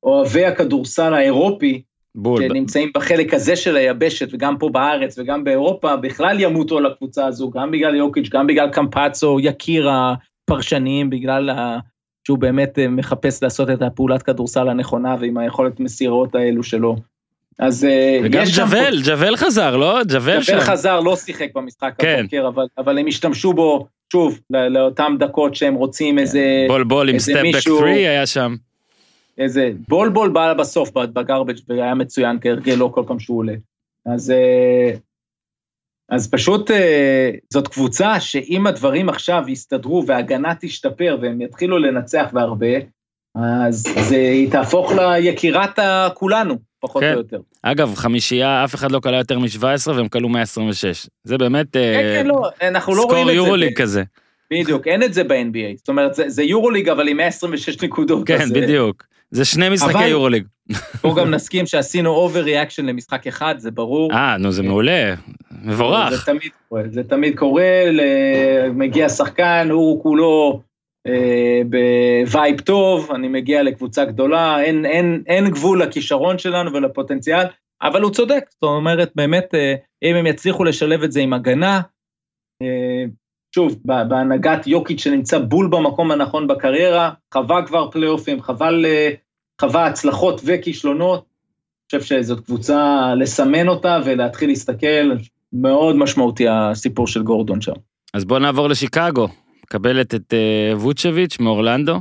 E: אוהבי הכדורסל האירופי,
A: בול.
E: שנמצאים בחלק הזה של היבשת, וגם פה בארץ וגם באירופה, בכלל ימותו על הקבוצה הזו, גם בגלל יוקיץ', גם בגלל קמפצו, יקיר הפרשנים, בגלל ה... שהוא באמת אה, מחפש לעשות את הפעולת כדורסל הנכונה ועם היכולת מסירות האלו שלו. אז אה,
A: וגם
E: יש שם פה-
A: ג'וול, ג'וול חזר, לא? ג'וול שם.
E: ג'וול חזר, לא שיחק במשחק
A: כן.
E: הבוקר, אבל, אבל הם השתמשו בו, שוב, לאותן דקות שהם רוצים איזה,
A: בול בול עם סטפ בק
E: מישהו-
A: 3 היה שם.
E: איזה, בול בול בא בסוף בגרבג' והיה מצוין כהרגלו כל פעם שהוא עולה. אז, אה, אז פשוט אה, זאת קבוצה שאם הדברים עכשיו יסתדרו וההגנה תשתפר והם יתחילו לנצח והרבה, אז זה, היא תהפוך ליקירת כולנו, פחות
A: כן.
E: או יותר.
A: אגב, חמישייה, אף אחד לא כלה יותר מ-17 והם כלו 126. זה באמת
E: כן, כן, לא, אנחנו לא רואים
A: סקור
E: את זה.
A: יורוליג כזה.
E: בדיוק, אין את זה ב-NBA. זאת אומרת, זה, זה יורוליג, אבל עם 126 נקודות.
A: כן,
E: אז, אה,
A: בדיוק. זה שני משחקי יורוליג.
E: פה גם נסכים שעשינו overreaction למשחק אחד, זה ברור.
A: אה, נו, זה מעולה. מבורך.
E: זה תמיד קורה, זה תמיד קורה, מגיע שחקן, הוא כולו אה, ב vibe טוב, אני מגיע לקבוצה גדולה, אין, אין, אין גבול לכישרון שלנו ולפוטנציאל, אבל הוא צודק, זאת אומרת, באמת, אה, אם הם יצליחו לשלב את זה עם הגנה, אה, שוב, בהנהגת יוקיץ' שנמצא בול במקום הנכון בקריירה, חווה כבר פלייאופים, חווה, ל- חווה הצלחות וכישלונות, אני חושב שזאת קבוצה לסמן אותה ולהתחיל להסתכל, מאוד משמעותי הסיפור של גורדון שם.
A: אז בוא נעבור לשיקגו. מקבלת את אה, ווצ'ביץ' מאורלנדו.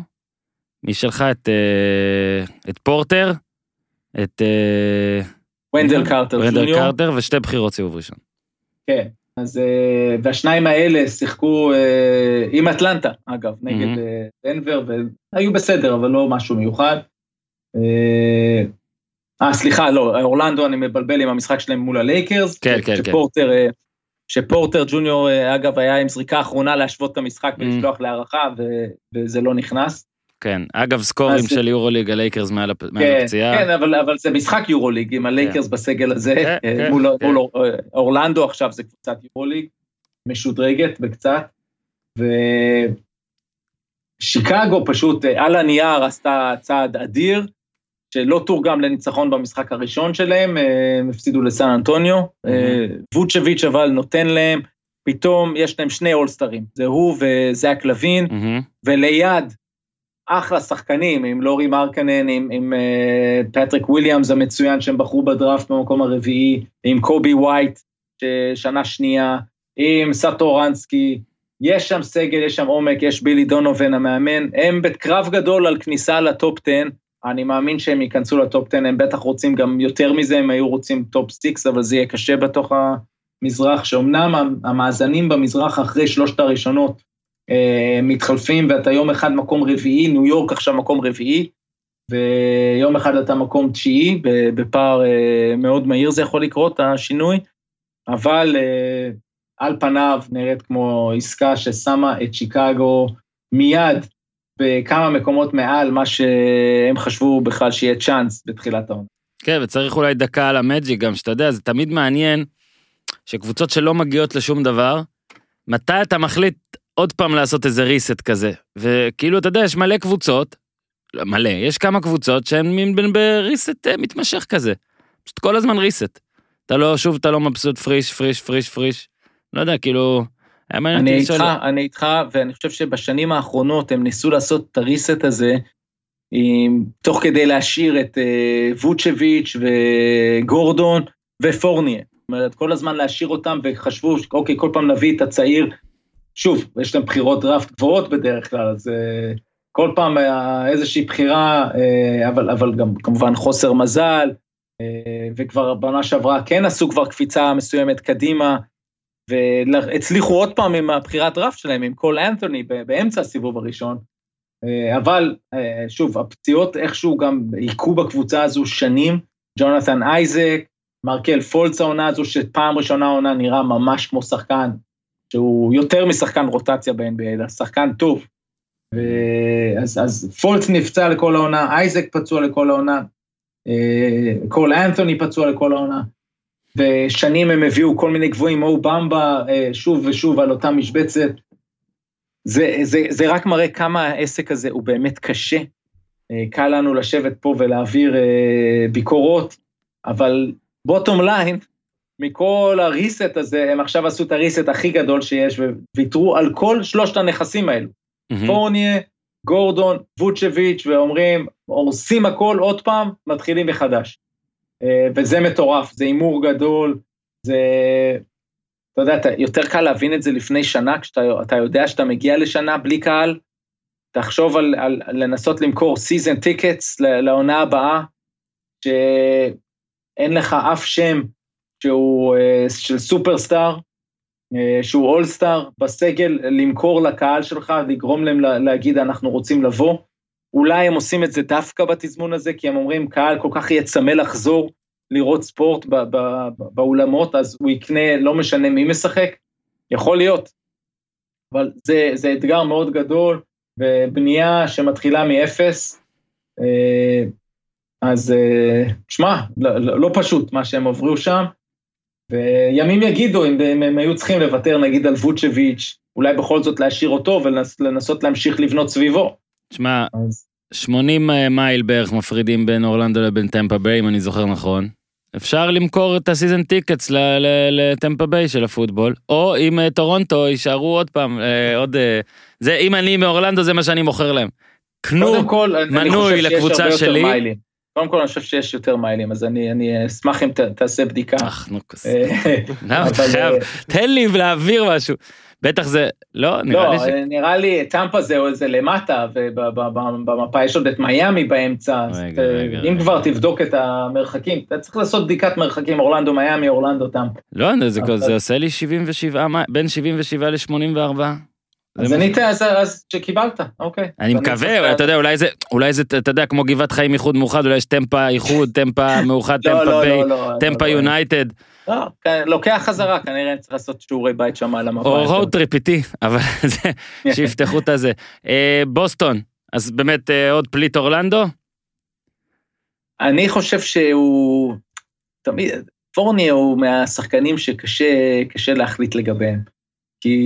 A: מי שלך? את, אה, את פורטר, את אה,
E: ונדל קרטר
A: ונדל. קרטר ושתי בחירות סיבוב ראשון.
E: כן, אז, אה, והשניים האלה שיחקו אה, עם אטלנטה, אגב, נגד. אה, דנבר, והיו בסדר, אבל לא משהו מיוחד. אה, סליחה, לא, אורלנדו, אני מבלבל עם המשחק שלהם מול הלייקרס.
A: כן, כן, כן.
E: שפורטר, אה, שפורטר ג'וניור, אגב, היה עם זריקה אחרונה להשוות את המשחק. ולשלוח להערכה, וזה לא נכנס.
A: כן, אגב סקורים
E: אז-
A: של יורוליג הלייקרס מעל
E: כן,
A: הפציעה.
E: כן, אבל, אבל זה משחק יורוליג עם הלייקרס בסגל הזה,
A: כן,
E: אה,
A: כן,
E: מול,
A: כן.
E: מול אור- אה, אורלנדו עכשיו זה קבוצת יורוליג, משודרגת בקצת, ושיקגו פשוט אה, על הנייר עשתה צעד אדיר, שלא תורגם לניצחון במשחק הראשון שלהם, הם הפסידו לסן אנטוניו, אה, ווצ'ביץ' אבל נותן להם, פתאום יש להם שני אולסטרים, זה הוא וזאק לוין,
A: אמממ.
E: וליד אחלה שחקנים, עם לורי מרקנן, עם, עם uh, פטריק וויליאמס המצוין שהם בחרו בדראפט במקום הרביעי, עם קובי ווייט, ששנה שנייה, עם סאטורנסקי, יש שם סגל, יש שם עומק, יש בילי דונובן המאמן, הם בקרב גדול על כניסה ל top 10, אני מאמין שהם ייכנסו ל top 10, הם בטח רוצים גם יותר מזה, הם היו רוצים top 6, אבל זה יהיה קשה בתוך המזרח, שאומנם המאזנים במזרח אחרי שלושת הראשונות מתחלפים ואתה יום אחד מקום רביעי, ניו יורק עכשיו מקום רביעי, ויום אחד אתה מקום תשיעי, בפער אה, מאוד מהיר זה יכול לקרות, השינוי, אבל אה, על פניו נראית כמו עסקה ששמה את שיקגו מיד בכמה מקומות מעל מה שהם חשבו בכלל שיהיה צ'אנס בתחילת העונה.
A: כן, וצריך אולי דקה על המג'יק גם, שאתה יודע, זה תמיד מעניין שקבוצות שלא מגיעות לשום דבר, מתי אתה מחליט עוד פעם לעשות איזה ריסט כזה. וכאילו, אתה יודע, יש מלא קבוצות, לא, מלא, יש כמה קבוצות שהן מין בריסט אה, מתמשך כזה. פשוט כל הזמן ריסט. אתה לא, שוב, אתה לא מבסוט פריש, פריש, פריש, פריש. לא יודע, כאילו,
E: אני איתך,
A: לשאול.
E: אני איתך, ואני חושב שבשנים האחרונות הם ניסו לעשות את הריסט הזה, עם, תוך כדי להשאיר את אה, ווצ'ביץ' וגורדון ופורניה. זאת אומרת, כל הזמן להשאיר אותם, וחשבו, אוקיי, כל פעם נביא את הצעיר. שוב, יש להם בחירות דראפט גבוהות בדרך כלל, אז אה, כל פעם היה איזושהי בחירה, אה, אבל, אבל גם כמובן חוסר מזל, אה, וכבר בעונה שעברה כן עשו כבר קפיצה מסוימת קדימה, והצליחו עוד פעם עם הבחירת דראפט שלהם, עם קול אנתוני באמצע הסיבוב הראשון, אבל שוב, הפציעות איכשהו גם היכו בקבוצה הזו שנים, ג'ונתן אייזק, מרקל פולץ העונה הזו, שפעם ראשונה העונה נראה ממש כמו שחקן, שהוא יותר משחקן רוטציה ב-NBA, אלא שחקן טוב. אז, אז פולץ נפצע לכל העונה, אייזק פצוע לכל העונה, אה, קול אנתוני פצוע לכל העונה, ושנים הם הביאו כל מיני גבוהים, מו במבה, שוב ושוב על אותה משבצת. זה, זה, זה רק מראה כמה העסק הזה הוא באמת קשה. אה, קל לנו לשבת פה ולהעביר אה, ביקורות, אבל בוטום ליין, מכל הריסט הזה, הם עכשיו עשו את הריסט הכי גדול שיש, וויתרו על כל שלושת הנכסים האלו. פורניה, גורדון, ווצ'ביץ', ואומרים, הורסים הכל עוד פעם, מתחילים מחדש. אה, וזה מטורף, זה הימור גדול, זה... אתה יודע, אתה, יותר קל להבין את זה לפני שנה, כשאתה אתה יודע שאתה מגיע לשנה בלי קהל, תחשוב על, על, על לנסות למכור season tickets לעונה הבאה, שאין לך אף שם שהוא אה, של סופרסטאר, אה, שהוא all-star, בסגל, למכור לקהל שלך, לגרום להם לה- להגיד אנחנו רוצים לבוא. אולי הם עושים את זה דווקא בתזמון הזה, כי הם אומרים, קהל כל כך יהיה צמא לחזור לראות ספורט באולמות, אז הוא יקנה, לא משנה מי משחק, יכול להיות. אבל זה, זה אתגר מאוד גדול, ובנייה שמתחילה מאפס, אה, אז שמע, לא, לא, לא פשוט מה שהם עברו שם, וימים יגידו אם הם, היו צריכים לוותר נגיד על ווצ'ביץ', אולי בכל זאת להשאיר אותו ולנסות להמשיך לבנות סביבו.
A: שמע,
E: אז
A: 80 מייל בערך מפרידים בין אורלנדו לבין טמפה ביי, אם אני זוכר נכון. אפשר למכור את ה season tickets לטמפה ביי של הפוטבול, או אם אה, טורונטו יישארו עוד פעם, אה, עוד... אה, זה, אם אני מאורלנדו זה מה שאני מוכר להם. קנו,
E: כל,
A: מנוי לקבוצה שלי.
E: קודם כל, אני חושב שיש יותר מיילים, אז אני, אני אשמח אם ת, תעשה בדיקה.
A: אך, נו, כוס.
E: אה,
A: למה אתה
E: אבל,
A: חייב?
E: אה,
A: תן לי להעביר משהו. בטח זה, לא, נראה
E: לא,
A: לי ש...
E: נראה לי טמפה זה, זה למטה, ובמפה יש עוד את מיאמי באמצע, אה, אם. כבר תבדוק את המרחקים, אתה צריך לעשות בדיקת מרחקים, אורלנדו מיאמי, אורלנדו טמפה.
A: לא, זה, עושה לי 77, מי- בין 77 ל-84.
E: אז אני אתן, אז- שקיבלת, אוקיי.
A: אני מקווה, אתה יודע, אולי זה, אולי זה, אתה יודע, כמו גבעת חיים איחוד מאוחד, אולי יש טמפה איחוד, טמפה מאוחד, (laughs)
E: לא,
A: טמפה
E: לא,
A: ביי,
E: לא,
A: טמפה. יונייטד,
E: לא, כן, לוקח חזרה, כנראה צריך לעשות שיעורי בית שם על המפה.
A: או. רוד טריפ איתי, (laughs) אבל זה, שיפתחו את הזה. אה, בוסטון, אז באמת אה, עוד פליט אורלנדו?
E: אני חושב שהוא, תמיד, פורניה הוא מהשחקנים שקשה קשה להחליט לגביהם. כי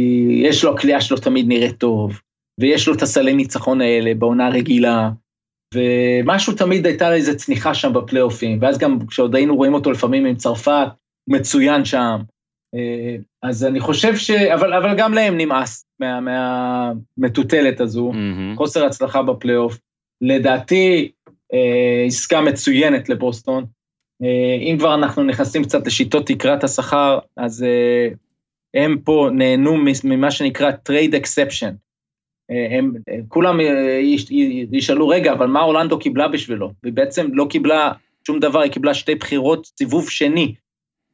E: יש לו, הקליעה שלו תמיד נראית טוב, ויש לו את הסלי ניצחון האלה בעונה רגילה, ומשהו תמיד הייתה לו איזו צניחה שם בפלייאופים, ואז גם כשעוד היינו רואים אותו לפעמים עם צרפת, מצוין שם. אה, אז אני חושב ש... אבל, אבל גם להם נמאס מה- מהמטוטלת הזו.
A: מהמם.
E: חוסר הצלחה בפלייאוף. לדעתי, אה, עסקה מצוינת לבוסטון. אה, אם כבר אנחנו נכנסים קצת לשיטות תקרת השכר, אז אה, הם פה נהנו ממה שנקרא trade exception. אה, הם, אה, כולם אה, יש- ישאלו, רגע, אבל מה אורלנדו קיבלה בשבילו? והיא בעצם לא קיבלה שום דבר, היא קיבלה שתי בחירות סיבוב שני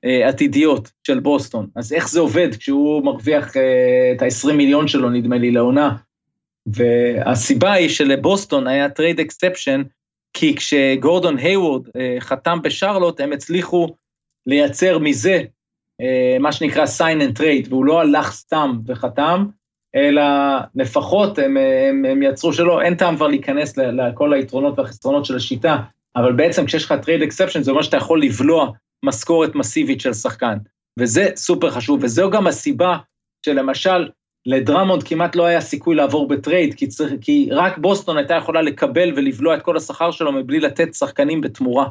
E: עתידיות של בוסטון. אז איך זה עובד כשהוא מרוויח את ה-20 מיליון שלו, נדמה לי, לעונה? והסיבה היא שלבוסטון היה trade exception, כי כשגורדון היוורד חתם בשרלוט, הם הצליחו לייצר מזה מה שנקרא sign and trade, והוא לא הלך סתם וחתם, אלא לפחות הם, אה, הם, הם יצרו שלא, אין טעם כבר להיכנס לכל היתרונות והחסרונות של השיטה, אבל בעצם כשיש לך trade exception, זה אומר שאתה יכול לבלוע משכורת מסיבית של שחקן, וזה סופר חשוב, וזו גם הסיבה שלמשל, לדרמונד כמעט לא היה סיכוי לעבור ב trade, כי, צריך, כי רק בוסטון הייתה יכולה לקבל ולבלוע את כל השכר שלו מבלי לתת שחקנים בתמורה.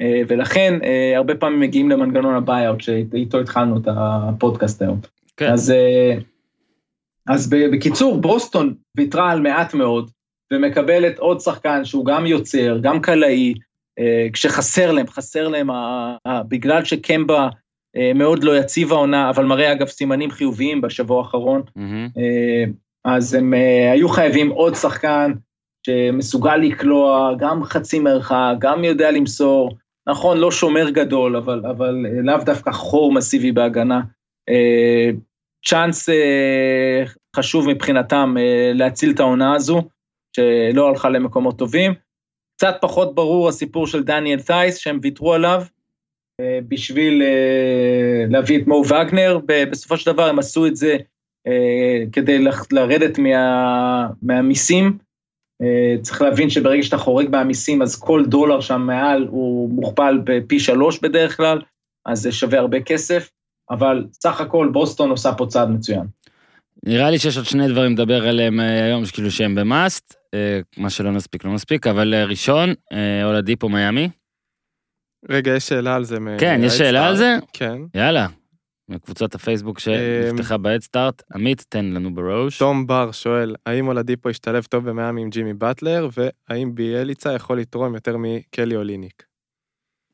E: אה, ולכן אה, הרבה פעמים מגיעים למנגנון ה buyout שאיתו התחלנו את הפודקאסט היום.
A: כן.
E: אז, אה, אז בקיצור, בוסטון ויתרה על מעט מאוד, ומקבלת עוד שחקן שהוא גם יוצר, גם קלעי, כשחסר להם, חסר להם, בגלל שקמבה מאוד לא יציב העונה, אבל מראה אגב סימנים חיוביים בשבוע האחרון. אה, אז הם היו חייבים עוד שחקן שמסוגל לקלוע, גם חצי מרחק, גם יודע למסור, נכון, לא שומר גדול, אבל, אבל אה, לאו דווקא חור מסיבי בהגנה. אה, צ'אנס אה, חשוב מבחינתם להציל את העונה הזו, שלא הלכה למקומות טובים. קצת פחות ברור הסיפור של דניאל טייס, שהם ויתרו עליו בשביל להביא את מו וגנר. בסופו של דבר הם עשו את זה כדי לרדת מה, מהמיסים. אה, צריך להבין שברגע שאתה חורג מהמיסים, אז כל דולר שם מעל הוא מוכפל בפי שלוש בדרך כלל, אז זה שווה הרבה כסף, אבל סך הכל בוסטון עושה פה צעד מצוין.
A: נראה לי שיש עוד שני דברים לדבר עליהם אה, היום, כאילו שהם במאסט, אה, מה שלא נספיק לא נספיק, אבל ראשון, אה, אולדיפו מיאמי.
B: רגע, יש שאלה על זה.
A: כן, יש שאלה על זה?
B: כן.
A: יאללה. מקבוצת הפייסבוק שנפתחה בהדסטארט, עמית, תן לנו בראש.
B: תום בר שואל, האם אולדיפו השתלב טוב במיאמי עם ג'ימי באטלר, והאם ביאליצה יכול לתרום יותר מקלי אוליניק?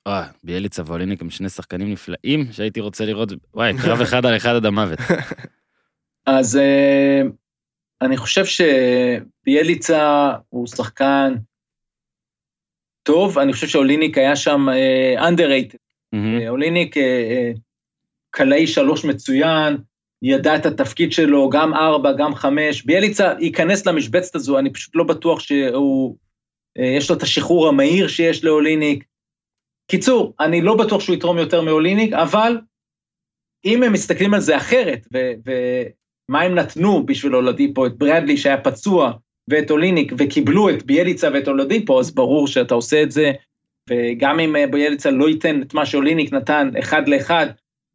A: אה, ביאליצה ואוליניק הם שני שחקנים נפלאים שהייתי רוצה לראות, וואי, קרב אחד על אחד עד המוות. (laughs)
E: אז אה, אני חושב שביאליצה הוא שחקן טוב, אני חושב שאוליניק היה שם אה, underrated. אוליניק קלעי שלוש מצוין, ידע את התפקיד שלו, גם ארבע, גם חמש. ביאליצה ייכנס למשבצת הזו, אני פשוט לא בטוח שהוא, אה, יש לו את השחרור המהיר שיש לאוליניק. קיצור, אני לא בטוח שהוא יתרום יותר מאוליניק, אבל אם הם מסתכלים על זה אחרת, ומה הם נתנו בשביל אולדיפו, את ברדלי שהיה פצוע, ואת אוליניק, וקיבלו את ביאליצה ואת אולדיפו, אז ברור שאתה עושה את זה, וגם אם אה, ביאליצה לא ייתן את מה שאוליניק נתן אחד לאחד,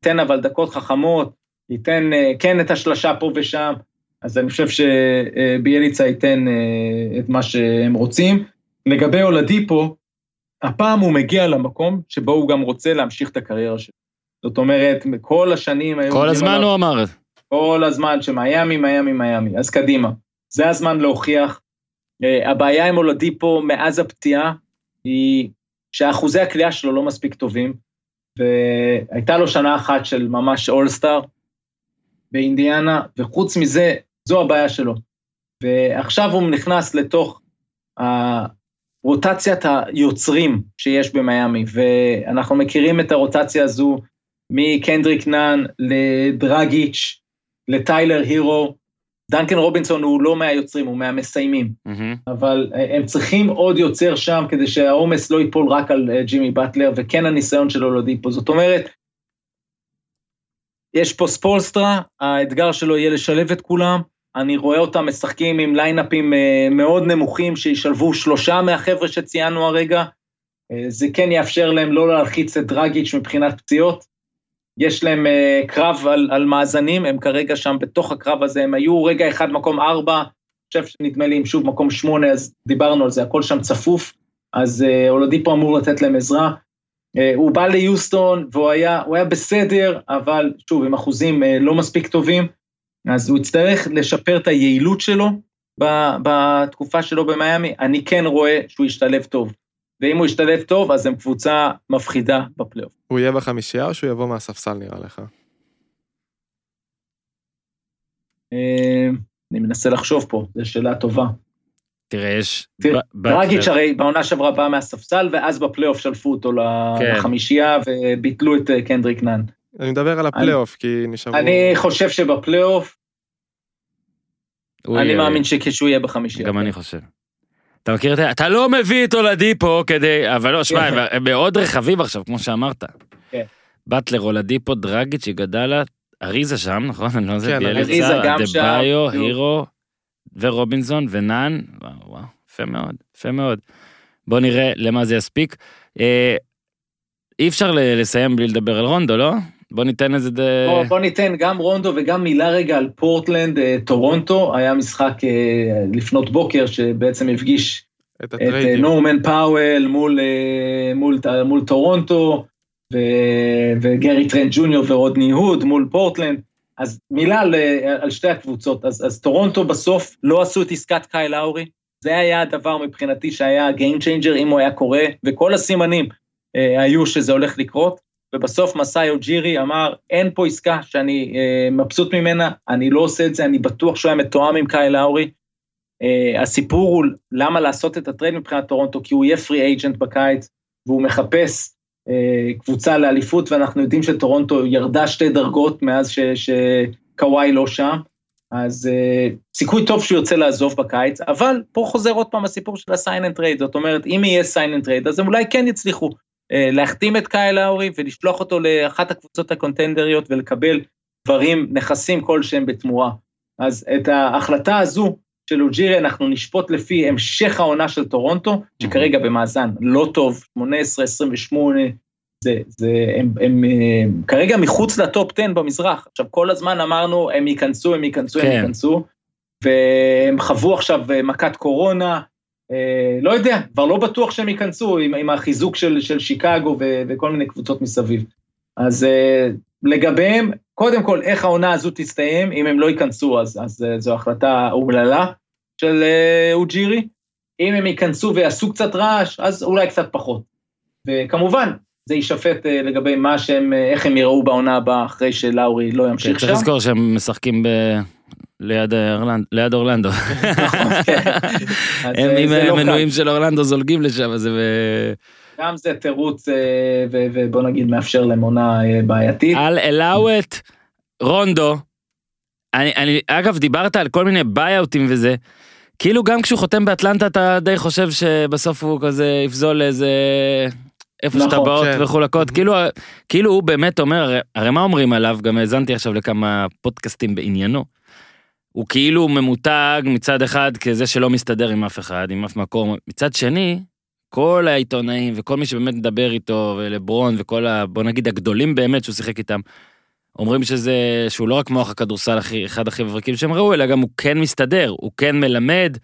E: ייתן אבל דקות חכמות, ייתן אה, כן את השלשה פה ושם, אז אני חושב שביאליצה ייתן אה, את מה שהם רוצים. לגבי אולדיפו, הפעם הוא מגיע למקום שבו הוא גם רוצה להמשיך את הקריירה שלו. זאת אומרת, כל השנים היו...
A: כל הזמן
E: עליו-
A: הוא אמר,
E: כל הזמן שמיאמי, מיאמי, מיאמי, אז קדימה. זה הזמן להוכיח. Uh, הבעיה עם אולדיפו מאז הפציעה היא שאחוזי הקליעה שלו לא מספיק טובים, והייתה לו שנה אחת של ממש אולסטאר באינדיאנה, וחוץ מזה, זו הבעיה שלו. ועכשיו הוא נכנס לתוך רוטציית היוצרים שיש במיאמי, ואנחנו מכירים את הרוטציה הזו מקנדריק נאן לדרגיץ', לטיילר הירו. דנקן רובינסון הוא לא מהיוצרים, הוא מהמסיימים,
A: מהמם.
E: אבל אה, הם צריכים עוד יוצר שם כדי שהעומס לא ייפול רק על אה, ג'ימי באטלר, וכן הניסיון שלו לדיפו. זאת אומרת, יש פה ספולסטרה, האתגר שלו יהיה לשלב את כולם, אני רואה אותם משחקים עם ליינאפים אה, מאוד נמוכים, שישלבו שלושה מהחבר'ה שציינו הרגע, זה כן יאפשר להם לא להלחיץ את דרגיץ' מבחינת פציעות. יש להם אה, קרב על, על מאזנים, הם כרגע שם בתוך הקרב הזה, הם היו רגע אחד מקום ארבע, חושב שנדמה לי אם שוב מקום שמונה, אז דיברנו על זה, הכל שם צפוף, אז אה, אולדיפו אמור לתת להם עזרה. אה, הוא בא ליוסטון והוא היה, היה בסדר, אבל שוב, עם אחוזים לא מספיק טובים, אז הוא יצטרך לשפר את היעילות שלו בתקופה שלו במיאמי, אני כן רואה שהוא ישתלב טוב. ואם הוא ישתלב טוב, אז הם קבוצה מפחידה בפלייאוף.
B: הוא יהיה בחמישייה או שהוא יבוא מהספסל נראה לך?
E: אה, אני מנסה לחשוב פה, זו שאלה טובה.
A: תראה, יש...
E: דרגיץ' הרי בעונה שעברה בא מהספסל, ואז בפלייאוף שלפו אותו
A: כן.
E: לחמישייה וביטלו את אה, קנדריק נאן.
B: אני מדבר על הפלייאוף, כי נשארו...
E: אני חושב שבפלייאוף, אני מאמין שכשהוא יהיה בחמישייה.
A: גם אני חושב. אתה מכיר את זה? אתה לא מביא את אולדיפו כדי... אבל לא, שמע,
E: כן.
A: הם- הם מאוד רחבים עכשיו, כמו שאמרת.
E: כן.
A: באטלר, אולדיפו, דרגיץ', איגודלה, אריזה שם, נכון? אני לא יודע,
B: כן,
A: ביאליצה, אדבאיו,
E: בדיוק.
A: הירו, ורובינזון, ונאן, וואו, וואו, יפה מאוד, יפה מאוד. בוא נראה למה זה יספיק. אה, אי אפשר לסיים בלי לדבר על רונדו, לא? בוא ניתן איזה... ד-
E: בוא, בוא ניתן גם רונדו וגם מילה רגע על פורטלנד, אה, טורונטו, היה משחק אה, לפנות בוקר שבעצם הפגיש
B: את
E: את אה. נורמן פאוול מול, אה, מול, מול טורונטו, ו, וגרי טרנט ג'וניור ורודני הוד מול פורטלנד. אז מילה על, על שתי הקבוצות. אז, אז טורונטו בסוף לא עשו את עסקת קייל לאורי. זה היה הדבר מבחינתי שהיה Game Changer אם הוא היה קורה, וכל הסימנים אה, היו שזה הולך לקרות. ובסוף מסאי אוג'ירי אמר, אין פה עסקה שאני אה, מבסוט ממנה, אני לא עושה את זה, אני בטוח שהוא היה מתואם עם קייל לאורי. אה, הסיפור הוא למה לעשות את ה trade מבחינת טורונטו, כי הוא יהיה free agent בקיץ, והוא מחפש uh, קבוצה לאליפות, ואנחנו יודעים שטורונטו ירדה שתי דרגות מאז שקוואי לא שם, אז uh, סיכוי טוב שהוא ירצה לעזוב בקיץ, אבל פה חוזר עוד פעם הסיפור של and trade, זאת אומרת, אם יהיה and trade, אז הם אולי כן יצליחו להחתים את קייל לאורי ולשלוח אותו לאחת הקבוצות הקונטנדריות ולקבל דברים, נכסים כלשהם בתמורה. אז את ההחלטה הזו של אוג'ירי אנחנו נשפוט לפי המשך העונה של טורונטו, שכרגע במאזן לא טוב, 18-28, זה, זה, הם, הם, הם כרגע מחוץ לטופ 10 במזרח. עכשיו, כל הזמן אמרנו, הם ייכנסו, הם ייכנסו, כן. הם ייכנסו, והם חוו עכשיו מכת קורונה, אה, לא יודע, כבר לא בטוח שהם ייכנסו עם, עם החיזוק של, של שיקגו ו, וכל מיני קבוצות מסביב. אז אה, לגביהם, קודם כל, איך העונה הזו תסתיים, אם הם לא ייכנסו, אז, אז אה, זו החלטה אומללה של אה, אוג'ירי. אם הם ייכנסו ויעשו קצת רעש, אז אולי קצת פחות. וכמובן, זה יישפט אה, לגבי מה שהם, אה, איך הם יראו בעונה הבאה אחרי שלאורי לא ימשיך
A: כן,
E: שם.
A: צריך לזכור שהם משחקים ב... ליד, אורלנד, ליד אורלנדו. (laughs)
E: אז,
A: הם
E: אה,
A: עם
E: זה לא.
A: המנויים של אורלנדו זולגים לשם, אז זה...
E: גם זה תירוץ, אה, ובוא נגיד מאפשר להם עונה אה, בעייתית.
A: על אלאוות, רונדו, אני, אני, אגב, דיברת על כל מיני ביי-אוטים וזה, כאילו גם כשהוא חותם באטלנטה אתה די חושב שבסוף הוא כזה יפזול לאיזה... איפה
E: נכון,
A: שטבעות
B: כן.
A: מחולקות, כאילו, כאילו הוא באמת אומר, הרי, הרי מה אומרים עליו, גם האזנתי עכשיו לכמה פודקאסטים בעניינו. הוא כאילו ממותג מצד אחד כזה שלא מסתדר עם אף אחד, עם אף מקום, מצד שני, כל העיתונאים וכל מי שבאמת מדבר איתו, ולברון וכל ה... בוא נגיד הגדולים באמת שהוא שיחק איתם, אומרים שזה, שהוא לא רק מוח הכדורסל הכי, אחד הכי מבריקים שהם ראו, אלא גם הוא כן מסתדר, הוא כן מלמד,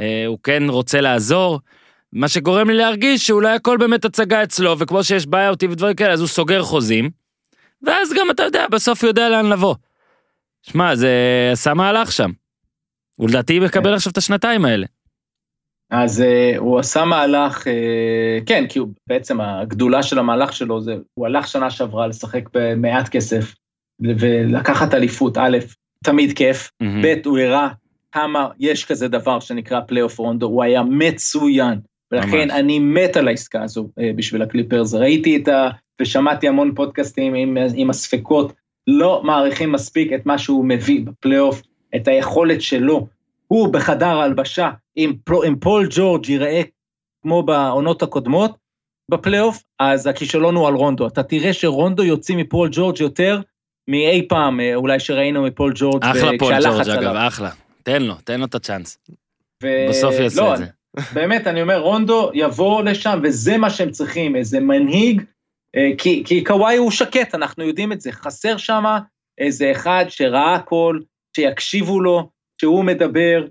A: אה, הוא כן רוצה לעזור, מה שגורם לי להרגיש שאולי הכל באמת הצגה אצלו, וכמו שיש ביי-אוטים ודברים כאלה, אז הוא סוגר חוזים, ואז גם אתה יודע, בסוף הוא יודע לאן לבוא. שמע, זה עשה מהלך שם. הוא לדעתי מקבל עכשיו את השנתיים האלה.
E: אז uh, הוא עשה מהלך, uh, כן, כי הוא בעצם הגדולה של המהלך שלו זה, הוא הלך שנה שעברה לשחק במעט כסף ולקחת אליפות, א', תמיד כיף,
A: מהמם.
E: ב', הוא הראה כמה יש כזה דבר שנקרא פלייאוף רונדו, הוא היה מצוין, ולכן
A: ממש.
E: אני מת על העסקה הזו אה, בשביל הקליפרס, ראיתי את ה... ושמעתי המון פודקאסטים עם, עם הספקות, לא מעריכים מספיק את מה שהוא מביא בפלייאוף, את היכולת שלו. הוא בחדר ההלבשה, אם, אם פול ג'ורג' ייראה כמו בעונות הקודמות בפלייאוף, אז הכישלון הוא על רונדו. אתה תראה שרונדו יוצאים מפול ג'ורג' יותר מאי פעם, אה, אולי שראינו מפול ג'ורג'
A: אחלה פול
E: כשהלחץ
A: ג'ורג'
E: עליו.
A: אגב, אחלה. תן לו, תן לו את הצ'אנס.
E: ו-
A: בסוף יעשה
E: לא,
A: את זה.
E: באמת, אני אומר, רונדו יבוא לשם, וזה מה שהם צריכים, איזה מנהיג, אה, כי, כי קוואי הוא שקט, אנחנו יודעים את זה. חסר שם איזה אחד שראה הכל, שיקשיבו לו, שהוא מדבר,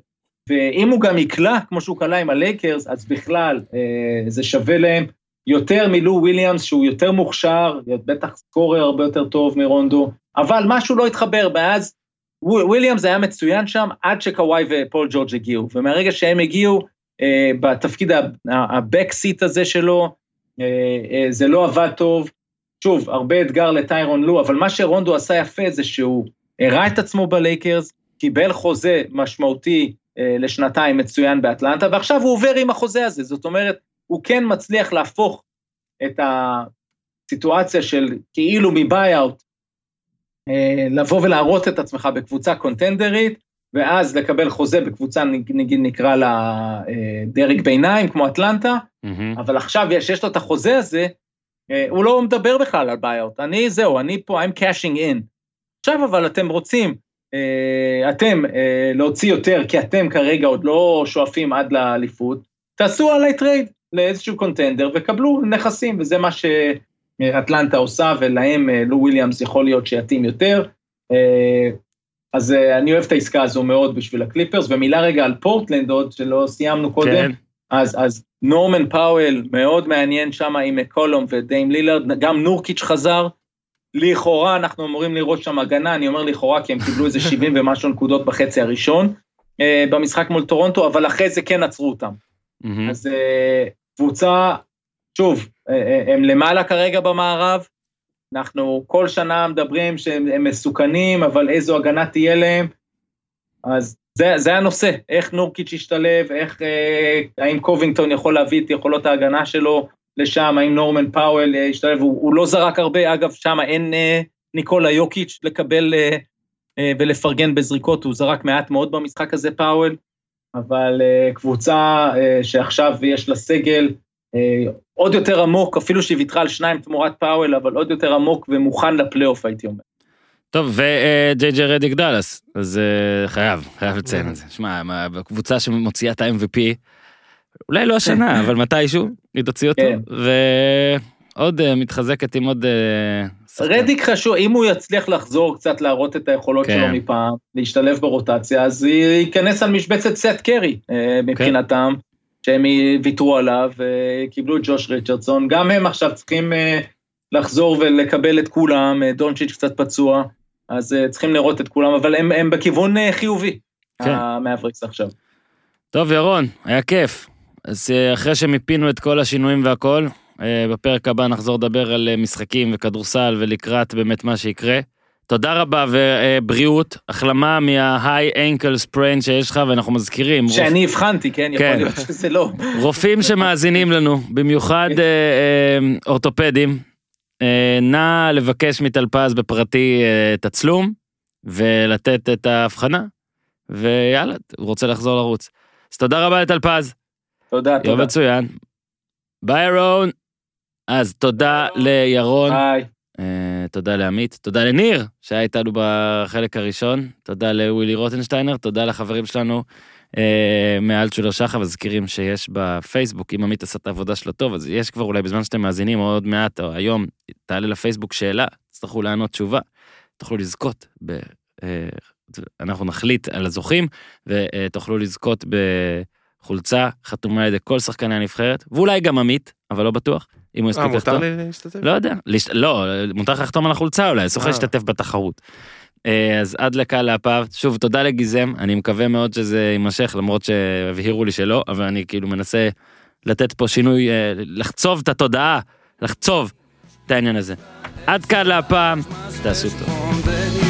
E: ואם הוא גם יקלע, כמו שהוא קלע עם הלייקרס, אז בכלל, אה, זה שווה להם יותר מלו וויליאמס, שהוא יותר מוכשר, בטח scorer הרבה יותר טוב מרונדו, אבל משהו לא התחבר, ואז וויליאמס היה מצוין שם עד שקוואי ופול ג'ורג' הגיעו, ומהרגע שהם הגיעו, אה, בתפקיד ה backseat הזה שלו, אה, אה, זה לא עבד טוב. שוב, הרבה אתגר לטיירון לו, אבל מה שרונדו עשה יפה זה שהוא הראה את עצמו בלייקרס, קיבל חוזה משמעותי אה, לשנתיים מצוין באטלנטה, ועכשיו הוא עובר עם החוזה הזה, זאת אומרת, הוא כן מצליח להפוך את הסיטואציה של כאילו מ buyout, אה, לבוא ולהראות את עצמך בקבוצה קונטנדרית, ואז לקבל חוזה בקבוצה, נגיד נקרא לה אה, דרג ביניים, כמו אטלנטה,
A: מהמם.
E: אבל עכשיו יש, יש לו את החוזה הזה, אה, הוא לא מדבר בכלל על buyout. אני, זהו, אני פה, I'm cashing in. עכשיו אבל אתם רוצים, אה, אתם להוציא יותר, כי אתם כרגע עוד לא שואפים עד לאליפות, תעשו עליי trade לאיזשהו contender וקבלו נכסים, וזה מה שאטלנטה עושה, ולהם לו וויליאמס יכול להיות שיתאים יותר. אז אה, אני אוהב את העסקה הזו מאוד בשביל הקליפרס, ומילה רגע על פורטלנד עוד, שלא סיימנו קודם.
A: כן.
E: אז, אז נורמן פאוול מאוד מעניין שם עם מקולום ודיים לילארד, גם נורקיץ' חזר. לכאורה אנחנו אמורים לראות שם הגנה, אני אומר לכאורה כי הם קיבלו איזה (laughs) 70 ומשהו נקודות בחצי הראשון אה, במשחק מול טורונטו, אבל אחרי זה כן עצרו אותם.
A: מהמם.
E: אז אה, קבוצה, שוב, אה, אה, הם למעלה כרגע במערב, אנחנו כל שנה מדברים שהם הם מסוכנים, אבל איזו הגנה תהיה להם, אז זה, זה הנושא, איך נורקיץ' ישתלב, איך, אה, האם קובינגטון יכול להביא את יכולות ההגנה שלו לשם, האם נורמן פאוול אה, ישתלב, הוא, הוא לא זרק הרבה, אגב, שם אין אה, ניקולה יוקיץ' לקבל אה, אה, ולפרגן בזריקות, הוא זרק מעט מאוד במשחק הזה, פאוול, אבל אה, קבוצה אה, שעכשיו יש לה סגל עוד יותר עמוק, אפילו שהיא ויתרה על שניים תמורת פאוול, אבל עוד יותר עמוק ומוכן לפלייאוף, הייתי אומר.
A: טוב, וג'יי ג'יי רדיק דאלאס, אז אה, חייב, חייב לציין את זה. שמע, מה, בקבוצה שמוציאה את ה-MVP, אולי לא השנה, אבל מתישהו, היא תוציא אותו,
E: כן.
A: ועוד אה, מתחזקת עם עוד... אה.
E: רדיק חשוב, אם הוא יצליח לחזור קצת להראות את היכולות
A: כן.
E: שלו מפעם, להשתלב ברוטציה, אז ייכנס על משבצת סט קרי אה, מבחינתם, שהם ויתרו עליו, וקיבלו את ג'וש ריצ'רדסון, גם הם עכשיו צריכים אה, לחזור ולקבל את כולם, אה, דונצ'יץ' קצת פצוע, אז אה, צריכים לראות את כולם, אבל הם, הם בכיוון חיובי,
A: כן.
E: המאבריקס עכשיו.
A: טוב, ירון, היה כיף. אז אחרי שמיפינו את כל השינויים והכל, בפרק הבא נחזור לדבר על משחקים וכדורסל ולקראת באמת מה שיקרה. תודה רבה ובריאות, החלמה מה-high ankle sprain שיש לך, ואנחנו מזכירים, רופ-
E: שאני הבחנתי, כן? יכול
A: כן.
E: להיות שזה לא.
A: רופאים שמאזינים לנו, במיוחד אה, אה, אורתופדים, אה, נא לבקש מטלפז בפרטי אה, תצלום ולתת את ההבחנה, ויאללה, הוא רוצה לחזור לרוץ. אז תודה רבה לטלפז.
E: תודה,
A: יום
E: תודה.
A: מצוין. ביי ירון. אז תודה לירון,
E: ביי.
A: אה, תודה לעמית, תודה לניר שהיה איתנו בחלק הראשון, תודה לווילי רוטנשטיינר, תודה לחברים שלנו אה, מאלטשולר שחר, מזכירים שיש בפייסבוק, אם עמית עשה את העבודה שלו טוב, אז יש כבר אולי בזמן שאתם מאזינים, או עוד מעט, או היום, תעלה לפייסבוק שאלה, תצטרכו לענות תשובה, תוכלו לזכות ב... אה, אנחנו נחליט על הזוכים, ותוכלו לזכות בחולצה חתומה על ידי כל שחקני הנבחרת, ואולי גם עמית, אבל לא בטוח, אם הוא
B: אה,
A: יספיק
B: מותר
A: לחתום.
B: לי להשתתף?
A: לא יודע. לא, מותר לך לחתום על החולצה אולי, אסור לך
B: אה.
A: להשתתף בתחרות. אה, אז עד לקהל להפעם, שוב תודה לגיזם, אני מקווה מאוד שזה יימשך למרות שהבהירו לי שלא, אבל אני כאילו מנסה לתת פה שינוי, אה, לחצוב את התודעה, לחצוב את העניין הזה. עד כאן להפעם, תעשו טוב.